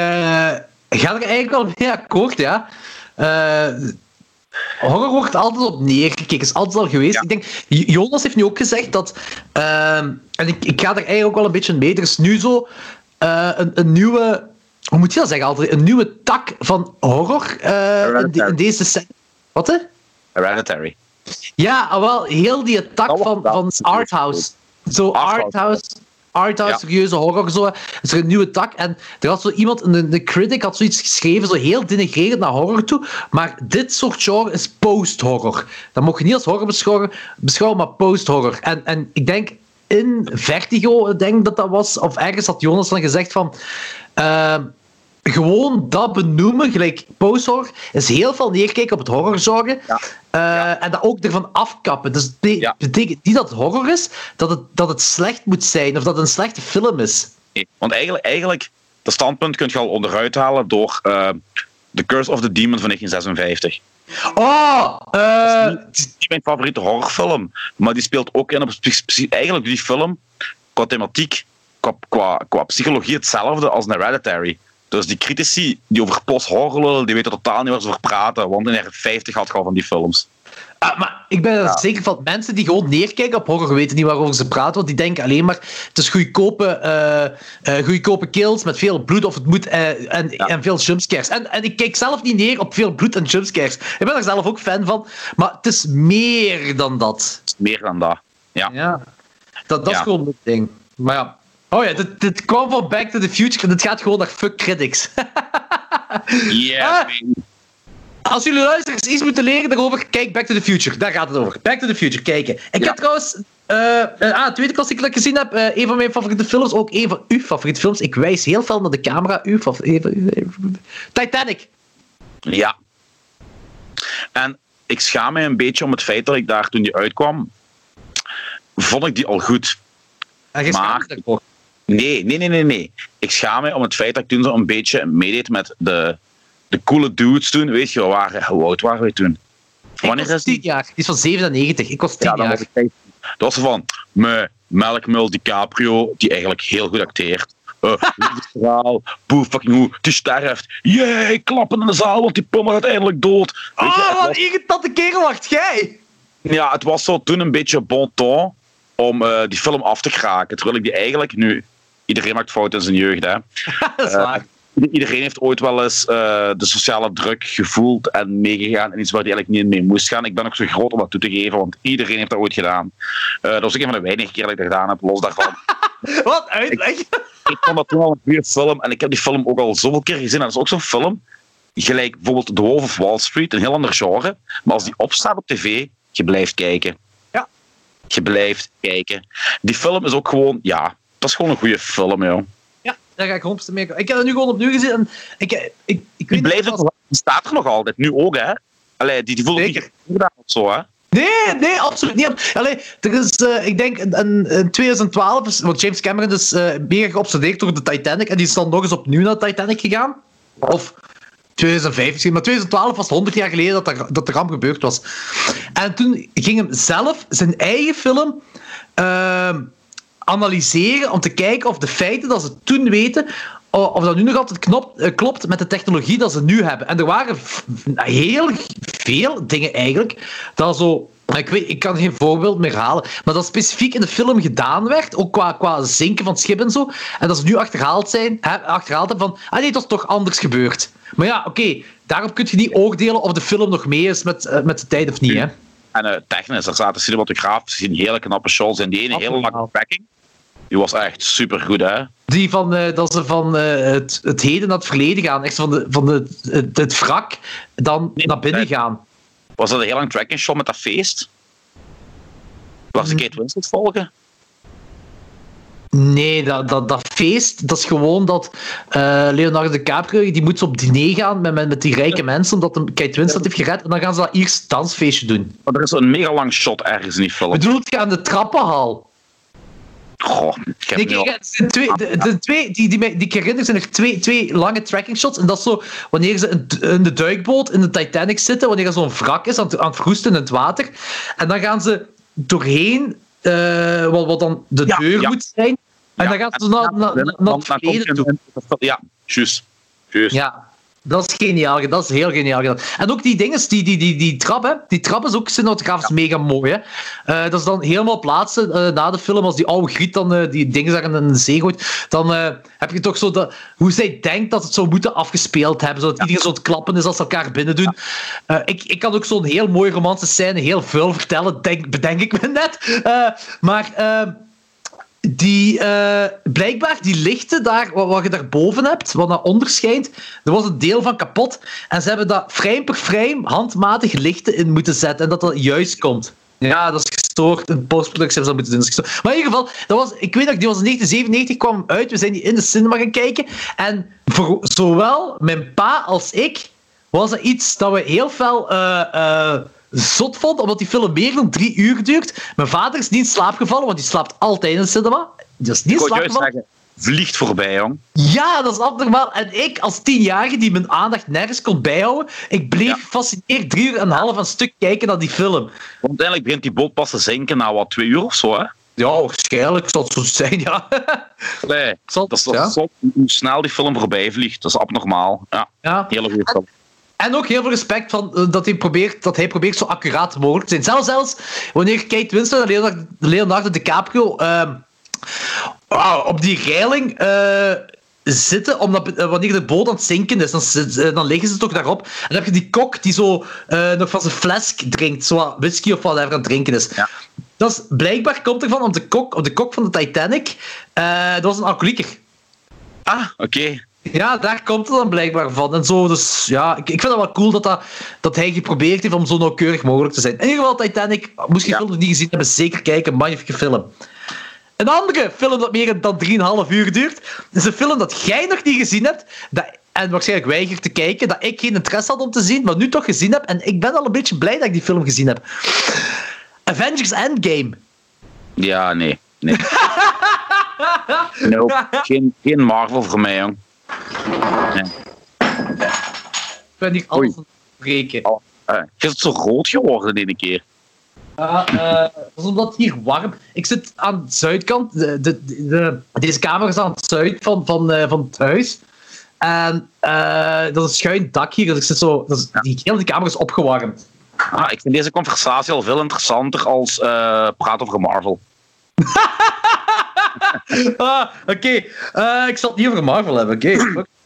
ga er eigenlijk wel mee akkoord, ja. Eh, horror wordt altijd op neergekeken, is altijd al geweest. Ja. Ik denk, Jonas heeft nu ook gezegd dat, ehm, en ik, ik ga er eigenlijk ook wel een beetje mee, er is nu zo eh, een, een nieuwe, hoe moet je dat zeggen, altijd, een nieuwe tak van horror eh, in, deze... se- Wat, hè? Hereditary. Ja, ah, wel, heel die tak van, van arthouse. Zo Arthouse. Arthouse, Ja. serieuze horror, zo. is er een nieuwe tak. En er had zo iemand, een, een critic had zoiets geschreven, zo heel denigrerend naar horror toe. Maar dit soort genre is post-horror. Dat mocht je niet als horror beschouwen, beschouwen maar post-horror. En, en ik denk in Vertigo, denk dat dat was, of ergens had Jonas dan gezegd van... ehm, gewoon dat benoemen, gelijk post-horror, is heel veel neerkijken op het horrorgenre. Ja. Eh, Ja. En dat ook ervan afkappen. Dus het Ja. betekent niet dat het horror is, dat het, dat het slecht moet zijn of dat het een slechte film is. Nee, Want eigenlijk, eigenlijk, dat standpunt kun je al onderuit halen door eh, The Curse of the Demon van 1956. Oh! Het is niet mijn favoriete horrorfilm, maar die speelt ook in op eigenlijk die film qua thematiek, qua, qua, qua psychologie hetzelfde als een Hereditary. Dus die critici die over post-horror lullen, die weten totaal niet waar ze over praten, want in de jaren 50 had je al van die films. ah, maar ik ben er Ja. zeker van mensen die gewoon neerkijken op horror weten niet waarover ze praten, want die denken alleen maar het is goedkope, eh eh, goedkope kills met veel bloed of het moet, eh, en, Ja. en veel jumpscares. En, en ik kijk zelf niet neer op veel bloed en jumpscares. Ik ben er zelf ook fan van, maar het is meer dan dat. Het is meer dan dat. Ja. Ja. Dat, dat is gewoon het ding. Maar ja. Oh ja, dit, dit kwam van Back to the Future. Dit gaat gewoon naar fuck critics. Ah. baby. Als jullie luisteren iets moeten leren daarover, kijk Back to the Future. Daar gaat het over. Back to the Future, kijken. Ik Ja. heb trouwens... eh, ah, tweede klassieker dat ik gezien heb. eh, een van mijn favoriete films. Ook een van uw favoriete films. Ik wijs heel veel naar de camera. Uw favoriete... Titanic. Ja. En ik schaam mij een beetje om het feit dat ik daar toen die uitkwam, vond ik die al goed. En Maar- daarvoor. Nee, nee, nee, nee, nee. Ik schaam mij om het feit dat ik toen zo een beetje meedeed met de, de coole dudes toen. Weet je, waren, hoe oud waren we toen? Wanneer ik was is die? 10 jaar. Die is van 97. Ik was 10 Ja, dan jaar. was ik 15. Dat was van, me, Melkmul DiCaprio, die eigenlijk heel goed acteert. Uh, verhaal, boe, fucking hoe, die sterft. Jee, klappen in de zaal, want die pommel gaat eindelijk dood. Weet je, Oh, wat irritante kerel wacht jij. ja, het was zo toen een beetje bon ton om eh, die film af te kraken. Terwijl ik die eigenlijk nu... Iedereen maakt fouten in zijn jeugd, hè. dat is Eh, waar. Iedereen heeft ooit wel eens eh, de sociale druk gevoeld en meegegaan in iets waar hij eigenlijk niet mee moest gaan. Ik ben ook zo groot om dat toe te geven, want iedereen heeft dat ooit gedaan. Eh, dat was ook een van de weinige keer dat ik dat gedaan heb, los daarvan. Wat uitleg. ik vond dat toen al een goede film en ik heb die film ook al zoveel keer gezien. En dat is ook zo'n film, gelijk bijvoorbeeld The Wolf of Wall Street, een heel ander genre. Maar als die opstaat op tv, je blijft kijken. Ja. Je blijft kijken. Die film is ook gewoon, ja, dat is gewoon een goede film, joh. Ja, daar ga ik honderd mee. Ik heb het nu gewoon opnieuw gezien en ik, ik, ik, ik Die weet blijft die staat er nog altijd, nu ook, hè? Allee, die, die voelde Zeker. niet gedaan of zo, hè? Nee, nee, absoluut niet. Allee, er is, eh, ik denk, in, in 2012, is, want James Cameron is uh, mega geobsedeerd door de Titanic en die is dan nog eens opnieuw naar Titanic gegaan. Of 2005 misschien, maar 2012 was 100 jaar geleden dat, er, dat de ramp gebeurd was. En toen ging hem zelf zijn eigen film uh, analyseren om te kijken of de feiten dat ze toen weten, of dat nu nog altijd knopt, klopt met de technologie dat ze nu hebben. En er waren heel veel dingen eigenlijk dat zo. Ik, weet, ik kan geen voorbeeld meer halen, maar dat specifiek in de film gedaan werd, ook qua, qua zinken van schip en zo, en dat ze nu achterhaald zijn, hè, achterhaald hebben van, ah nee, dat is toch anders gebeurd. Maar ja, oké, daarop kun je niet oordelen of de film nog mee is met, uh, met de tijd of niet, hè. En uh, technisch, er zaten cinematografisch zien hele knappe shows en die ene hele lange tracking. Die was echt super goed, hè? Die van, uh, dat ze van uh, het, het heden naar het verleden gaan. Echt van, de, van de, het, het wrak dan nee, naar binnen gaan. Was dat een heel lang tracking shot met dat feest? Waar ze Mm. Kate Winslet volgen? Nee, dat, dat, dat feest, dat is gewoon dat uh, Leonardo DiCaprio, die moet op diner gaan met, met, met die rijke mensen, omdat hem Kate Winslet heeft gered. En dan gaan ze dat eerst dansfeestje doen. Maar er is een mega lang shot ergens in die film. Bedoelt je aan de trappenhal? Goh, ik heb al- kijk, de twee, de, de twee die, die, die ik herinner zijn er twee, twee lange tracking shots. En dat is zo wanneer ze in, de duikboot in de Titanic zitten, wanneer er zo'n wrak is aan het, aan het verroesten in het water. En dan gaan ze doorheen, eh, wat, wat dan de Ja, deur ja. moet zijn. En Ja, dan gaan ze naar, naar, naar, het Ja, juist. Juist. Ja, dat is geniaal. Dat is heel geniaal gedaan. En ook die dingen, die, die, die, die trap, hè, die trap is ook cinematografisch mega mooi. Hè. Eh, dat is dan helemaal plaatsen eh, na de film, als die oude griet dan eh, die dingen zeggen in de zee gooit, dan heb je toch zo dat, hoe zij denkt dat het zou moeten afgespeeld hebben, zodat iedereen zo het klappen is als ze elkaar binnen doen. Ik, ik kan ook zo'n heel mooie romantische scène heel veel vertellen, denk, bedenk ik me net. Maar... die, eh, blijkbaar, die lichten daar, wat, wat je daarboven hebt, wat naar onder schijnt, er was een deel van kapot. En ze hebben dat frame per frame handmatig lichten in moeten zetten. En dat dat juist komt. Ja, dat is gestoord. In postproductie hebben ze dat moeten doen. Maar in ieder geval, dat was, ik weet dat die was in 1997 kwam uit. We zijn die in de cinema gaan kijken. En voor zowel mijn pa als ik was dat iets dat we heel veel eh, eh, zot vonden, omdat die film meer dan drie uur duurt. Mijn vader is niet in slaap gevallen, want die slaapt altijd in de cinema. Die is niet in slaap gevallen. zeggen, vliegt voorbij, jong. Ja, dat is abnormaal. En ik, als tienjarige die mijn aandacht nergens kon bijhouden, ik bleef Ja. gefascineerd drie uur en een half aan een stuk kijken naar die film. Want uiteindelijk begint die boot pas te zinken na wat, twee uur of zo, hè? Ja, waarschijnlijk zal het zo zijn, ja. Nee, dat is, het, ja. hoe snel die film voorbij vliegt. Dat is abnormaal. Ja, ja. hele goede film. En ook heel veel respect van, eh, dat, hij probeert, dat hij probeert zo accuraat mogelijk te zijn. Zelfs, zelfs wanneer Kate Winslet en Leonardo, Leonardo DiCaprio ehm, op die reiling eh, zitten, omdat, eh, wanneer de boot aan het zinken is, dan, liggen ze toch daarop. En dan heb je die kok die zo nog van zijn fles drinkt, zo wat whisky of whatever aan het drinken is. Ja. Dat is blijkbaar komt ervan op de kok, op de kok van de Titanic. dat was een alcoholieker. Ah, oké. Ja, daar komt het dan blijkbaar van. En zo, dus ja, ik, ik vind het wel cool dat, dat, dat hij geprobeerd heeft om zo nauwkeurig mogelijk te zijn. In ieder geval, Titanic, moest je Ja. film nog niet gezien hebben, zeker kijken. Magnifieke film. Een andere film dat meer dan 3,5 uur duurt, is een film dat jij nog niet gezien hebt. Dat, en waarschijnlijk weigert te kijken, dat ik geen interesse had om te zien, maar nu toch gezien heb. En ik ben al een beetje blij dat ik die film gezien heb. Avengers Endgame. Ja, nee. nee. Nope. geen, geen Marvel voor mij, jong. Ik ben hier alles aan het breken. Oh, eh, je bent zo rood geworden de ene keer. Ja, eh, dat is omdat het hier warm Ik zit aan de zuidkant. De, de, de- deze kamer is aan het zuid van, van, eh, van het huis. En eh, dat is een schuin dak hier. Dus ik zit zo, is, die hele kamer is opgewarmd. Ah, ik vind deze conversatie al veel interessanter als eh praten over Marvel. Ah, oké. Eh, ik zal het niet over Marvel hebben. Oké.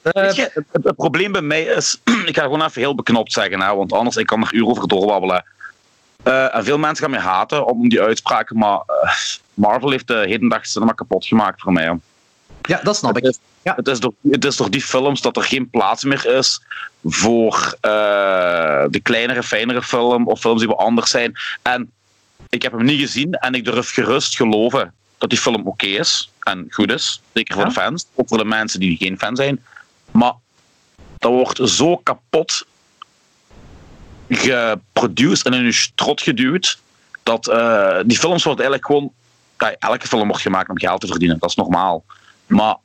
Eh, je, het, probleem bij mij is, ik ga gewoon even heel beknopt zeggen, hè, want anders ik kan er uren over doorwabbelen. Eh, en veel mensen gaan mij haten om die uitspraken, maar Marvel heeft de hedendaagse cinema kapot gemaakt voor mij. ja, dat snap Het ik. is, Ja. het, is door, het is door die films dat er geen plaats meer is voor de kleinere, fijnere film of films die wat anders zijn. En ik heb hem niet gezien en ik durf gerust geloven dat die film oké is en goed is. Zeker voor Ja. de fans, ook voor de mensen die geen fan zijn. Maar dat wordt zo kapot geproduced en in je strot geduwd. Dat eh, die films worden eigenlijk gewoon. ja, elke film wordt gemaakt om geld te verdienen, dat is normaal. Maar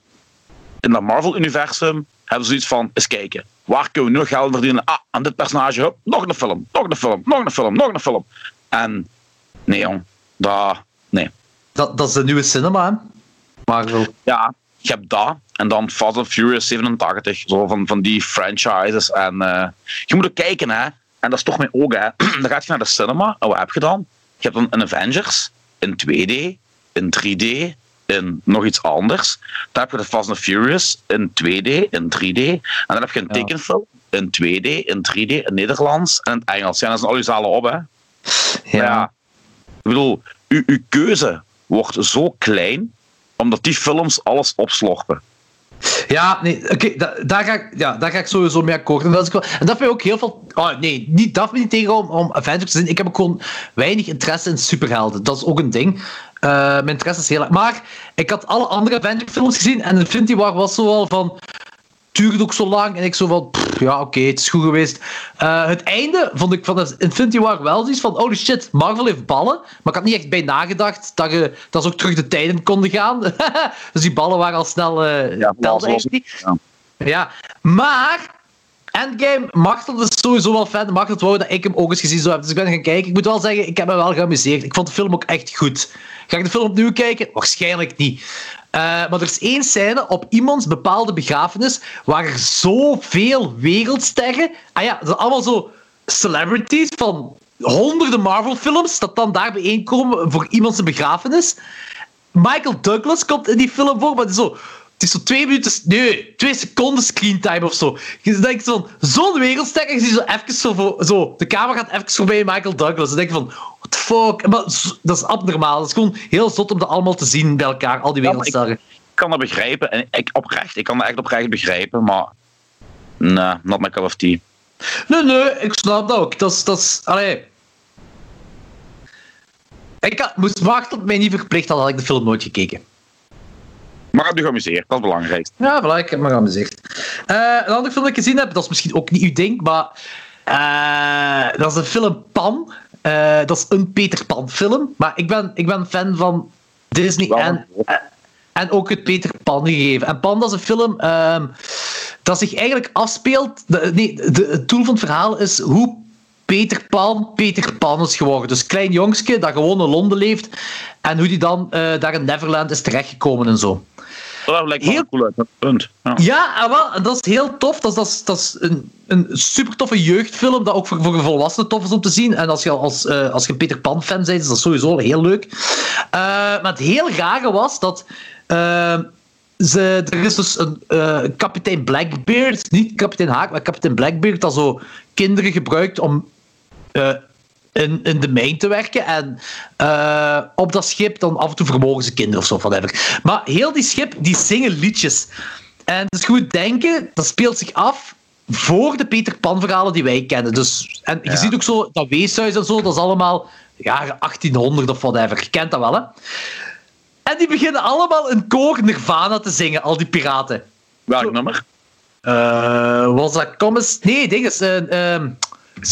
in dat Marvel-universum hebben ze zoiets van: eens kijken, waar kunnen we nog geld verdienen? Ah, aan dit personage, hup, nog een film, nog een film, nog een film, nog een film. En nee, jong, dat. Nee. Dat, dat is de nieuwe cinema, hè? Marvel. Ja, je hebt dat. En dan Fast and Furious 87. Zo van, van die franchises. En eh, je moet ook kijken, hè. En dat is toch mijn ogen, hè. Dan gaat je naar de cinema. En wat heb je dan? Je hebt dan een Avengers in 2D, in 3D, in nog iets anders. Dan heb je de Fast and Furious in 2D, in 3D. En dan heb je een Ja. tekenfilm in 2D, in 3D, in Nederlands en in het Engels. Ja, dat zijn al je zalen op, hè. Ja. Ik bedoel, uw keuze wordt zo klein, omdat die films alles opslorpen. Ja, nee, oké, da- daar, ga ik, ja, daar ga ik sowieso mee akkoord. En dat, is en dat vind ik ook heel veel... Oh, nee, niet, dat vind ik niet tegen om, om Avengers te zien. Ik heb ook gewoon weinig interesse in superhelden. Dat is ook een ding. Eh, mijn interesse is heel erg... Maar ik had alle andere Avengers-films gezien en Infinity War was zo wel van... Duurde ook zo lang en ik zo van... pff, ja, oké, het is goed geweest. Eh, het einde vond ik van Infinity War wel zoiets van... Holy shit, Marvel heeft ballen. Maar ik had niet echt bij nagedacht dat, je, dat ze ook terug de tijden konden gaan. dus die ballen waren al snel... eh Ja, telden maar Endgame mag dat is sowieso wel fan. Mag worden dat ik hem ook eens gezien zou hebben. Dus ik ben gaan kijken. Ik moet wel zeggen, ik heb me wel geamuseerd. Ik vond de film ook echt goed. Ga ik de film opnieuw kijken? Waarschijnlijk niet. Eh, maar er is één scène op iemands bepaalde begrafenis waar er zoveel wereldsterren... Ah ja, dat zijn allemaal zo celebrities van honderden Marvel-films dat dan daar bijeenkomen voor iemands begrafenis. Michael Douglas komt in die film voor, maar het is zo, het is zo twee minuten, nee, twee seconden screentime of zo. Je denkt van, zo'n wereldster, en je ziet zo even zo, zo, de camera gaat even voorbij Michael Douglas. Dan denk van, the fuck? Maar dat is abnormaal. Dat is gewoon heel zot om dat allemaal te zien bij elkaar, al die Ja, wereldsterren. Ik kan dat begrijpen. En ik oprecht, ik kan dat echt oprecht begrijpen, maar... Nee, not my cup of tea. Nee, nee, ik snap dat ook. Dat is, dat is, allee. Ik had, moest Maarten mij niet verplicht had, had ik de film nooit gekeken. Maar heb je geamuseerd, dat is belangrijk. Ja, voilà, ik heb me geamuseerd. Eh een andere film dat ik gezien heb, dat is misschien ook niet uw ding, maar eh, dat is de film Pan. Eh, dat is een Peter Pan film, maar ik ben, ik ben fan van Disney en, eh, en ook het Peter Pan gegeven. En Pan dat is een film ehm, dat zich eigenlijk afspeelt... De, nee, de, het doel van het verhaal is hoe Peter Pan Peter Pan is geworden. Dus klein jongske dat gewoon in Londen leeft en hoe die dan eh, daar in Neverland is terechtgekomen en zo. Dat lijkt me Heel- cool uit, dat punt. Ja. Ja, wel, en dat is heel tof. Dat is, dat is, dat is een, een super toffe jeugdfilm, dat ook voor, voor volwassenen tof is om te zien. En als je als, eh, als je een Peter Pan-fan bent, is dat sowieso heel leuk. Eh, maar het heel rare was dat... eh, ze, er is dus een kapitein Blackbeard, niet kapitein Haak, maar kapitein Blackbeard, dat zo kinderen gebruikt om in, in de mijn te werken. En eh, op dat schip dan af en toe vermogen ze kinderen of zo, whatever. Maar heel die schip, die zingen liedjes. En dus goed denken, dat speelt zich af voor de Peter Pan verhalen die wij kennen. Dus, en je Ja. ziet ook zo, dat weeshuis en zo, dat is allemaal jaren 1800 of whatever. Je kent dat wel, hè? En die beginnen allemaal een koor Nirvana te zingen, al die piraten. Welk nummer? Eh, was dat Commas? Nee, ding is. eh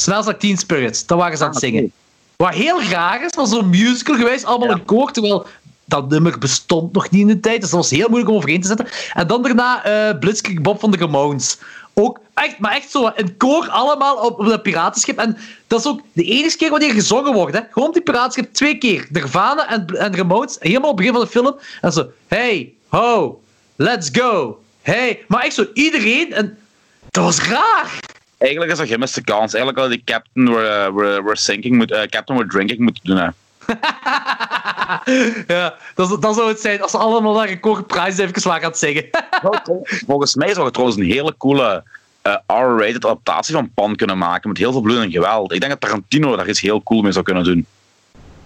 Like Teen Spirit. Dat waren ze aan het Ah, zingen. Wat heel raar is, was zo'n musical geweest, allemaal een koor, terwijl dat nummer bestond nog niet in de tijd, dus dat was heel moeilijk om overeen te zetten. En dan daarna eh Blitzkrieg Bob van de Ramones. Ook echt, maar echt zo, een koor allemaal op, op dat piratenschip. En dat is ook de enige keer wanneer gezongen wordt. Hè. Gewoon op die piratenschip twee keer. Nirvana en, en Ramones, helemaal op het begin van de film. En zo, hey, ho, let's go. Hey, maar echt zo, iedereen. En dat was raar. Eigenlijk is dat gemiste kans. Eigenlijk had die Captain We're, we're, we're Sinking, moet, eh, Captain We're Drinking moeten doen. Hè. ja, dat, dat zou het zijn als ze allemaal naar een koor prijs even waren aan het zingen. Volgens mij zou het trouwens een hele coole eh, R-rated adaptatie van Pan kunnen maken. Met heel veel bloed en geweld. Ik denk dat Tarantino daar iets heel cool mee zou kunnen doen.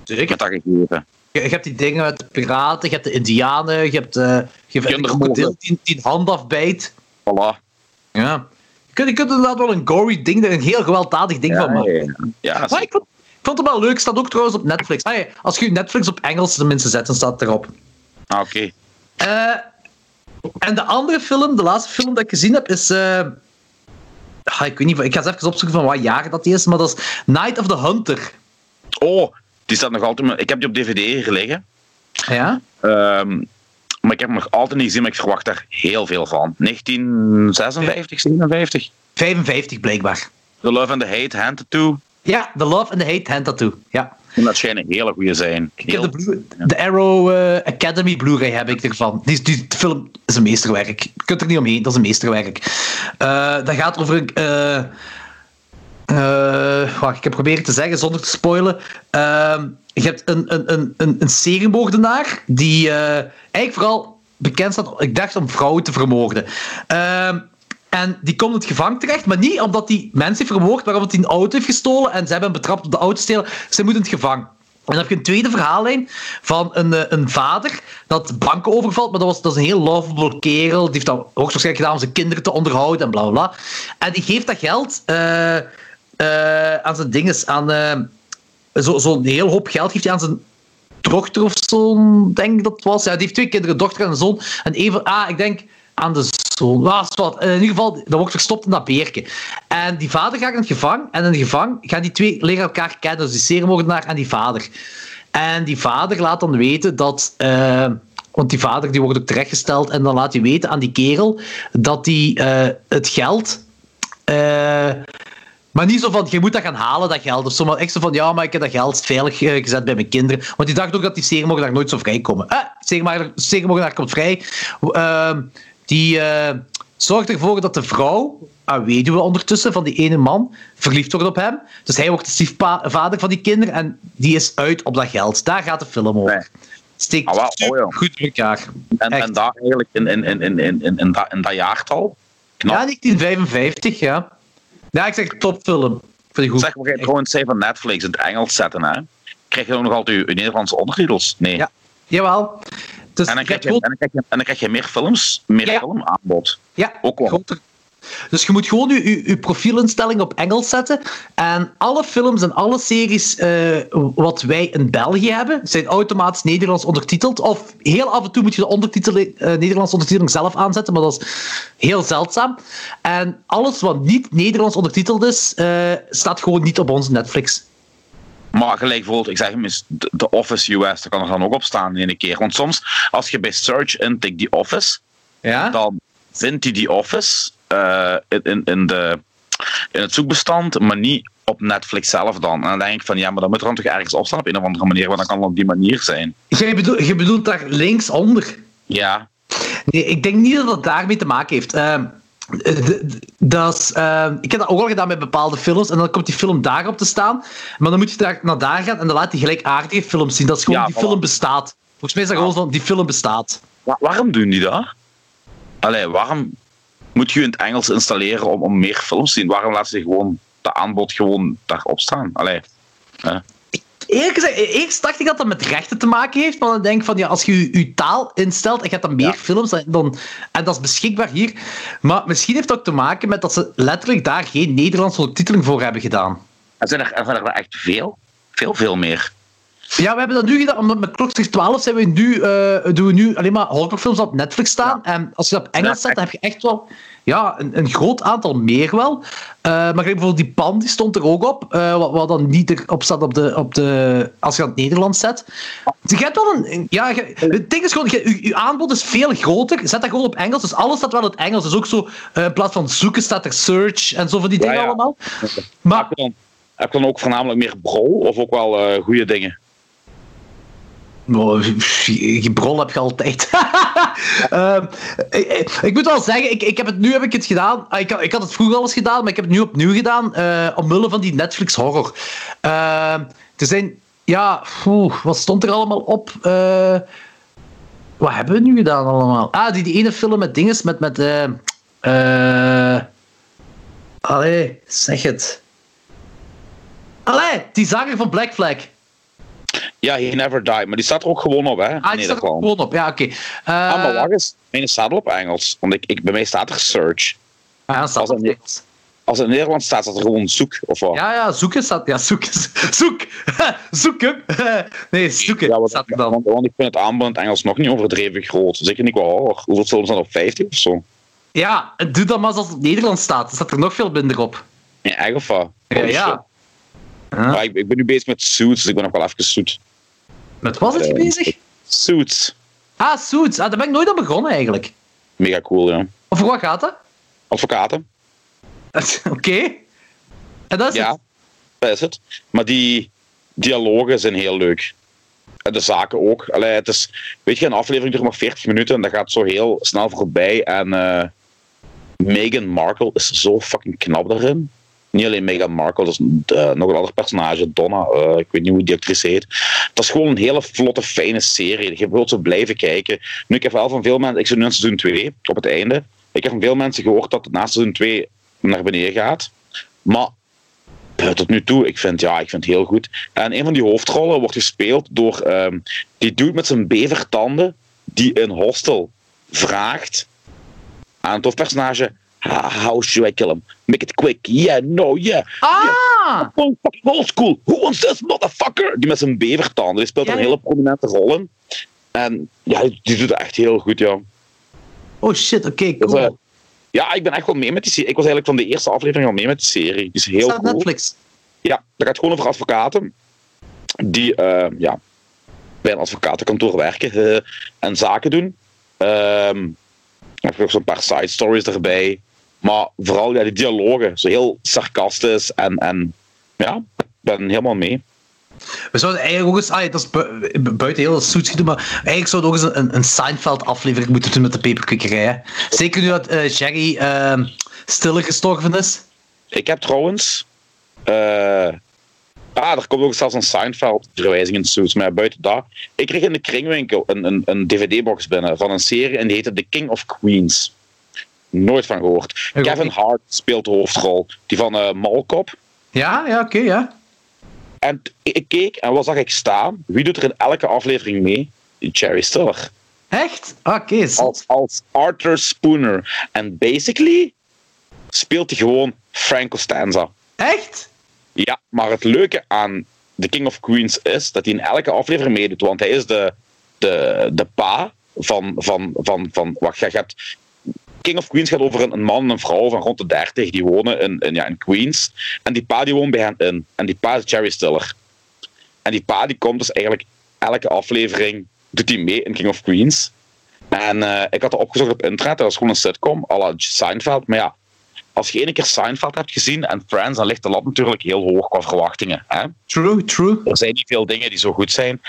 Zeker. Met dat gegeven. Je, je hebt die dingen met de piraten, je hebt de indianen, je hebt, eh je krokodil die, die een hand afbijt. Voilà. Ja. Kunt, je kunt inderdaad wel een gory ding, er een heel gewelddadig ding van maken. ja, ja. Maar ik vond, ik vond het wel leuk, staat ook trouwens op Netflix. Als je Netflix op Engels tenminste zet, dan staat het erop. Ah, Oké. Eh, en de andere film, de laatste film dat ik gezien heb, is. ah, ik weet niet, ik ga eens even opzoeken van wat jaar dat die is, maar dat is Night of the Hunter. Oh, die staat nog altijd... Ik heb die op DVD gelegen. Ja? Ehm, maar ik heb hem nog altijd niet gezien, maar ik verwacht daar heel veel van. 1956, 57? 55 blijkbaar. The Love and the Hate, Hand Tattoo. Ja, The Love and the Hate Hand Tattoo. Ja. En dat schijnen hele goede zijn. Ik heb de, Blu- de Arrow eh, Academy Blu-ray heb ik ervan. Die, die film is een meesterwerk. Je kunt er niet omheen, dat is een meesterwerk. Eh, dat gaat over... eh eh, wacht, ik heb proberen te zeggen zonder te spoilen. Ehm, je hebt een, een, een, een, die eh, eigenlijk vooral bekend staat, ik dacht, om vrouwen te vermoorden. Ehm, en die komt in het gevangen terecht, maar niet omdat hij mensen heeft vermoord, maar omdat hij een auto heeft gestolen en ze hebben hem betrapt op de auto stelen. Ze moet in het gevangen. En dan heb je een tweede verhaallijn van een, eh, een vader dat banken overvalt, maar dat, was, dat is een heel lovable kerel. Die heeft dat hoogstwaarschijnlijk gedaan om zijn kinderen te onderhouden en bla bla. En die geeft dat geld eh, aan zijn dinges, aan eh, zo- zo'n heel hoop geld geeft hij aan zijn dochter of zoon, denk ik dat was. Ja, die heeft twee kinderen, dochter en een zoon. En even, ah, ik denk aan de zoon. Was wat. In ieder geval, dat wordt verstopt in dat beertje. En die vader gaat in het gevangen. En in het gevangen gaan die twee leren elkaar kennen. Dus die seriemoordenaar en die vader. En die vader laat dan weten dat... eh, want die vader die wordt ook terechtgesteld. En dan laat hij weten aan die kerel dat hij eh, het geld... eh, maar niet zo van, je moet dat gaan halen, dat geld. Of zo, maar echt zo van, ja, maar ik heb dat geld veilig eh, gezet bij mijn kinderen. Want die dacht ook dat die seriemoordenaar nooit zou vrijkomen. Eh, seriemoordenaar, seriemoordenaar komt vrij. Ehm, die eh, zorgt ervoor dat de vrouw, een weduwe ondertussen, van die ene man, verliefd wordt op hem. Dus hij wordt de stiefvader van die kinderen en die is uit op dat geld. Daar gaat de film over. Nee. Steekt Ah, wel, oh goed in elkaar. En, en daar eigenlijk in, in, in, in, in, in, in, dat, in dat jaartal. Knap. Ja, 1955, ja. Ja, ik zeg topfilm. Vind ik goed. Zeg, we gaan trouwens zei van Netflix in het Engels zetten, hè? Krijg je dan nog altijd je, Nederlandse ondertitels? Nee. Ja. Jawel. Dus En, dan je gewoon- en, dan krijg je, en dan krijg je meer films, meer Ja. filmaanbod. Ja, Ook wel. groter. Dus je moet gewoon je, je, je profielinstelling op Engels zetten. En alle films en alle series eh, wat wij in België hebben, zijn automatisch Nederlands ondertiteld. Of heel af en toe moet je de ondertiteling, eh, Nederlandse ondertiteling zelf aanzetten, maar dat is heel zeldzaam. En alles wat niet Nederlands ondertiteld is, eh, staat gewoon niet op onze Netflix. Maar gelijk bijvoorbeeld, ik zeg hem eens, de de Office US, dat kan er dan ook op staan in een keer. Want soms, als je bij Search intikt die Office, Ja? dan vindt hij die Office eh, in, in, de, in het zoekbestand, maar niet op Netflix zelf dan. En dan denk ik van, ja, maar dan moet er dan toch ergens op staan op een of andere manier, want dan kan het op die manier zijn. Je, bedoelt, je bedoelt daar linksonder. Ja, Nee, ik denk niet dat het daarmee te maken heeft. D- dat is, ehm, ik heb dat ook al gedaan met bepaalde films. En dan komt die film daarop te staan. Maar dan moet je daar naar daar gaan en dan laat hij gelijkaardige films zien. Dat is gewoon, Ja, die voilà. film bestaat. Volgens mij is dat gewoon van, die film bestaat. Wa- waarom doen die dat? Allee, waarom moet je in het Engels installeren om, om meer films te zien? Waarom laten ze gewoon de aanbod gewoon daarop staan? Allee, Eerlijk gezegd, eerst dacht ik dat dat met rechten te maken heeft. Maar dan denk ik van, ja, als je je, taal instelt en je hebt dan meer Ja. films, dan, dan, en dat is beschikbaar hier. Maar misschien heeft het ook te maken met dat ze letterlijk daar geen Nederlandse ondertiteling voor hebben gedaan. en zijn er, en zijn er echt veel? Veel, veel meer. Ja, we hebben dat nu gedaan, omdat met Klokslag 12 zijn we nu, eh, doen we nu alleen maar horrorfilms op Netflix staan. En als je dat op Engels zet, dan heb je echt wel ja, een, een groot aantal meer wel. Eh, maar kijk, bijvoorbeeld die pan, die stond er ook op, eh, wat, wat dan niet erop staat op de, op de, als je dat in het Nederlands zet. Dus je hebt wel een... Ja, je- het ding is gewoon, je, je, aanbod is veel groter. Zet dat gewoon op Engels, dus alles staat wel in het Engels. Dus ook zo, in plaats van zoeken staat er search en zo van die dingen ja. allemaal. Heb Maar je dan, heb je dan ook voornamelijk meer bro of ook wel goede dingen? Oh, je brol heb je altijd. Ehm, ik, ik moet wel zeggen, ik, ik heb het, nu heb ik het gedaan. Ah, Ik, ik had het vroeger al eens gedaan, maar ik heb het nu opnieuw gedaan. eh omwille van die Netflix horror. Ehm, er zijn. Ja, wat stond er allemaal op? Eh, wat hebben we nu gedaan allemaal? Ah, die, die ene film met dinges met. met eh, allee, zeg het. Allee, die zanger van Black Flag. Ja, He Never Died, maar die staat er ook gewoon op, hè? Ah, die staat er gewoon op. Ja, oké. Eh, Ah, maar wacht eens. Mijn staat op Engels. Want ik, ik, bij mij staat er search. Ah, ja, staat Als dat op niet- Engels. Als het in Nederland staat, staat er gewoon zoek of wat. Ja, ja, zoeken staat. Ja, zoeken. Zoek! zoeken! Nee, zoeken Ja, staat er dan. want, want ik vind het aanbod in het Engels nog niet overdreven groot. Zeker niet qua horror. Hoeveel films er op 50 of zo? Ja, doe dat maar als het Nederland staat. Dan staat er nog veel minder op. Ja, echt of wat? Ja, ja. Huh? Maar ik, ik ben nu bezig met Suits, dus ik ben nog wel even zoet. Met wat zit je bezig? Suits. Ah, Suits. Ah, daar ben ik nooit aan begonnen eigenlijk. Mega cool, ja. Of voor wat gaat dat? Advocaten. Oké. En dat is Ja, het. dat is het. Maar die dialogen zijn heel leuk. En de zaken ook. Allee, het is, weet je, een aflevering duurt maar 40 minuten en dat gaat zo heel snel voorbij. En eh, Meghan Markle is zo fucking knap daarin. Niet alleen Meghan Markle, dat is eh, nog een ander personage, Donna. eh, ik weet niet hoe die actrice heet. Dat is gewoon een hele vlotte, fijne serie. Je wilt zo blijven kijken. Nu, ik heb van veel mensen... Ik zit nu in seizoen 2, op het einde. Ik heb van veel mensen gehoord dat het na seizoen 2 naar beneden gaat. Maar eh, tot nu toe, ik vind, ja, ik vind het heel goed. En een van die hoofdrollen wordt gespeeld door ehm, die dude met zijn bevertanden die in Hostel vraagt aan het hoofdpersonage "How- should I kill him? Make it quick. Yeah, no, yeah. Ah! Fucking old school. Who wants this motherfucker? Die met zijn bevertanden. Die speelt Ja, een hele prominente rol in. En ja, die doet het echt heel goed, ja. Oh shit, oké, cool. eh, ja, ik ben echt wel mee met die serie. Ik was eigenlijk van de eerste aflevering al mee met die serie. Die is heel Staat cool. Netflix. Ja, dat gaat gewoon over advocaten die eh, ja, bij een advocatenkantoor werken en zaken doen. Ehm dan heb je ook zo'n paar side stories erbij. Maar vooral ja, die dialogen, zo heel sarcastisch en, en ja, ik ben helemaal mee. We zouden eigenlijk ook eens, ah, dat is bu- bu- buiten heel Suits doen, maar eigenlijk zouden we ook eens een, een Seinfeld-aflevering moeten doen met de peperkwekerij. Zeker nu dat eh, Jerry eh, stille gestorven is. Ik heb trouwens. eh, ah, er komt ook zelfs een Seinfeld-verwijzing in Suits. Maar buiten dat. Ik kreeg in de kringwinkel een, een, een DVD-box binnen van een serie en die heette The King of Queens. Nooit van gehoord. Kevin. Hart speelt de hoofdrol. Die van eh Malkop. Ja, ja, oké, ja. En ik keek en wat zag ik staan? Wie doet er in elke aflevering mee? Jerry Stiller. Echt? Ah, Oké. Als, als Arthur Spooner. En basically speelt hij gewoon Frank Costanza. Echt? Ja, maar het leuke aan The King of Queens is dat hij in elke aflevering meedoet. Want hij is de, de, de pa van, van, van, van. Wacht, je hebt. King of Queens gaat over een, een man en een vrouw van rond de 30 die wonen in, in, ja, in Queens. En die pa die woont bij hen in. En die pa is Jerry Stiller. En die pa die komt dus eigenlijk elke aflevering doet hij mee in King of Queens. En eh, ik had het opgezocht op internet. Dat was gewoon een sitcom, à la Seinfeld. Maar ja, als je één keer Seinfeld hebt gezien en Friends, dan ligt de lat natuurlijk heel hoog qua verwachtingen. Hè? True, true. Er zijn niet veel dingen die zo goed zijn.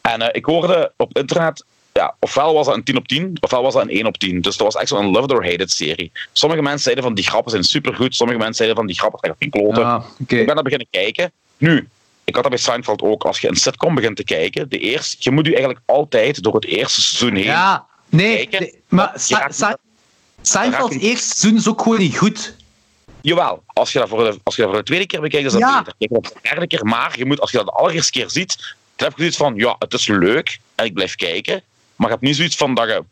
En eh, ik hoorde op internet, ja, ofwel was dat een 10 op 10, ofwel was dat een 1 op 10. Dus dat was echt zo'n loved or hated serie. Sommige mensen zeiden van die grappen zijn supergoed, sommige mensen zeiden van die grappen zijn geen kloten. Ik ben daar beginnen kijken. Nu, ik had dat bij Seinfeld ook. Als je een sitcom begint te kijken, de eerste, je moet je eigenlijk altijd door het eerste seizoen heen. Ja, nee, Kijken. nee, maar Seinfeld's eerste seizoen is ook gewoon niet goed. Jawel, als je, dat voor de, als je dat voor de tweede keer bekijkt, is dat Ja. beter. Kijk, voor de derde keer, maar je moet, als je dat de allereerste keer ziet, dan heb je zoiets van, ja, het is leuk en ik blijf kijken. Maar je hebt niet zoiets van dat je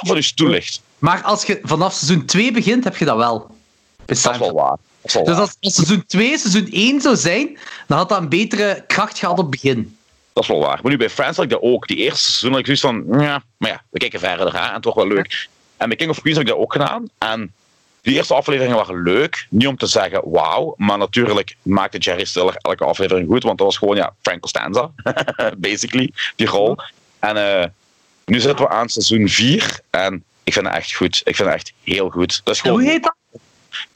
van je stoel ligt. Maar als je vanaf seizoen 2 begint, heb je dat wel. Bij Dat is wel waar. Dat is wel Dus als, als seizoen 2 seizoen 1 zou zijn, dan had dat een betere kracht gehad op het begin. Dat is wel waar. Maar nu bij Friends had ik dat ook. Die eerste seizoen had ik zoiets van, ja, maar ja, we kijken verder hè, en wordt wel leuk. En bij King of Queens heb ik dat ook gedaan. En die eerste afleveringen waren leuk. Niet om te zeggen wauw, maar natuurlijk maakte Jerry Stiller elke aflevering goed, want dat was gewoon ja, Frank Costanza, basically, die rol. En eh, nu zitten we aan seizoen 4 en ik vind het echt goed. Ik vind het echt heel goed. Dat is hoe heet dat?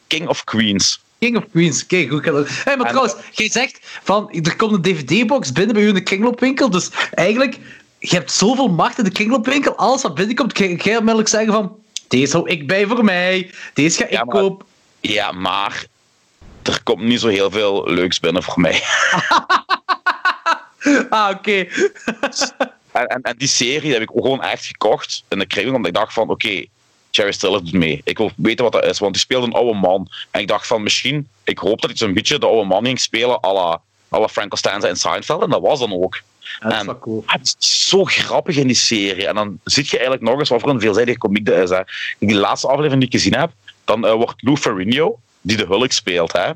King of Queens. King of Queens. Kijk, hoe kan? Hey, maar En- trouwens, jij zegt van er komt een DVD-box binnen bij u in de kringloopwinkel. Dus eigenlijk, je hebt zoveel macht in de kringloopwinkel. Alles wat binnenkomt, kan je onmiddellijk zeggen van. Deze hou ik bij voor mij. Deze ga ik Ja, maar- kopen. Ja, maar er komt niet zo heel veel leuks binnen voor mij. Ah, oké. En, en, en die serie heb ik gewoon echt gekocht in de kring, omdat ik dacht van, oké, Jerry Stiller doet mee. Ik wil weten wat dat is, want die speelde een oude man. En ik dacht van, misschien, ik hoop dat hij zo'n beetje de oude man ging spelen, à la, à la Frank Costanza in Seinfeld, en dat was dan ook. Ja, dat is En- wel cool. Het is zo grappig in die serie. En dan zie je eigenlijk nog eens wat voor een veelzijdige komiek dat is. Hè. In die laatste aflevering die ik gezien heb, dan eh, wordt Lou Ferrigno, die de Hulk speelt, hè.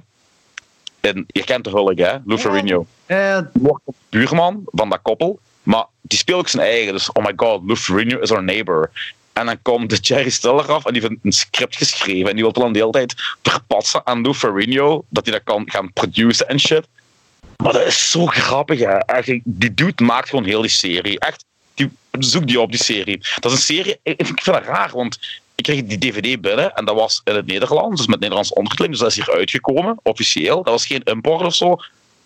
En je kent de Hulk, hè, Lou Ferrigno Eh, wordt de buurman van dat koppel. Maar die speelt ook zijn eigen. Dus, oh my god, Lou is our neighbor. En dan komt de Jerry Stiller af en die heeft een script geschreven. En die wil dan de hele tijd verpatsen aan Lou Ferrigno, dat hij dat kan gaan produceren en shit. Maar dat is zo grappig, hè. Eigenlijk, die dude maakt gewoon heel die serie. Echt, die, zoek die op, die serie. Dat is een serie, ik, ik vind het raar, want ik kreeg die DVD binnen en dat was in het Nederlands, dus met Nederlands ondertiteling. Dus dat is hier uitgekomen, officieel. Dat was geen import of zo.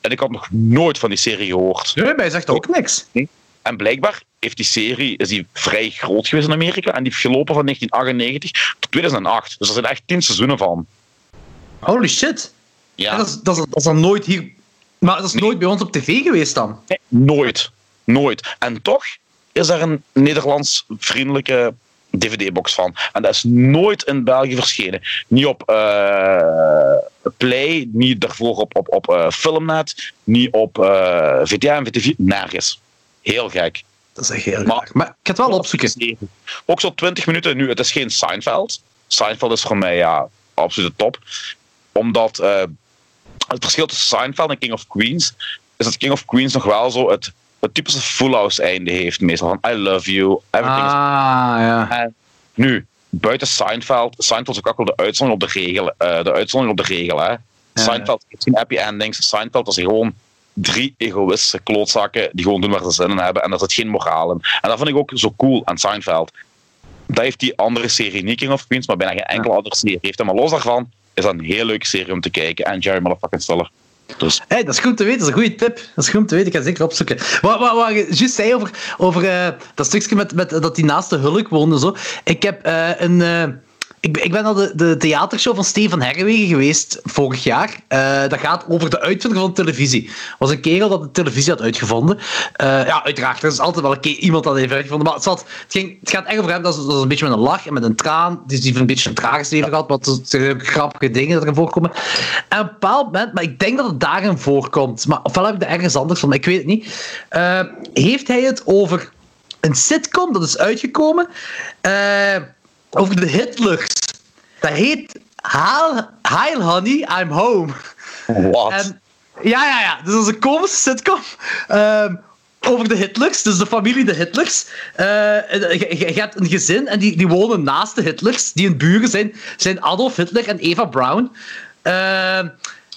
En ik had nog nooit van die serie gehoord. Nee, mij zegt ook niks. En blijkbaar heeft die serie, is die vrij groot geweest in Amerika. En die heeft gelopen van 1998 tot 2008. Dus er zijn echt tien seizoenen van. Holy shit. Ja. En Dat, is, dat, is, dat is dan nooit hier... Maar dat is nooit bij ons op tv geweest dan? Nee, nooit. Nooit. En toch is er een Nederlands vriendelijke DVD-box van. En dat is nooit in België verschenen. Niet op eh, Play, niet daarvoor op, op, op eh, Filmnet, niet op eh VTM, VTV, nergens. Heel gek. Dat is echt heel Maar- raar. Maar ik ga het wel opzoeken. Ook zo 20 minuten nu. Het is geen Seinfeld. Seinfeld is voor mij ja, absoluut de top. Omdat het verschil tussen Seinfeld en King of Queens is dat King of Queens nog wel zo het, het typische Full House einde heeft. Meestal van I love you, everything is Ah, ja. en nu, buiten Seinfeld, Seinfeld is ook wel de uitzondering op de regel. eh, de uitzondering op de regel, hè. Seinfeld heeft geen happy endings. Seinfeld is gewoon drie egoïstische klootzakken die gewoon doen waar ze zin in hebben en daar zit geen moraal in. En dat vind ik ook zo cool aan Seinfeld. Dat heeft die andere serie niet King of Queens, maar bijna geen enkele andere serie heeft. Maar los daarvan is dat een heel leuke serie om te kijken. En Jerry Motherfucking Stiller. Dus dat is goed te weten, dat is een goede tip. Dat is goed te weten, ik ga zeker opzoeken. Wat, wat, wat je juist zei over, over eh, dat stukje met, met dat hij naast de hulk woonde. Zo. Ik heb eh, een. eh, ik, ik ben naar de, de theatershow van Steven Herwegen geweest vorig jaar. Eh, dat gaat over de uitvinder van televisie. was een kerel dat de televisie had uitgevonden. Eh, ja, uiteraard, er is altijd wel een keer iemand dat heeft uitgevonden. Maar het, zat, het, ging, het gaat echt over hem, dat is, een beetje met een lach en met een traan. Dus die heeft een beetje een tragisch leven gehad, wat er zijn grappige dingen dat erin voorkomen. En een bepaald moment, maar ik denk dat het daarin voorkomt. Maar ofwel heb ik dat ergens anders van, ik weet het niet. Eh, heeft hij het over een sitcom dat is uitgekomen eh, over de Hitlers. Dat heet Hail, Hail Honey, I'm Home. wat? Ja, ja, ja. Dus dat is een komische sitcom. ehm, over de Hitlers, dus de familie de Hitlers. Eh, je, je- je hebt een gezin en die, die wonen naast de Hitlers. Die hun buren zijn, zijn Adolf Hitler en Eva Braun. Ehm,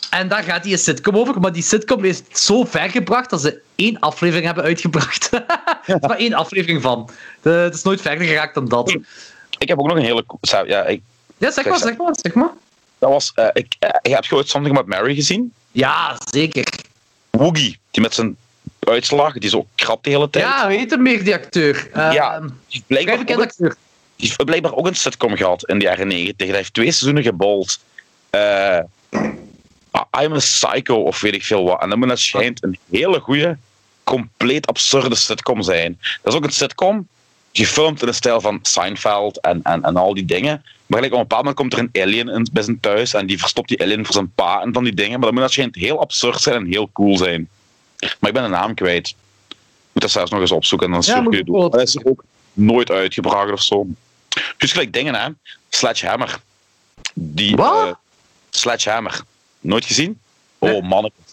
en daar gaat die een sitcom over. Maar die sitcom is zo ver gebracht dat ze één aflevering hebben uitgebracht. er is maar één aflevering van. De- het is nooit verder geraakt dan dat. Ik heb ook nog een hele... Ja, ik, Ja, zeg maar, zeg maar, zeg maar. dat was... eh, ik, eh, je hebt ooit Something About Mary gezien? Ja, zeker. Woogie, die met zijn uitslag, die zo krap de hele tijd. Ja, heet hem meer, die acteur? Ja, Ehm, die blijkbaar, ook, acteur. die heeft blijkbaar ook een sitcom gehad in de jaren negentig. Hij heeft twee seizoenen gebold. Eh, I'm a Psycho of weet ik veel wat. En dat moet het schijnt een hele goede, compleet absurde sitcom zijn. Dat is ook een sitcom, gefilmd in de stijl van Seinfeld en, en, en al die dingen. Maar gelijk op een bepaald moment komt er een alien in, bij zijn thuis en die verstopt die alien voor zijn pa en van die dingen. Maar dat moet schijnt heel absurd zijn en heel cool zijn. Maar ik ben de naam kwijt. Ik moet dat zelfs nog eens opzoeken en dan stuur ik je door. Dat is ook nooit uitgebracht of zo. Dus gelijk dingen, hè. Sledgehammer. Die, Wat? eh, Sledgehammer. Nooit gezien? Oh, Nee. mannetjes.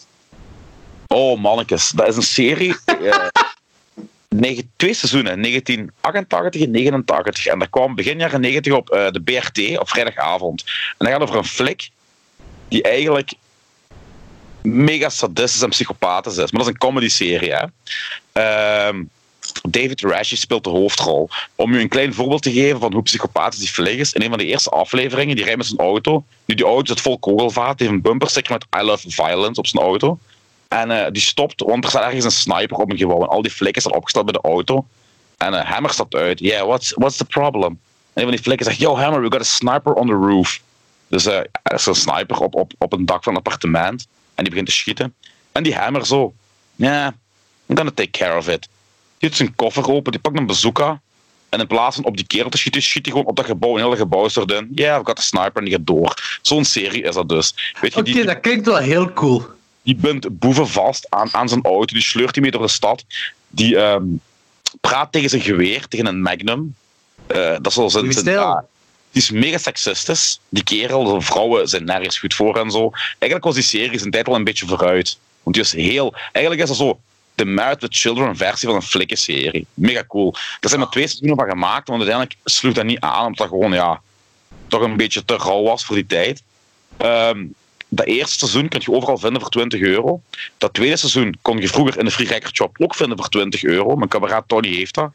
Oh, mannetjes. Dat is een serie... eh, negen, twee seizoenen, 1988 en 89. En dat kwam begin jaren 90 op eh, de BRT op vrijdagavond. En dat gaat over een flik die eigenlijk mega sadistisch en psychopathisch is. Maar dat is een comedy-serie, hè. Ehm, David Rashi speelt de hoofdrol. Om u een klein voorbeeld te geven van hoe psychopathisch die flik is. In een van de eerste afleveringen, die rijdt met zijn auto. Nu, die auto zit vol kogelvaart. Die heeft een bumpersticker met I love violence op zijn auto. En eh, die stopt, want er staat ergens een sniper op een gebouw. En al die flikken staan opgesteld bij de auto. En eh, Hammer stapt uit. Yeah, what's, what's the problem? En een van die flikken zegt, yo Hammer, we got a sniper on the roof. Dus eh, er is een sniper op, op, op een dak van een appartement. En die begint te schieten. En die Hammer zo, yeah, I'm gonna take care of it. Die doet zijn koffer open, die pakt een bazooka. En in plaats van op die kerel te schieten, schiet hij gewoon op dat gebouw. En dat gebouw is erin. Yeah, I've got a sniper en die gaat door. Zo'n serie is dat dus. Oké, die, dat klinkt wel heel cool. Die bindt boeven vast aan, aan zijn auto. Die sleurt hij mee door de stad. Die ehm, praat tegen zijn geweer, tegen een magnum. Eh, dat is wel zijn, zijn- die is mega seksistisch. Die kerel, de vrouwen zijn nergens goed voor en zo. Eigenlijk was die serie zijn tijd wel een beetje vooruit. Want die is heel... Eigenlijk is er zo de Married with Children versie van een flikkenserie. Mega cool. Er zijn er twee seizoenen van gemaakt, want uiteindelijk sloeg dat niet aan, omdat dat gewoon, ja, toch een beetje te rauw was voor die tijd. Ehm, dat eerste seizoen kun je overal vinden voor 20 euro. Dat tweede seizoen kon je vroeger in de Free Record Shop ook vinden voor 20 euro. Mijn kameraad Tony heeft dat.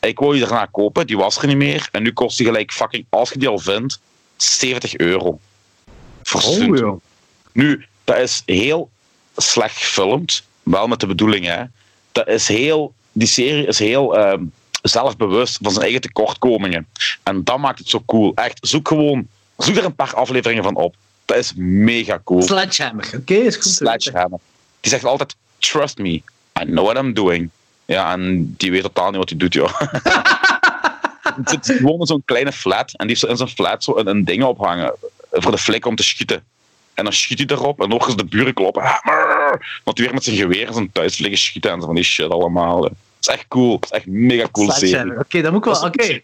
Ik wou die daarna kopen, die was er niet meer. En nu kost die gelijk fucking, als je die al vindt, 70 euro. Voor Oh, ja. nu, dat is heel slecht gefilmd. Wel met de bedoeling, hè. Dat is heel, die serie is heel ehm, zelfbewust van zijn eigen tekortkomingen. En dat maakt het zo cool. Echt, zoek gewoon... Zoek er een paar afleveringen van op. Dat is mega cool. Sledgehammer. Oké, is goed. Sledgehammer. Die zegt altijd, trust me, I know what I'm doing. Ja, en die weet totaal niet wat hij doet, joh. Het zit gewoon in zo'n kleine flat. En die heeft zo in zijn flat zo een, een ding ophangen. Voor de flik om te schieten. En dan schiet hij erop. En nog eens de buren kloppen. Want hij weer met zijn geweer in zijn thuis liggen schieten. En zo van die shit allemaal. Het is echt cool. Het is echt mega cool serie. Oké, dat moet ik wel. Dat Oké,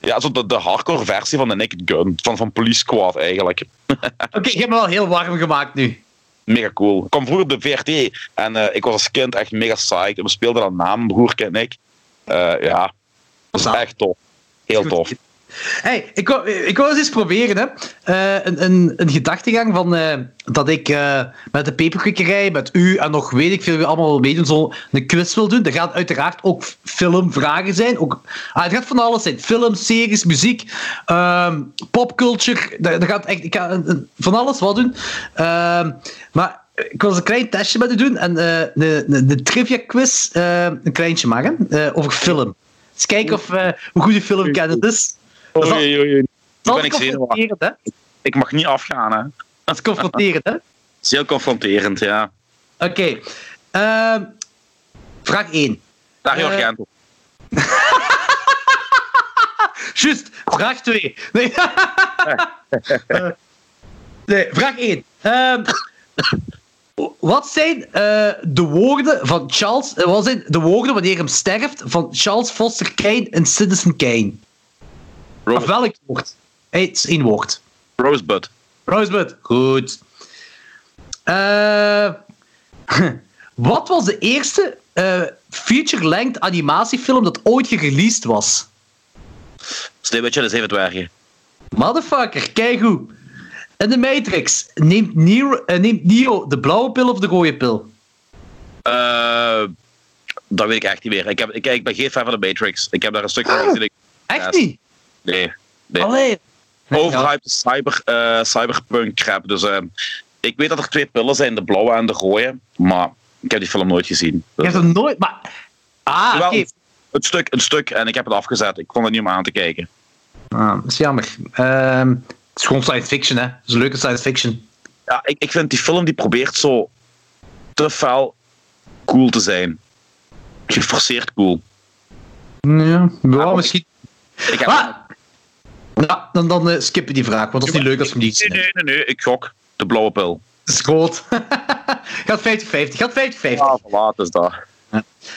Ja, zo de, de hardcore versie van de Naked Gun. Van, van Police Squad eigenlijk. Oké, je hebt me wel heel warm gemaakt nu. Mega cool. Ik kwam vroeger op de VRT. En eh, ik was als kind echt mega psyched. En we speelden dan na, mijn broertje en ik. Eh, ja, dat is echt tof. Heel tof. Hey, ik wou, ik wou eens eens proberen, hè. Eh, een, een, een gedachtegang van eh, dat ik eh, met de peperkikkerij, met u en nog weet ik veel wie allemaal wil meedoen, zo een quiz wil doen. Er gaan uiteraard ook filmvragen zijn. Ook, ah, het gaat van alles zijn. Film, series, muziek, ehm, popculture. Daar gaat echt, ik ga van alles wat doen. Ehm, maar ik wil eens een klein testje met u doen en de, trivia quiz een kleintje maken over film. Eens kijken of, hoe goed je film kent. Is Oei, oei, oei. Dat ben ik zenuwachtig. hè? Ik mag niet afgaan, hè. Dat is confronterend, hè? Het is heel confronterend, ja. Oké. Ehm, vraag 1. Dario Eh, Argento. Juist, vraag 2. Nee. Eh, nee, vraag 1. Ehm, wat zijn eh, de woorden van Charles... eh, wat zijn de woorden wanneer hem sterft van Charles Foster Kane in Citizen Kane? Of welk woord? Het is één woord. Rosebud. Rosebud. Goed. Eh, wat was de eerste eh, feature-length animatiefilm dat ooit gereleased was? Sneeuwwitje en de Zeven Dwergen. Motherfucker, kijk hoe. In de Matrix neemt Neo, eh, neemt Neo de blauwe pil of de rode pil? Eh, dat weet ik echt niet meer. Ik, heb, ik, ik ben geen fan van de Matrix. Ik heb daar een stuk van gezien. Ik- Echt niet? Nee. nee. Allee. Overhyped cyber, eh, cyberpunk crap. Dus eh, ik weet dat er twee pillen zijn, de blauwe en de rode. Maar ik heb die film nooit gezien. Je hebt hem nooit... Maar... Ah, oké. Een, stuk, een stuk en ik heb het afgezet. Ik vond het niet om aan te kijken. Ah, dat is jammer. Ehm, het is gewoon science fiction, hè. Het is leuke science fiction. Ja, ik, ik vind die film die probeert zo te fel cool te zijn. Geforceerd cool. Ja, ja Ah, misschien... Ik heb... Ja, dan, dan eh, skippen die vraag, want dat is niet leuk als we die Nee, nee, nee, nee, ik gok. De blauwe pil. Dat is groot. Gaat 50-50. Gaat 50-50. Ja, voilà, dus dat.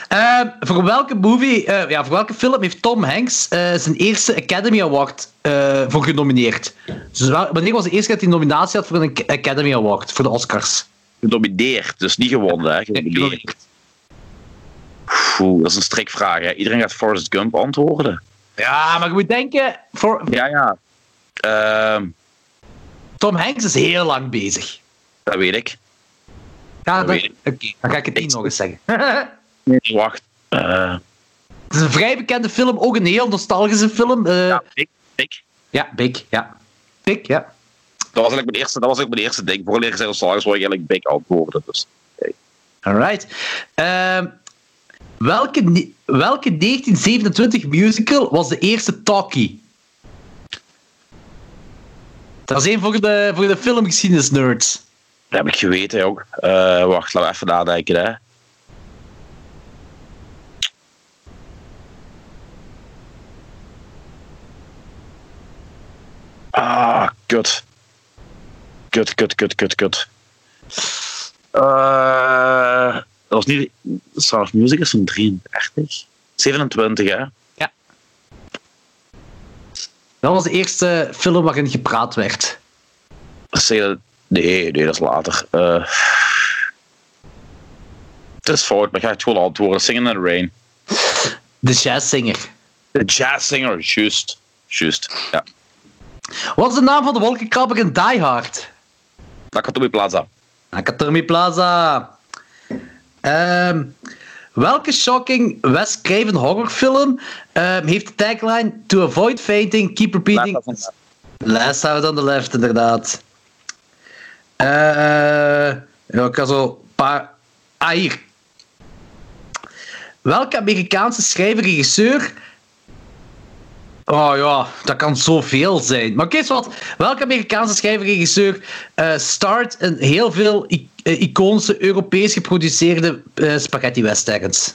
Ehm, voor welke movie, eh, ja, voor welke film heeft Tom Hanks eh, zijn eerste Academy Award voor genomineerd? Dus wel- wanneer was de eerste keer dat hij een nominatie had voor een Academy Award, voor de Oscars? Genomineerd, dus niet gewonnen, hè. Genomineerd. Oeh, dat is een strikvraag, hè. Iedereen gaat Forrest Gump antwoorden. Ja, maar je moet denken, voor, Ja, ja. Ehm, Tom Hanks is heel lang bezig. dat weet ik. Ja, Dat dan, weet oké, dan ga ik het niet nog eens zeggen. Wacht. Eh, het is een vrij bekende film, ook een heel nostalgische film. eh, ja, ik, ik. ja, Big, ja. Big, ja. Dat was eigenlijk mijn eerste, dat was eigenlijk mijn eerste ding. Voor ik zei Star Wars, wou ik eigenlijk Big antwoorden. Dus. Alright. Ehm, welke, welke 1927 musical was de eerste talkie? Dat is één voor de, voor de filmgeschiedenis nerds. Dat heb ik geweten ook. Eh, wacht, laten we even nadenken. Hè. Ah, kut. Kut, kut, kut, kut, kut. Eh, dat was niet... Sound Music is van 33. 27, hè? Dat was de eerste film waarin gepraat werd. Nee, nee, dat is later. Eh, Het is fout, maar ga het gewoon antwoorden. Singen in the Rain. De jazzzinger. De jazzzinger, juist. Juist, ja. Wat is de naam van de wolkenkrabber in Die Hard? Nakatomi Plaza. Nakatomi Plaza. Ehm, welke shocking Wes Craven horrorfilm ehm, heeft de tagline To avoid fainting, keep repeating... Last House on the Left, inderdaad. Ja, ik zo paar... Ah, hier. Welke Amerikaanse schrijver-regisseur... Oh ja, dat kan zoveel zijn. Maar oké, wat. Welke Amerikaanse schrijver-regisseur eh, start een heel veel eh, iconische Europees geproduceerde eh, spaghetti westerns?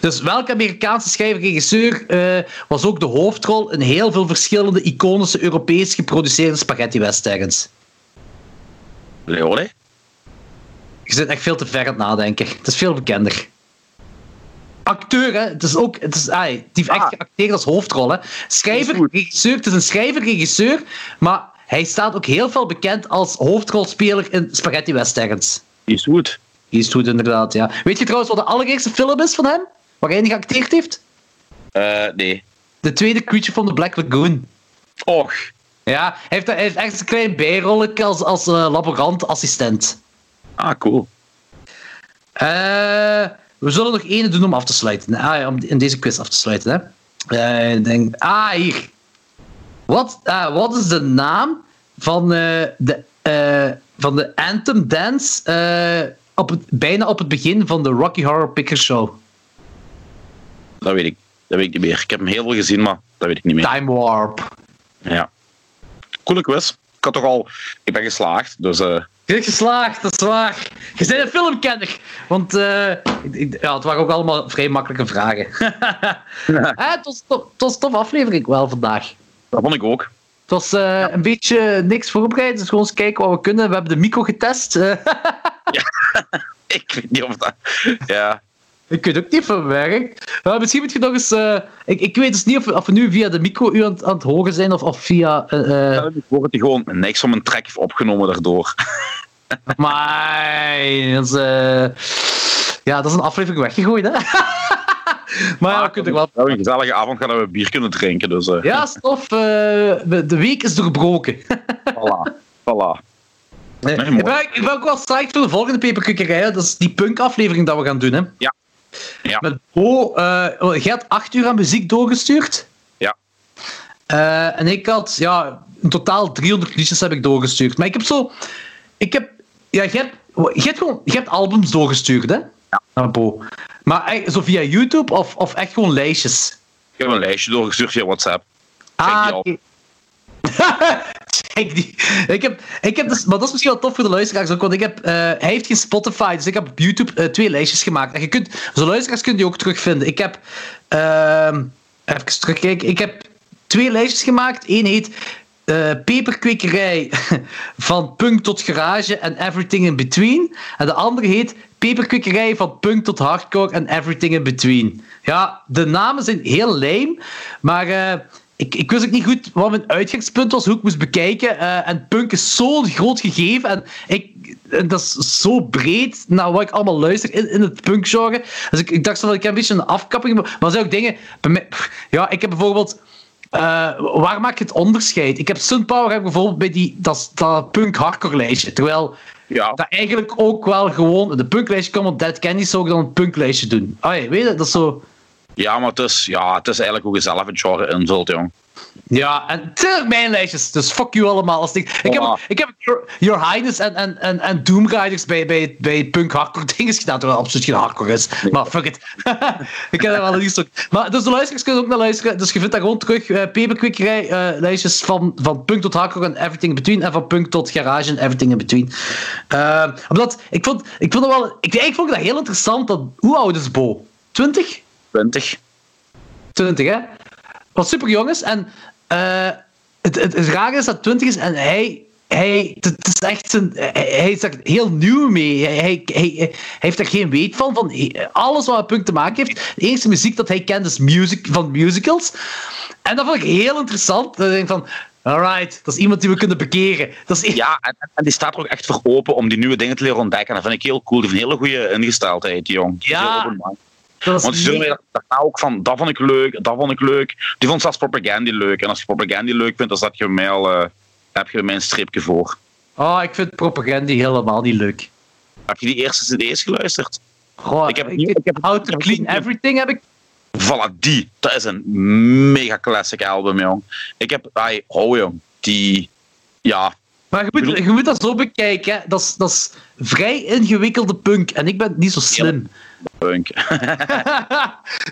Dus welke Amerikaanse schrijver-regisseur eh, was ook de hoofdrol in heel veel verschillende iconische Europees geproduceerde spaghetti westerns? Leone? Je zit echt veel te ver aan het nadenken. Het is veel bekender. Acteur, hè? Het is ook, het is, ai, die heeft echt Ah. geacteerd als hoofdrol. Hè? Schrijver, regisseur. Het is een schrijver-regisseur, maar hij staat ook heel veel bekend als hoofdrolspeler in spaghetti westerns. Is goed. Die is goed, inderdaad, ja. Weet je trouwens wat de allereerste film is van hem? Waar hij in geacteerd heeft? Eh, nee. De tweede Creature from the Black Lagoon. Och. Ja, hij heeft, hij heeft echt een klein bijrolletje als, als eh, laborant-assistent. Ah, cool. Eh, we zullen nog één doen om af te sluiten. Ah, om in deze quiz af te sluiten. Hè. Eh, ik denk, ah, hier. Wat, ah, wat is de naam van, eh, de, eh, van de Anthem Dance op het, bijna op het begin van de Rocky Horror Picture Show? Dat weet ik. Dat weet ik niet meer. Ik heb hem heel veel gezien, maar dat weet ik niet meer. Time Warp. Ja. Coole quiz. Ik had toch al... Ik ben geslaagd, dus... Je bent geslaagd, dat is waar. Je bent een filmkenner. Want eh, ja, het waren ook allemaal vrij makkelijke vragen. Eh, het, was, het was een tof aflevering wel vandaag. dat vond ik ook. Het was eh, een beetje niks voorbereid, dus gewoon eens kijken wat we kunnen. We hebben de micro getest. eh. Ik weet niet of dat... Ja. ik weet ook niet. Maar misschien moet je nog eens... ik, ik weet dus niet of, we- of we nu via de micro u aan, het- aan het horen zijn of, of via... eh, eh, Ik hoor het gewoon niks om een track heeft opgenomen daardoor. Maar dat is, eh, ja, dat is een aflevering weggegooid, hè? maar ja, we kunnen er wel... We hebben een gezellige avond gaan we bier kunnen drinken, dus... eh Ja, stof. eh, de week is doorbroken. Voilà. Voilà. Nee, ik, ben, ik ben ook wel psyched voor de volgende peperkukkerij. Dat is die punk-aflevering dat we gaan doen, hè? Ja. Ja. Met Bo, eh jij had acht uur aan muziek doorgestuurd. Ja. En ik had, ja, in totaal 300 liedjes heb ik doorgestuurd. Maar ik heb zo... Ik heb... Ja, je hebt, je hebt gewoon... Je hebt albums doorgestuurd, hè? Ja. Naar Bo. Maar echt zo via YouTube of, of echt gewoon lijstjes? Ik heb een lijstje doorgestuurd via WhatsApp. Check die Ah. Check die. Ik heb, ik heb dus, maar dat is misschien wel tof voor de luisteraars ook, want ik heb, eh, hij heeft geen Spotify, dus ik heb op YouTube eh, twee lijstjes gemaakt. En je kunt, zo luisteraars kun je die ook terugvinden. Ik heb, ehm even terugkijken, ik heb twee lijstjes gemaakt. Eén heet eh, Peperkwekerij van punk tot garage en everything in between. En de andere heet Peperkwekerij van punk tot hardcore en everything in between. Ja, de namen zijn heel lame, maar eh, ik, ik wist ook niet goed wat mijn uitgangspunt was, hoe ik moest bekijken. eh, en punk is zo'n groot gegeven en, ik, dat is zo breed naar wat ik allemaal luister in, in het punkgenre. Dus ik, ik dacht zo dat ik een beetje een afkapping... Maar er zijn ook dingen... Bij mij, ja, ik heb bijvoorbeeld... eh, waar maak je het onderscheid? Ik heb Sunpower heb bijvoorbeeld bij die, dat, dat punk-hardcore lijstje. Terwijl Ja. dat eigenlijk ook wel gewoon... De punklijstje kan, want Dead Candy zou ik dan een punklijstje doen. Ah, ja, weet je, dat is zo... Ja, maar het is, ja, het is eigenlijk hoe je zelf het genre invult, jong. Ja, en tuurlijk mijn lijstjes, dus fuck you allemaal. Als ik, ik, heb, ik heb Your, Your Highness en, en, en, en bij, bij, bij punk hardcore dingen gedaan, terwijl het absoluut geen hardcore is. Maar fuck it. ik heb er wel een stuk. Maar dus de luisteraars kunnen ook naar luisteren. Dus je vindt daar gewoon terug uh, peperkwikkerij eh, lijstjes van, van punk tot hardcore en everything in between. En van punk tot garage en everything in between. Eh, omdat, ik vond, ik vond het wel... Ik, ik vond dat heel interessant. Dat, hoe oud is Bo? 20? 20. 20, hè? Wat super jong is. En eh, het, het, het rare is dat het 20 is en hij. Hij, het is echt zijn, hij, is daar heel nieuw mee. Hij, hij, hij, hij heeft er geen weet van. van alles wat met punk te maken heeft. De enige muziek dat hij kent is music, van musicals. En dat vond ik heel interessant. Dat ik denk van, Alright, dat is iemand die we kunnen bekeren. Dat is... Ja, en, en die staat er ook echt voor open om die nieuwe dingen te leren ontdekken. En dat vind ik heel cool. Die heeft een hele goede ingesteldheid, die jong. Ja. Want die zullen mij daarna ook van, dat vond ik leuk, dat vond ik leuk. Die vond zelfs propaganda leuk. En als je propaganda leuk vindt, dan zet je mij al, eh, heb je bij mij een streepje voor. Oh, ik vind propaganda helemaal niet leuk. Heb je die eerste cd's geluisterd? Goh, Ik heb- ik- ik heb- How to Clean Everything heb ik. Voilà, die. Dat is een mega classic album, jong. Ik heb, ai, hou jong, die, ja, Maar je moet, je moet dat zo bekijken. Hè. Dat, is, dat is vrij ingewikkelde punk. En ik ben niet zo slim.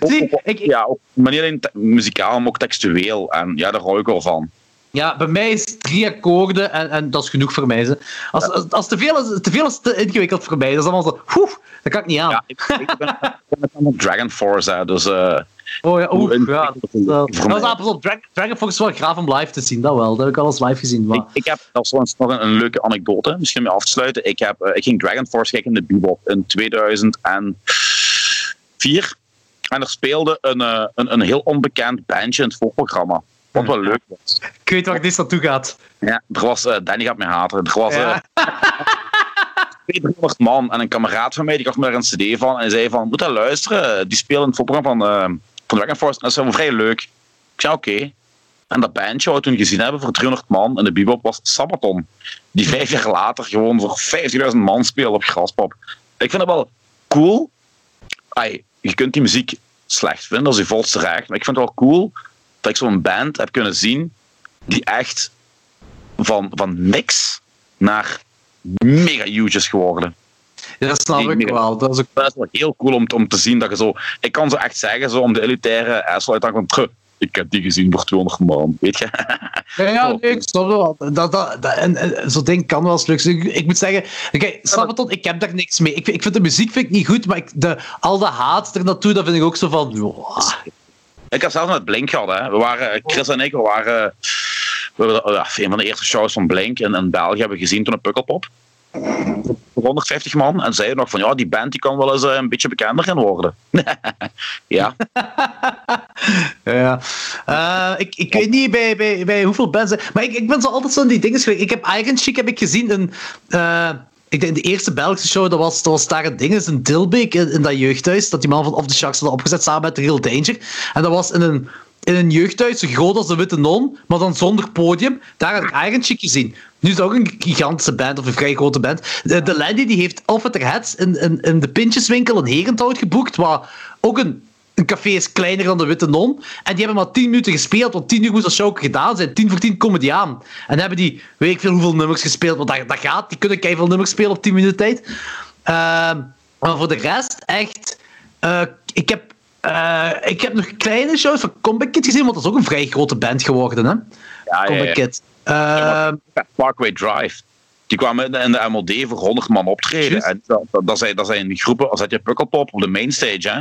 Zie, ik, ik- Ja, ook, maar niet alleen muzikaal, maar ook textueel. En ja, daar hou ik wel van. ja, bij mij is drie akkoorden en, en dat is genoeg voor mij. Ze. Als, als, als te, veel is, te veel is te ingewikkeld voor mij. Dat is allemaal zo, oef, dat kan ik niet aan. Ja, ik, ik ben, ik Dragon Force, hè, dus... eh, oh ja, oeh, ja. Dat, pas op. Dragon, Dragon Force is wel graaf om live te zien, dat wel. Dat heb ik al eens live gezien. Maar... Ik, ik heb, dat is nog een, een leuke anekdote, misschien mee af te sluiten. Ik, heb, eh, ik ging Dragon Force kijken in de Bebop in 2004. En er speelde een, eh, een, een heel onbekend bandje in het voorprogramma. Wat wel leuk was. Ik weet waar dit naartoe gaat. Ja, er was, eh, Danny gaat mij haten. Er was Ja. eh 200 man en een kameraad van mij, die gaf me daar een cd van. En zei van, moet dat luisteren. Die spelen in het voorprogramma van, van Dragon Force. En dat is wel vrij leuk. Ik zei, oké. En dat bandje wat we toen gezien hebben voor 300 man in de bebop was Sabaton. Die vijf jaar later gewoon voor 50.000 man speelde op Graspop. Ik vind het wel cool. Je kunt die muziek slecht vinden, dat is je volste recht. Maar ik vind het wel cool dat ik zo'n band heb kunnen zien die echt van, van niks naar mega huge is geworden. Ja, dat snap ik wel. Dat is ook... Dat is wel heel cool om, te- om te zien dat je zo... Ik kan zo echt zeggen, zo om de elitaire hangen van... "Tch, Ik heb die gezien voor 200 man, weet je? Ja, ja nee, ik snap wel. Dat, dat, dat, en, en zo'n ding kan wel eens leuk zijn. Ik, ik moet zeggen, oké, Sabaton, ik heb daar niks mee. Ik, vind- ik vind de muziek vind ik niet goed, maar ik, de, al de haat er naartoe, dat vind ik ook zo van... wow. Ik heb zelfs met Blink gehad, hè. We waren, Chris en ik, we waren... We hebben ja, een van de eerste shows van Blink in, in België hebben we gezien toen op Pukkelpop. Voor 150 man. En zeiden nog van, ja, die band die kan wel eens eh, een beetje bekender gaan worden. ja. Ja. Eh, ik, ik weet niet bij, bij, bij hoeveel bands... Maar ik, ik ben zo altijd zo in die dingen geweest. Ik heb Iron Chic heb ik gezien in... eh, ik denk de eerste Belgische show, dat was, dat was daar een ding, is in Dilbeek, in, in dat jeugdhuis, dat die man van Off the Sharks hadden opgezet samen met Real Danger. En dat was in een, in een jeugdhuis, zo groot als de Witte Non, maar dan zonder podium. Daar heb ik Chic gezien. Nu is het ook een gigantische band, of een vrij grote band. De, de Landy die heeft Their Heads in, in, de Pintjeswinkel in Herenthout geboekt, waar ook een een café is kleiner dan de Witte Non. En die hebben maar 10 minuten gespeeld, want 10 uur moest dat show gedaan zijn. 10 voor 10 komen die aan. En hebben die, weet ik veel hoeveel nummers gespeeld, want dat, dat gaat. Die kunnen keiveel nummers spelen op 10 minuten tijd. Ehm, maar voor de rest, echt. eh, ik, heb, eh, ik heb nog kleine shows van Comeback Kid gezien, want dat is ook een vrij grote band geworden, hè? Ja, Comeback ja. Kid. Ehm, Parkway Drive. Die kwamen in de- MLD voor 100 man optreden. En dat, zijn, dat zijn groepen, als dat je Pukkelpop op de mainstage, hè.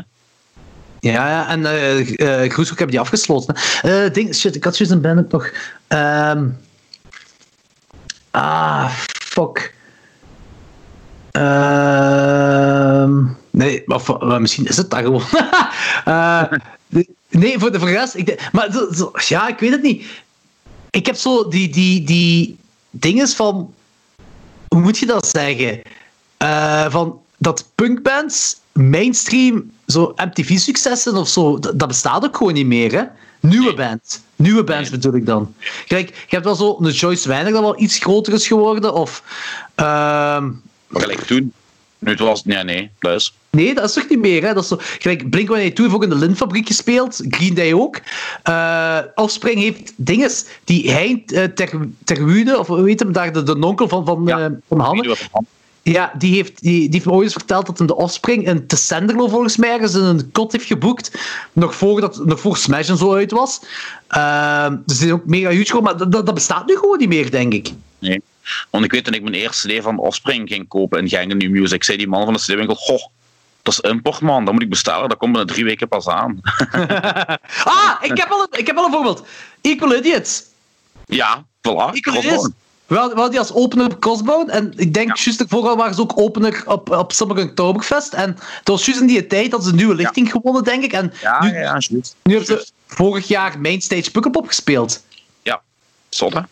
Ja, ja, en uh, Groeshoek hebben die afgesloten. ding, shit, ik had juist een band ook nog. Ehm ah, fuck. Ehm nee, maar, misschien is het dat gewoon. Eh, nee, voor de, rest. Ik, maar zo, zo- ja, ik weet het niet. Ik heb zo die, die, die dinges van. Hoe moet je dat zeggen? Eh, van dat punkbands mainstream zo MTV-successen of zo, dat, dat bestaat ook gewoon niet meer, hè? Nieuwe bands. Nieuwe bands bedoel ik dan. Kijk, je hebt wel zo een Joyce Weinig dat wel iets groter is geworden, of... ehm, Maar gelijk toen. Nu het was, nee, nee, plus. Nee, dat is toch niet meer, hè? Dat is zo, gelijk, Blink-182 heeft ook in de Lintfabriek gespeeld, Green Day ook. Eh Offspring heeft dinges die hij eh, ter, Terwude, of hoe heet hem daar, de, de nonkel van, van, Ja. eh, van Hanne, Ja, die heeft, die, die heeft me ooit eens verteld dat hem de Offspring in Tessenderlo volgens mij ergens in een kot heeft geboekt. Nog voor, dat, nog voor Smash en zo uit was. Dus die is ook mega huge geworden, maar dat, dat bestaat nu gewoon niet meer, denk ik. Nee. Want ik weet toen ik mijn eerste CD van Offspring ging kopen in Gengen New Music, zei die man van de CD-winkel, goh, dat is import man, dat moet ik bestellen, dat komt binnen drie weken pas aan. ah, ik heb, wel een, ik heb wel een voorbeeld. Equal Idiots. ja, voilà. Equal. Idiots. We hadden, die als opener op Crossbone. En ik denk, juist ervoor waren ze ook opener op, op Summer Oktoberfest. En het was juist in die tijd dat ze een nieuwe lichting gewonnen, denk ik. En Ja, nu, ja, juist. nu hebben ze vorig jaar Mainstage Pukkelpop gespeeld. Ja, Zotte.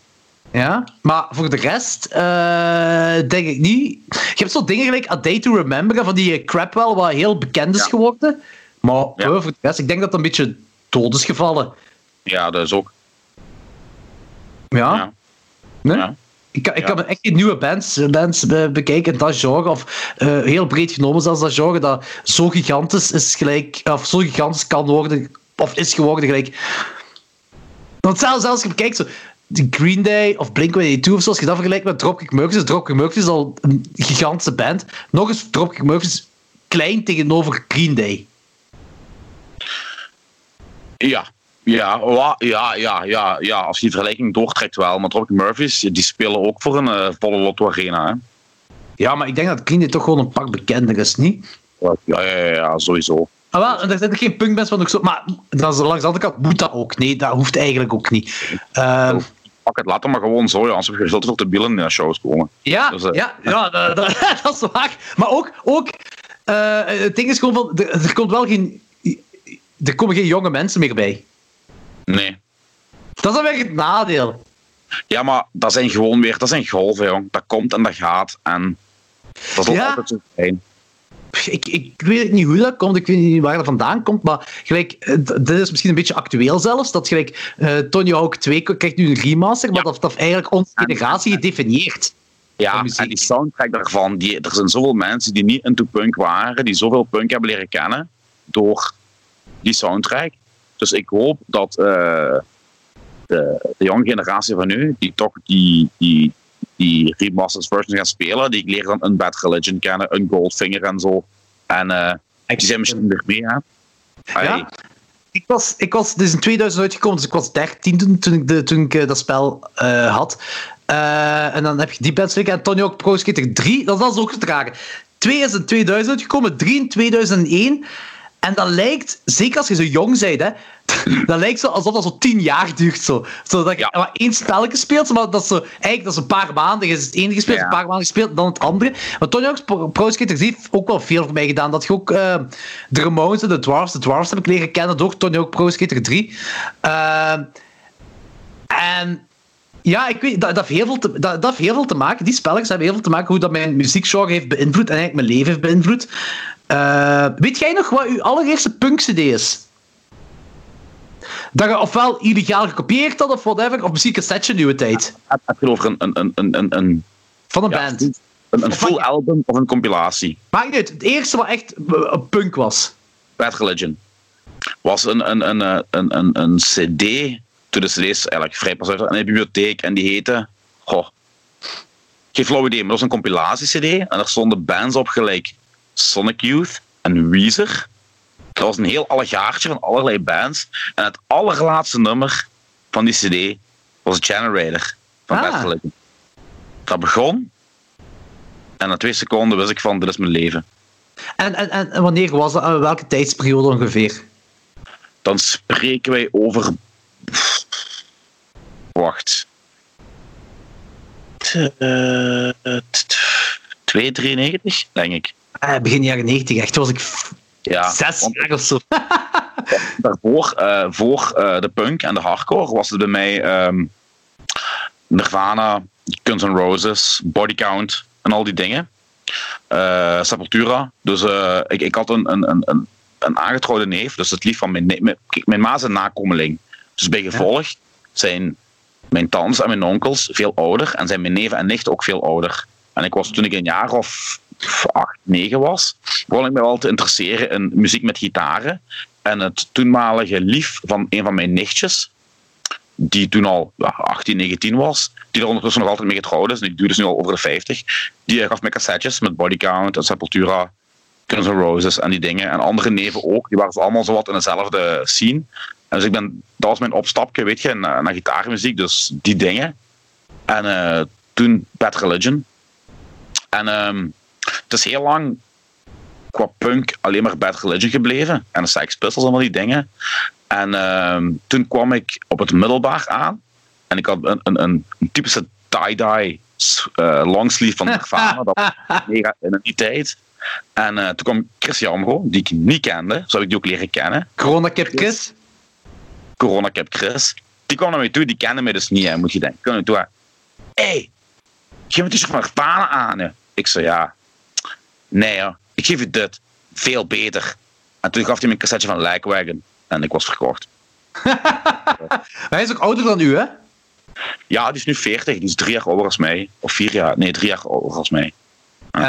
Ja, maar voor de rest eh, denk ik niet. Je hebt zo dingen gelijk A Day to Remember van die eh, crap wel, wat heel bekend is Ja. geworden. Maar Ja. voor de rest, ik denk dat dat een beetje dood is gevallen. Ja, dat is ook. Ja, Ja. nee? Ik, kan- ik kan me echt geen nieuwe bands, bands be- bekijken dat genre, of eh, heel breed genomen zelfs dat genre, dat zo gigantisch is gelijk, of zo gigantisch kan worden, of is geworden gelijk. Want zelfs, zelfs als je bekijkt, zo, Green Day of Blink-182 of zo, als je dat vergelijkt met Dropkick Murphys, Dropkick Murphys is al een gigantische band. Nog eens Dropkick Murphys klein tegenover Green Day. Ja. Ja, ja, ja, ja, ja, als je die vergelijking doortrekt wel. Maar Dropkick Murphys, die spelen ook voor een eh, volle Lotto Arena. Hè? Ja, maar ik denk dat Green Day toch gewoon een pak bekender is, niet? Ja, ja, ja, ja, sowieso. Ah, wel, er zijn geen punkbands van ook zo. Maar dat is langs de andere kant moet dat ook. Nee, dat hoeft eigenlijk ook niet. Pak het, laat het maar gewoon zo, ja, anders heb je veel te veel te billen in de shows komen. ja, Dus, eh, ja, ja dat, dat, dat is waar. Maar ook, ook eh, het ding is gewoon van, er, er komt wel geen, er komen geen jonge mensen meer bij. Nee. Dat is dan weer het nadeel. Ja, maar dat zijn gewoon weer, dat zijn golven, jong. Dat komt en dat gaat. En dat Ja. altijd zo zijn. Ik, ik weet niet hoe dat komt, ik weet niet waar dat vandaan komt, maar gelijk, eh, dit is misschien een beetje actueel zelfs, dat gelijk eh Tony Hawk 2 krijgt nu een remaster, maar Ja. dat dat eigenlijk onze generatie gedefinieerd. Ja, en die soundtrack daarvan, die, er zijn zoveel mensen die niet into punk waren, die zoveel punk hebben leren kennen door die soundtrack. Dus ik hoop dat eh, de, de jonge generatie van nu, die toch die, die, die remastered versions gaan spelen, die leren dan een Bad Religion kennen, een Goldfinger en zo. En eh, die zijn misschien weer mee, hè. Ja. Ik was, ik was, dit is in 2000 uitgekomen, dus ik was 13 toen, toen ik, de, toen ik eh, dat spel eh, had. En dan heb je die bands en Tony Hawk Pro Skater 3, dat was ook te dragen. 2 is in 2000 uitgekomen, 3 in 2001. En dat lijkt, zeker als je zo jong bent, hè, dat lijkt zo alsof dat zo 10 jaar duurt. Zo. Zodat je Ja. maar één spelletje speelt, maar dat is zo, eigenlijk dat is een paar maanden. Je is het ene gespeeld, Ja. een paar maanden gespeeld, dan het andere. Maar Tony Hawk's Pro- Skater 3 heeft ook wel veel voor mij gedaan. Dat je ook eh, de Ramones en de Dwarfs, de Dwarfs heb ik leren kennen door Tony Hawk Pro Skater 3. Eh, en ja, ik weet, dat, dat, heeft heel veel te, dat, dat heeft heel veel te maken. Die spelletjes hebben heel veel te maken hoe dat mijn muziekgenre heeft beïnvloed en eigenlijk mijn leven heeft beïnvloed. Eh, weet jij nog wat uw allereerste punk-cd is? Dat je ofwel illegaal gekopieerd had of whatever, of misschien cassetje in uw tijd. het over een, een, een, een, een, een, Van een ja, band. een, een van full album of een compilatie? Maakt niet uit. Het eerste wat echt eh, punk was. Bad Religion. Was een, een, een, eh, een, een, een CD, toen de CD's eigenlijk vrij pas uit in de bibliotheek en die heette. Goh, geen flauw idee, maar dat was een compilatie-CD en er stonden bands op gelijk Sonic Youth en Weezer. Dat was een heel allegaartje van allerlei bands. En het allerlaatste nummer van die CD was Generator van Ah. Dat begon en na twee seconden wist ik van: dit is mijn leven. En, en, en wanneer was dat? Eh, welke tijdsperiode ongeveer? dan spreken wij over. Wacht. Eh, t- t- 293, denk ik. Eh, begin jaren 90, echt. Was ik Ja, zes want jaar of zo. daarvoor, eh, voor eh, de punk en de hardcore, was het bij mij ehm, Nirvana, Guns N' Roses, Body Count en al die dingen. Eh, Sepultura. Dus ik, ik had een, een, een, een, een aangetrouwde neef, dus het lief van mijn. Mijn, mijn ma is een nakomeling. Dus bij gevolg zijn mijn tantes en mijn onkels veel ouder en zijn mijn neven en nichten ook veel ouder. En ik was toen ik een jaar of acht, negen was, begon ik me wel te interesseren in muziek met gitaren. En het toenmalige lief van een van mijn nichtjes, die toen al ja, 18, 19 was, die er ondertussen nog altijd mee getrouwd is, en die duurde dus nu al over de 50, die gaf me cassettes met Body Count en Sepultura, Guns N' Roses en die dingen. En andere neven ook, die waren allemaal zo wat in dezelfde scene. En dus ik ben, dat was mijn opstapje, weet je, naar, naar gitaarmuziek, dus die dingen. En eh, toen Bad Religion. En ehm, het is heel lang qua punk alleen maar Bad Religion gebleven. En de Sex Pistols en al die dingen. En ehm, toen kwam ik op het middelbaar aan. En ik had een, een, een, een typische tie-dye eh, longsleeve van Nirvana. dat was mega in die tijd. En eh, toen kwam Chris Jamro, die ik niet kende. Zo heb ik die ook leren kennen. Corona Kip Chris. Corona Cap Chris. Die kwam naar mij toe, die kende mij dus niet, hè, moet je denken. Naar mij toe, hé, hey, geef me dus van Nirvana aan. Hè. Ik zei, ja, nee hoor, ik geef je dit, veel beter. En toen gaf hij me een cassetje van Lijkwagen en ik was verkocht. Hij is ook ouder dan u, hè? Ja, die is nu 40, die is drie jaar ouder als mij. Of vier jaar, nee, drie jaar ouder als mij. Eh,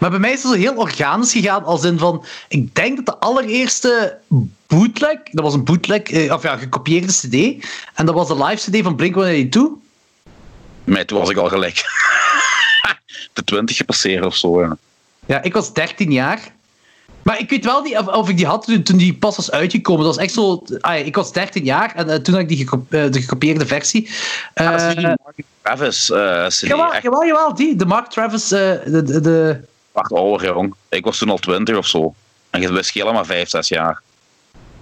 maar bij mij is het heel organisch gegaan, als in van... Ik denk dat de allereerste bootleg... Dat was een bootleg, eh, of ja, gekopieerde cd. En dat was de live cd van Blink-182. Mij, toen was ik al gelijk de 20 gepasseerd of zo. Ja. Ja, ik was 13 jaar. Maar ik weet wel niet of, of ik die had toen, die pas was uitgekomen. Dat was echt zo... ah ik was 13 jaar en eh, toen had ik die eh, de gekopieerde versie. Dat Eh, die Mark Travis eh CD. jawel, Echt jawel, jawel, die. De Mark Travis... de, de, de, wacht ouder, jong. Ik was toen al 20 of zo. En je schelen maar 5, 6 jaar.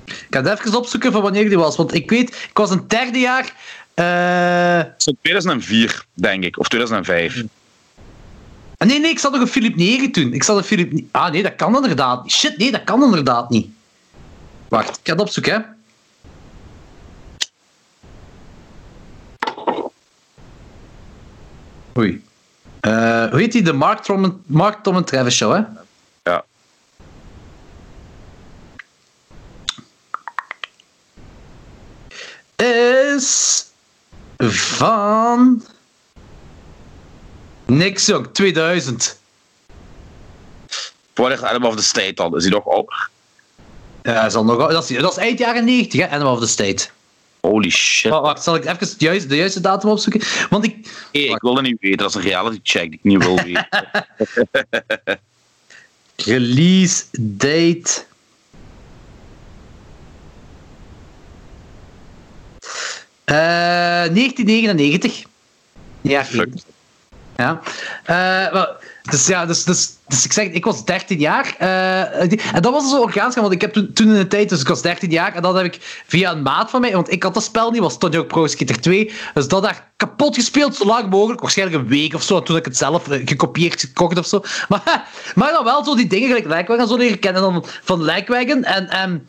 Ik ga het even opzoeken van wanneer die was. Want ik weet, ik was een derde jaar... Zo 2004, denk ik. Of 2005. Ah, Nee, nee, ik zat nog een Philip 9 toen. Ik zat een Philip... Ah, nee, dat kan inderdaad niet. Shit, nee, dat kan inderdaad niet. Wacht, ik ga het opzoeken, hè. Oei. Eh, hoe heet die? De Mark, Tom, Mark Tom en Travis Show, hè? Ja. Is van... Niks, jong. 2000. Wanneer Adam of the State dan? Is hij nog ouder? Ja, dat is, al nog, dat is, dat is eind jaren 90, hè, Animal of the State. Holy shit. Wacht, wacht, zal ik even de juiste, de juiste datum opzoeken? Want ik... Hey, ik wil dat niet weten. Dat is een reality check die ik niet wil weten. Release date... Eh 1999. Ja, Fuck. Ja. Eh, dus ja, dus, dus, dus ik zeg, ik was 13 jaar. eh, en dat was zo organisch, want ik heb toen, in de tijd, dus ik was 13 jaar, en dat heb ik via een maat van mij, want ik had dat spel niet, was Tony Hawk Pro Skater 2, dus dat daar kapot gespeeld, zo lang mogelijk, waarschijnlijk een week of zo, toen ik het zelf eh, gekopieerd gekocht of zo. Maar, maar dan wel zo die dingen gelijk Lijkwagen en zo leren kennen dan van Lijkwagen en...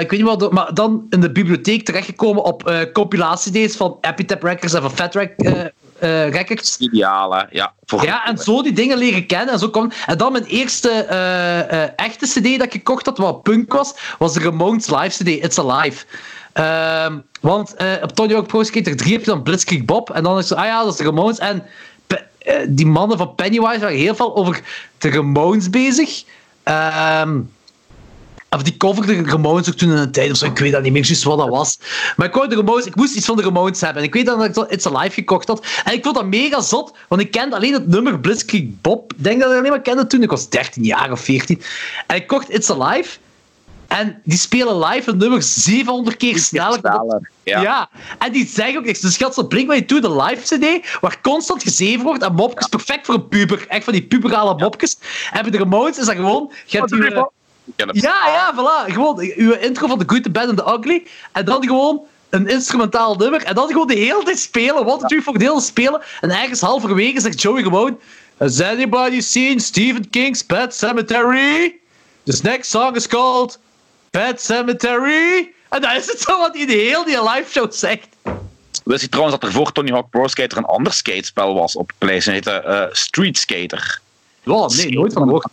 ik weet niet wat, maar dan in de bibliotheek terechtgekomen op compilatie-D's van Epitap Records en van Fat eh, eh, Records. Ideaal? Ja, voor Ja, en zo die dingen leren kennen. En, zo kwam, en dan mijn eerste eh, eh, echte CD dat ik gekocht had, wat punk was, was de Ramones live CD, It's Alive. Ehm, want op Tony Hawk Pro Skater 3 heb je dan Blitzkrieg Bob. En dan is zo, ah ja, dat is de Ramones. En die mannen van Pennywise waren heel veel over de Ramones bezig. Ehm of die coverde de Ramones ook toen in een tijd of zo. Ik weet dat niet meer juist wat dat was. Maar ik, wou de Ramones, ik moest iets van de Ramones hebben. En ik weet dat ik It's Alive gekocht had. En ik vond dat mega zot, want ik kende alleen het nummer Blitzkrieg Bob. Ik denk dat ik het alleen maar kende toen. Ik was 13 jaar of 14. En ik kocht It's Alive. En die spelen live een nummer 700 keer sneller. Ja. ja. en die zeggen ook niks. Dus gaat zo Blink mij toe, de live CD, waar constant gezeven wordt en mopjes, perfect voor een puber. Echt van die puberale mopjes. En bij de Ramones is dat gewoon... Je hebt die, het. ja, ja, voilà. Gewoon uw intro van The Good, The Bad and The Ugly. En dan gewoon een instrumentaal nummer. En dan gewoon de hele tijd spelen. Wat natuurlijk voor de hele tijd spelen. En ergens halverwege zegt Joey gewoon... Has anybody seen Stephen King's Pet Cemetery? This next song is called Pet Cemetery. En dan is het zo wat hij de hele die live show zegt. Wist je trouwens dat er voor Tony Hawk Pro Skater een ander skatespel was op PlayStation? Dat heette eh, Street Skater. Wow, nee, nooit van gehoord.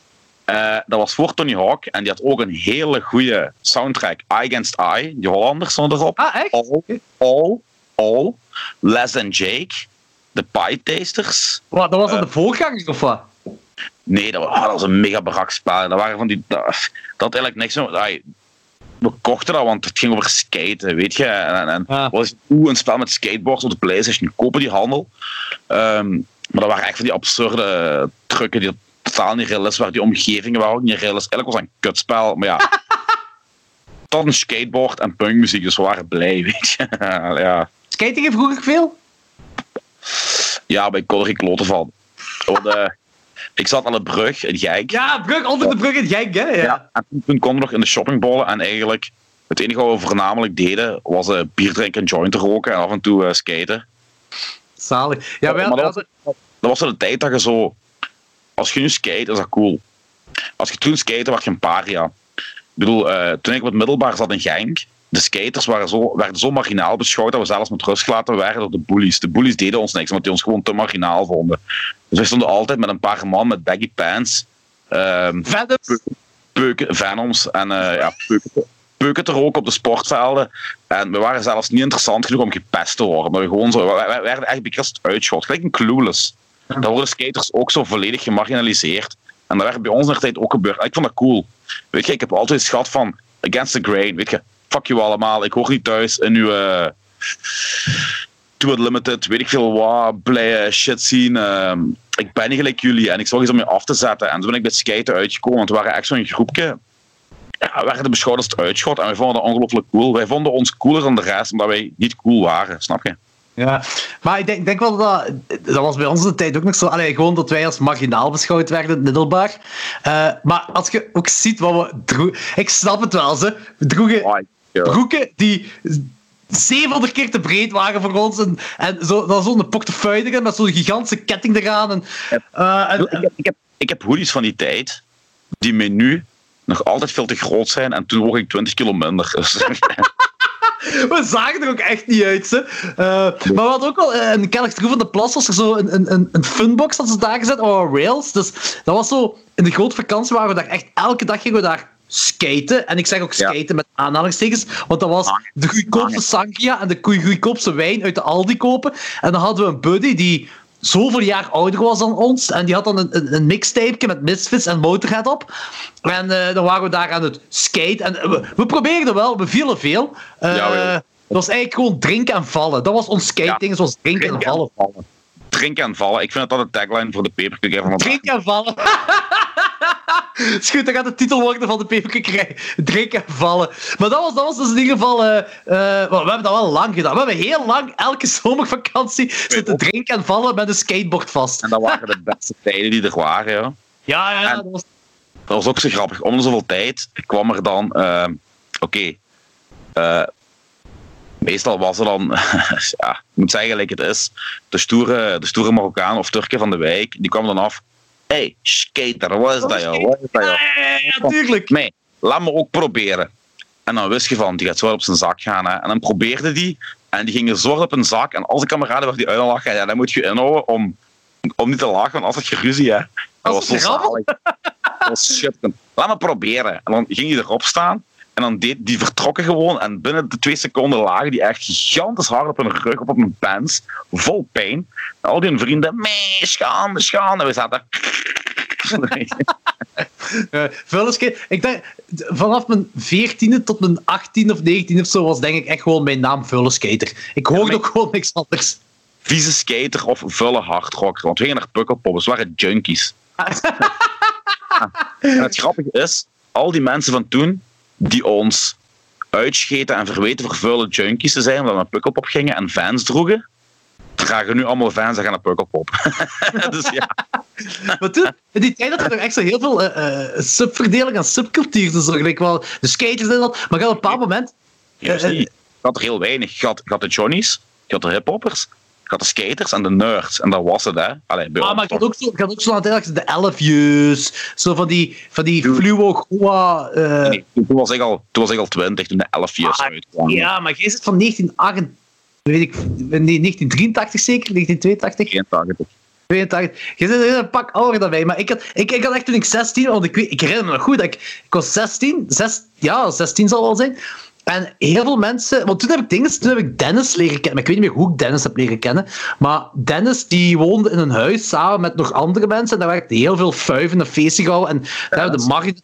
Eh, dat was voor Tony Hawk en die had ook een hele goede soundtrack. Eye Against Eye, die Hollanders stonden erop. Ah, echt? All, all, all, Less Than Jake, The Pie Tasters. Wat, dat was dan de voorganger of wat? Nee, dat was, ah, dat was een mega brak spel. Dat waren van die. Dat, dat had eigenlijk niks. meer- we kochten dat, want het ging over skaten, weet je. En, en was oeh, een spel met skateboards op de PlayStation. Kopen die handel. Ehm, maar dat waren echt van die absurde trucken die totaal niet realistisch waren. Die omgevingen waren ook niet realistisch. Eigenlijk was het een kutspel, maar ja. Dat een skateboard en punkmuziek, dus we waren blij, weet je. ja. Skating je vroeger veel? ja, bij kon er geen kloten van. Want, ik zat aan de brug in Gijk. Ja, brug onder de brug in Genk, hè? Ja. Ja, en toen, konden we nog in de shoppingbollen en eigenlijk het enige wat we voornamelijk deden was eh, bier drinken, een joint roken en af en toe eh, skaten. Zalig. Ja, Maar dat, was, dat was de tijd dat je zo... Als je nu skate, is dat cool. Als je toen skate, was je een paria. Ik bedoel, eh, toen ik op het middelbaar zat in Genk, de skaters waren zo, werden zo marginaal beschouwd dat we zelfs met rust gelaten werden door de bullies. De bullies deden ons niks, omdat die ons gewoon te marginaal vonden. Dus we stonden altijd met een paar man met baggy pants. ehm, Venoms. peuken, venoms en eh, ja, peuken, peuken te roken op de sportvelden. En we waren zelfs niet interessant genoeg om gepest te worden. Maar we, gewoon zo, wij, wij werden echt bekrist uitschot. Gelijk een clueless. Daar worden skaters ook zo volledig gemarginaliseerd. En dat werd bij ons in de tijd ook gebeurd. Ik vond dat cool. Weet je, ik heb altijd het schat van against the grain. Weet je, fuck you allemaal. Ik hoor niet thuis in uw... eh To It Limited, weet ik veel wat, blije shit zien. Ehm, ik ben niet gelijk jullie en ik zorg eens om je af te zetten. En toen ben ik bij skaten uitgekomen, want we waren echt zo'n groepje. Ja, we werden beschouwd als het uitschot en wij vonden dat ongelooflijk cool. Wij vonden ons cooler dan de rest, omdat wij niet cool waren, snap je? Ja, maar ik denk, denk wel dat dat was bij ons de tijd ook nog zo. Allee, gewoon dat wij als marginaal beschouwd werden, middelbaar. Eh, maar als je ook ziet wat we droegen. Ik snap het wel, ze. We droegen broeken die 700 keer te breed waren voor ons. En, en zo, dan zo'n portefeuille met zo'n gigantische ketting eraan. En, eh, en- Ik heb, ik, heb, ik heb hoodies van die tijd, die mij nu nog altijd veel te groot zijn en toen woog ik 20 kilo minder. We zagen er ook echt niet uit. Ze. Eh, maar we hadden ook wel eh, in Kellerstroe van de Plas was er zo een, een, een, een funbox dat ze daar gezet, oh, rails. Dus dat was zo, in de grote vakantie waren we daar echt, elke dag gingen we daar skaten. En ik zeg ook Ja. skaten met aanhalingstekens, want dat was de goedkoopste Hangen. sangria en de goe- goedkoopste wijn uit de Aldi kopen. En dan hadden we een buddy die zoveel jaar ouder was dan ons. En die had dan een, een, een mixtape met Misfits en Motorhead op. En eh, dan waren we daar aan het skaten. En we, we probeerden wel, we vielen veel. Eh, Ja, het was eigenlijk gewoon drinken en vallen. Dat was ons skate-ding, zoals drinken en vallen. vallen. Drinken en vallen. Ik vind dat dat de tagline voor de paperclip van vandaag. Drinken en vallen. Is goed, dat gaat de titel worden van de paperclip. Drinken en vallen. Maar dat was, dat was dus in ieder geval... eh, eh, we hebben dat wel lang gedaan. We hebben heel lang, elke zomervakantie, zitten drinken en vallen met een skateboard vast. En dat waren de beste tijden die er waren. Ja. Ja, ja, Dat was... Dat was ook zo grappig. Om zoveel tijd kwam er dan... eh, Oké. eh, meestal was er dan... ja, ik moet zeggen gelijk het is. De stoere, de stoere Marokkaan of Turken van de wijk, die kwam dan af. Hey, skater, wat is dat joh? Wat is dat joh? Ja, ja. Nee, laat me ook proberen. En dan wist je van, die gaat zo op zijn zak gaan. Hè. En dan probeerde die. En die ging zo hard op een zak. En al zijn kameraden werd die uit lachen. Ja, dan moet je inhouden om, om niet te lachen, want had je ruzie. Hè. Dat Was zo zalig. Dat was schitterend. Laat me proberen. En dan ging hij erop staan. En dan deed die vertrokken gewoon. En binnen de twee seconden lagen die echt gigantisch hard op hun rug, op, hun pants. Vol pijn. En al die vrienden, mee, schande, schande. En we zaten Uh. Ik denk, vanaf mijn 14e tot mijn 18e of 19e of zo was denk ik echt gewoon mijn naam vuilniskater. Ik hoorde ook gewoon niks anders. vieze skater of vulle hardrocker. Want we gingen naar Pukkelpop, ze waren junkies. En het grappige is, al die mensen van toen die ons uitscheten en verweten voor vuile junkies te zijn, omdat we naar Pukkelpop gingen en fans droegen, dragen nu allemaal fans en gaan naar Pukkelpop. dus ja, Maar toen, in die tijd had er nog echt zo heel veel eh, subverdeling en subcultuur. Dus gelijk wel de skaters en dat. Maar op een bepaald moment... juist Eh, niet. Je had er heel weinig. Je had, je had de Johnnies, je had de hiphoppers, je had de skaters en de nerds. En dat was het, hè. Allee, bij Ah, maar ik had ook zo, ik had ook zo aan het de elfjes. Zo van die, van die Dude. fluo goa... eh, Nee, toen, was ik al, toen was ik al twintig, toen de elf years Ah, uitkwamen. ja, maar jij zit van 1988... Weet ik, nee, 1983 zeker? 1982? 82. 82. Je zit een pak ouder dan mij. Maar ik had, ik, ik had echt toen ik 16 want ik, weet, ik herinner me nog goed dat ik, ik was 16, zes, ja, 16 zal wel zijn. En heel veel mensen, want toen heb ik dingen, toen heb ik Dennis leren kennen. Maar ik weet niet meer hoe ik Dennis heb leren kennen. Maar Dennis die woonde in een huis samen met nog andere mensen. En daar werd heel veel fuiven en feesten gehouden. En daar hebben de markt.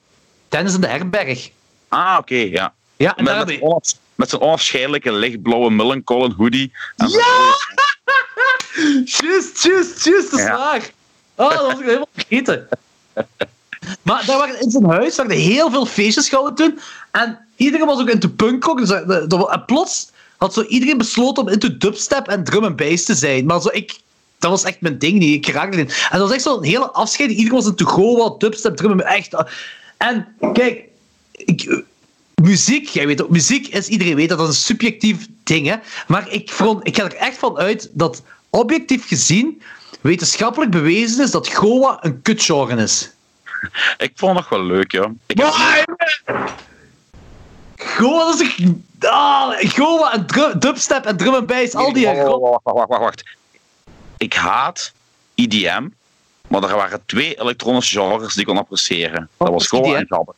Dennis in de herberg. Ah, oké, ja. Ja, en Met, daar met, zijn onaf- met zijn onafscheidelijke lichtblauwe Millencolin hoodie. En Ja! Juist, juist, juist, dat is Ja. waar. Oh, dat was ik helemaal vergeten. Maar daar waren, in zijn huis waren heel veel feestjes gehouden toen. En iedereen was ook into punkrock. Dus dat- en plots had zo iedereen besloten om into dubstep en drum and bass te zijn. Maar zo, ik, dat was echt mijn ding niet. Ik raakte erin. En dat was echt zo'n hele afscheid. Iedereen was into goa, dubstep, drum and echt. En kijk, ik, muziek, jij weet ook, muziek is, iedereen weet dat dat is een subjectief ding, hè. Maar ik, vond, ik ga er echt van uit dat objectief gezien wetenschappelijk bewezen is dat Goa een kutgenre is. Ik vond het nog wel leuk, ja. Ik heb, Dat is echt... Ah, Goa en dru- dubstep en drum en bass, al die... Wacht, wacht, wacht, wacht. Ik haat IDM, maar er waren twee elektronische genres die ik kon appreciëren. Dat was Goa en Gabber.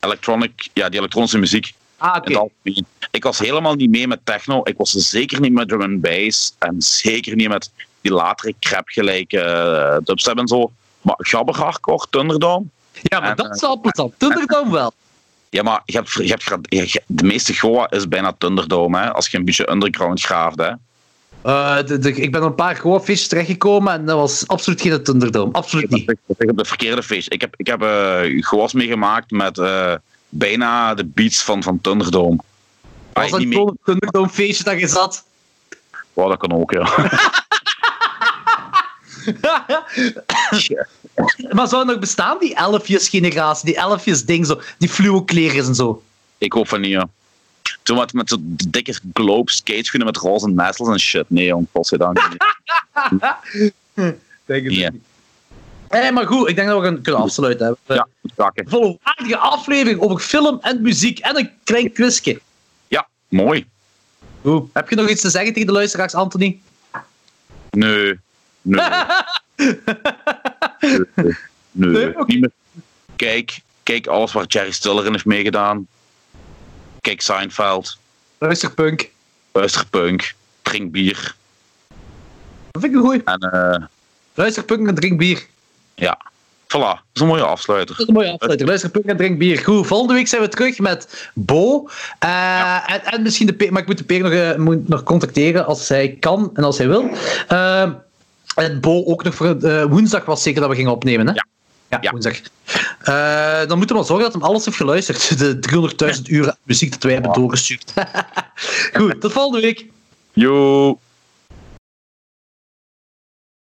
Electronic, ja, die elektronische muziek. Ah. Ik was helemaal niet mee met techno. Ik was zeker niet met drum and bass. En zeker niet met die latere crap gelijke eh, dubstep en zo. Maar Gabber hardcore, Thunderdome. Ja, maar En, dat is wel plezant. Thunderdome wel. Ja, maar je hebt, je hebt, gra- je- de meeste Goa is bijna Thunderdome, hè, als je een beetje underground graaft. Hè. Eh, de, de- ik ben op een paar Goa-feestjes terechtgekomen en dat was absoluut geen Thunderdome. Absoluut niet. Ik heb de verkeerde feest. Ik heb, ik heb eh Goa's meegemaakt met eh, bijna de beats van, van Thunderdome. Was dat gewoon een Thunderdome-feestje dat je zat? Oh, dat kan ook, ja. maar zou het nog bestaan, die elfjes-generatie, die elfjes-ding, zo, die fluo-kleren en zo? Ik hoop van niet, ja. Toen met, met zo'n dikke globe skateschoenen met roze nestels en shit. Nee, jong, godzijdank. Denk het Ja. niet. Hey, maar goed, ik denk dat we gaan kunnen afsluiten. Hè. Ja. Een volwaardige aflevering over film en muziek en een klein quizje. Ja, mooi. Goed. Heb je nog iets te zeggen tegen de luisteraars, Anthony? Nee. Nee. nee. nee. Niet meer. Kijk, kijk alles waar Jerry Stiller in heeft meegedaan. Kijk Seinfeld. Luister punk. Luister punk. Drink bier. Dat vind ik een goeie. En eh, Luister punk en drink bier. ja, voilà. Dat is een mooie afsluiter. Dat is een mooie afsluiter. Luister punk en drink bier. Goed, volgende week zijn we terug met Bo. Eh, en, en misschien de Peer, maar ik moet de Peer nog, eh, moet nog contacteren als hij kan en als hij wil. Eh, en Bo ook nog voor eh, woensdag was zeker dat we gingen opnemen, hè? Ja. Ja, Ja. woensdag. Eh, dan moeten we maar zorgen dat hem alles heeft geluisterd. De 300.000 uur muziek dat wij hebben doorgestuurd. Goed, tot volgende week. Yo.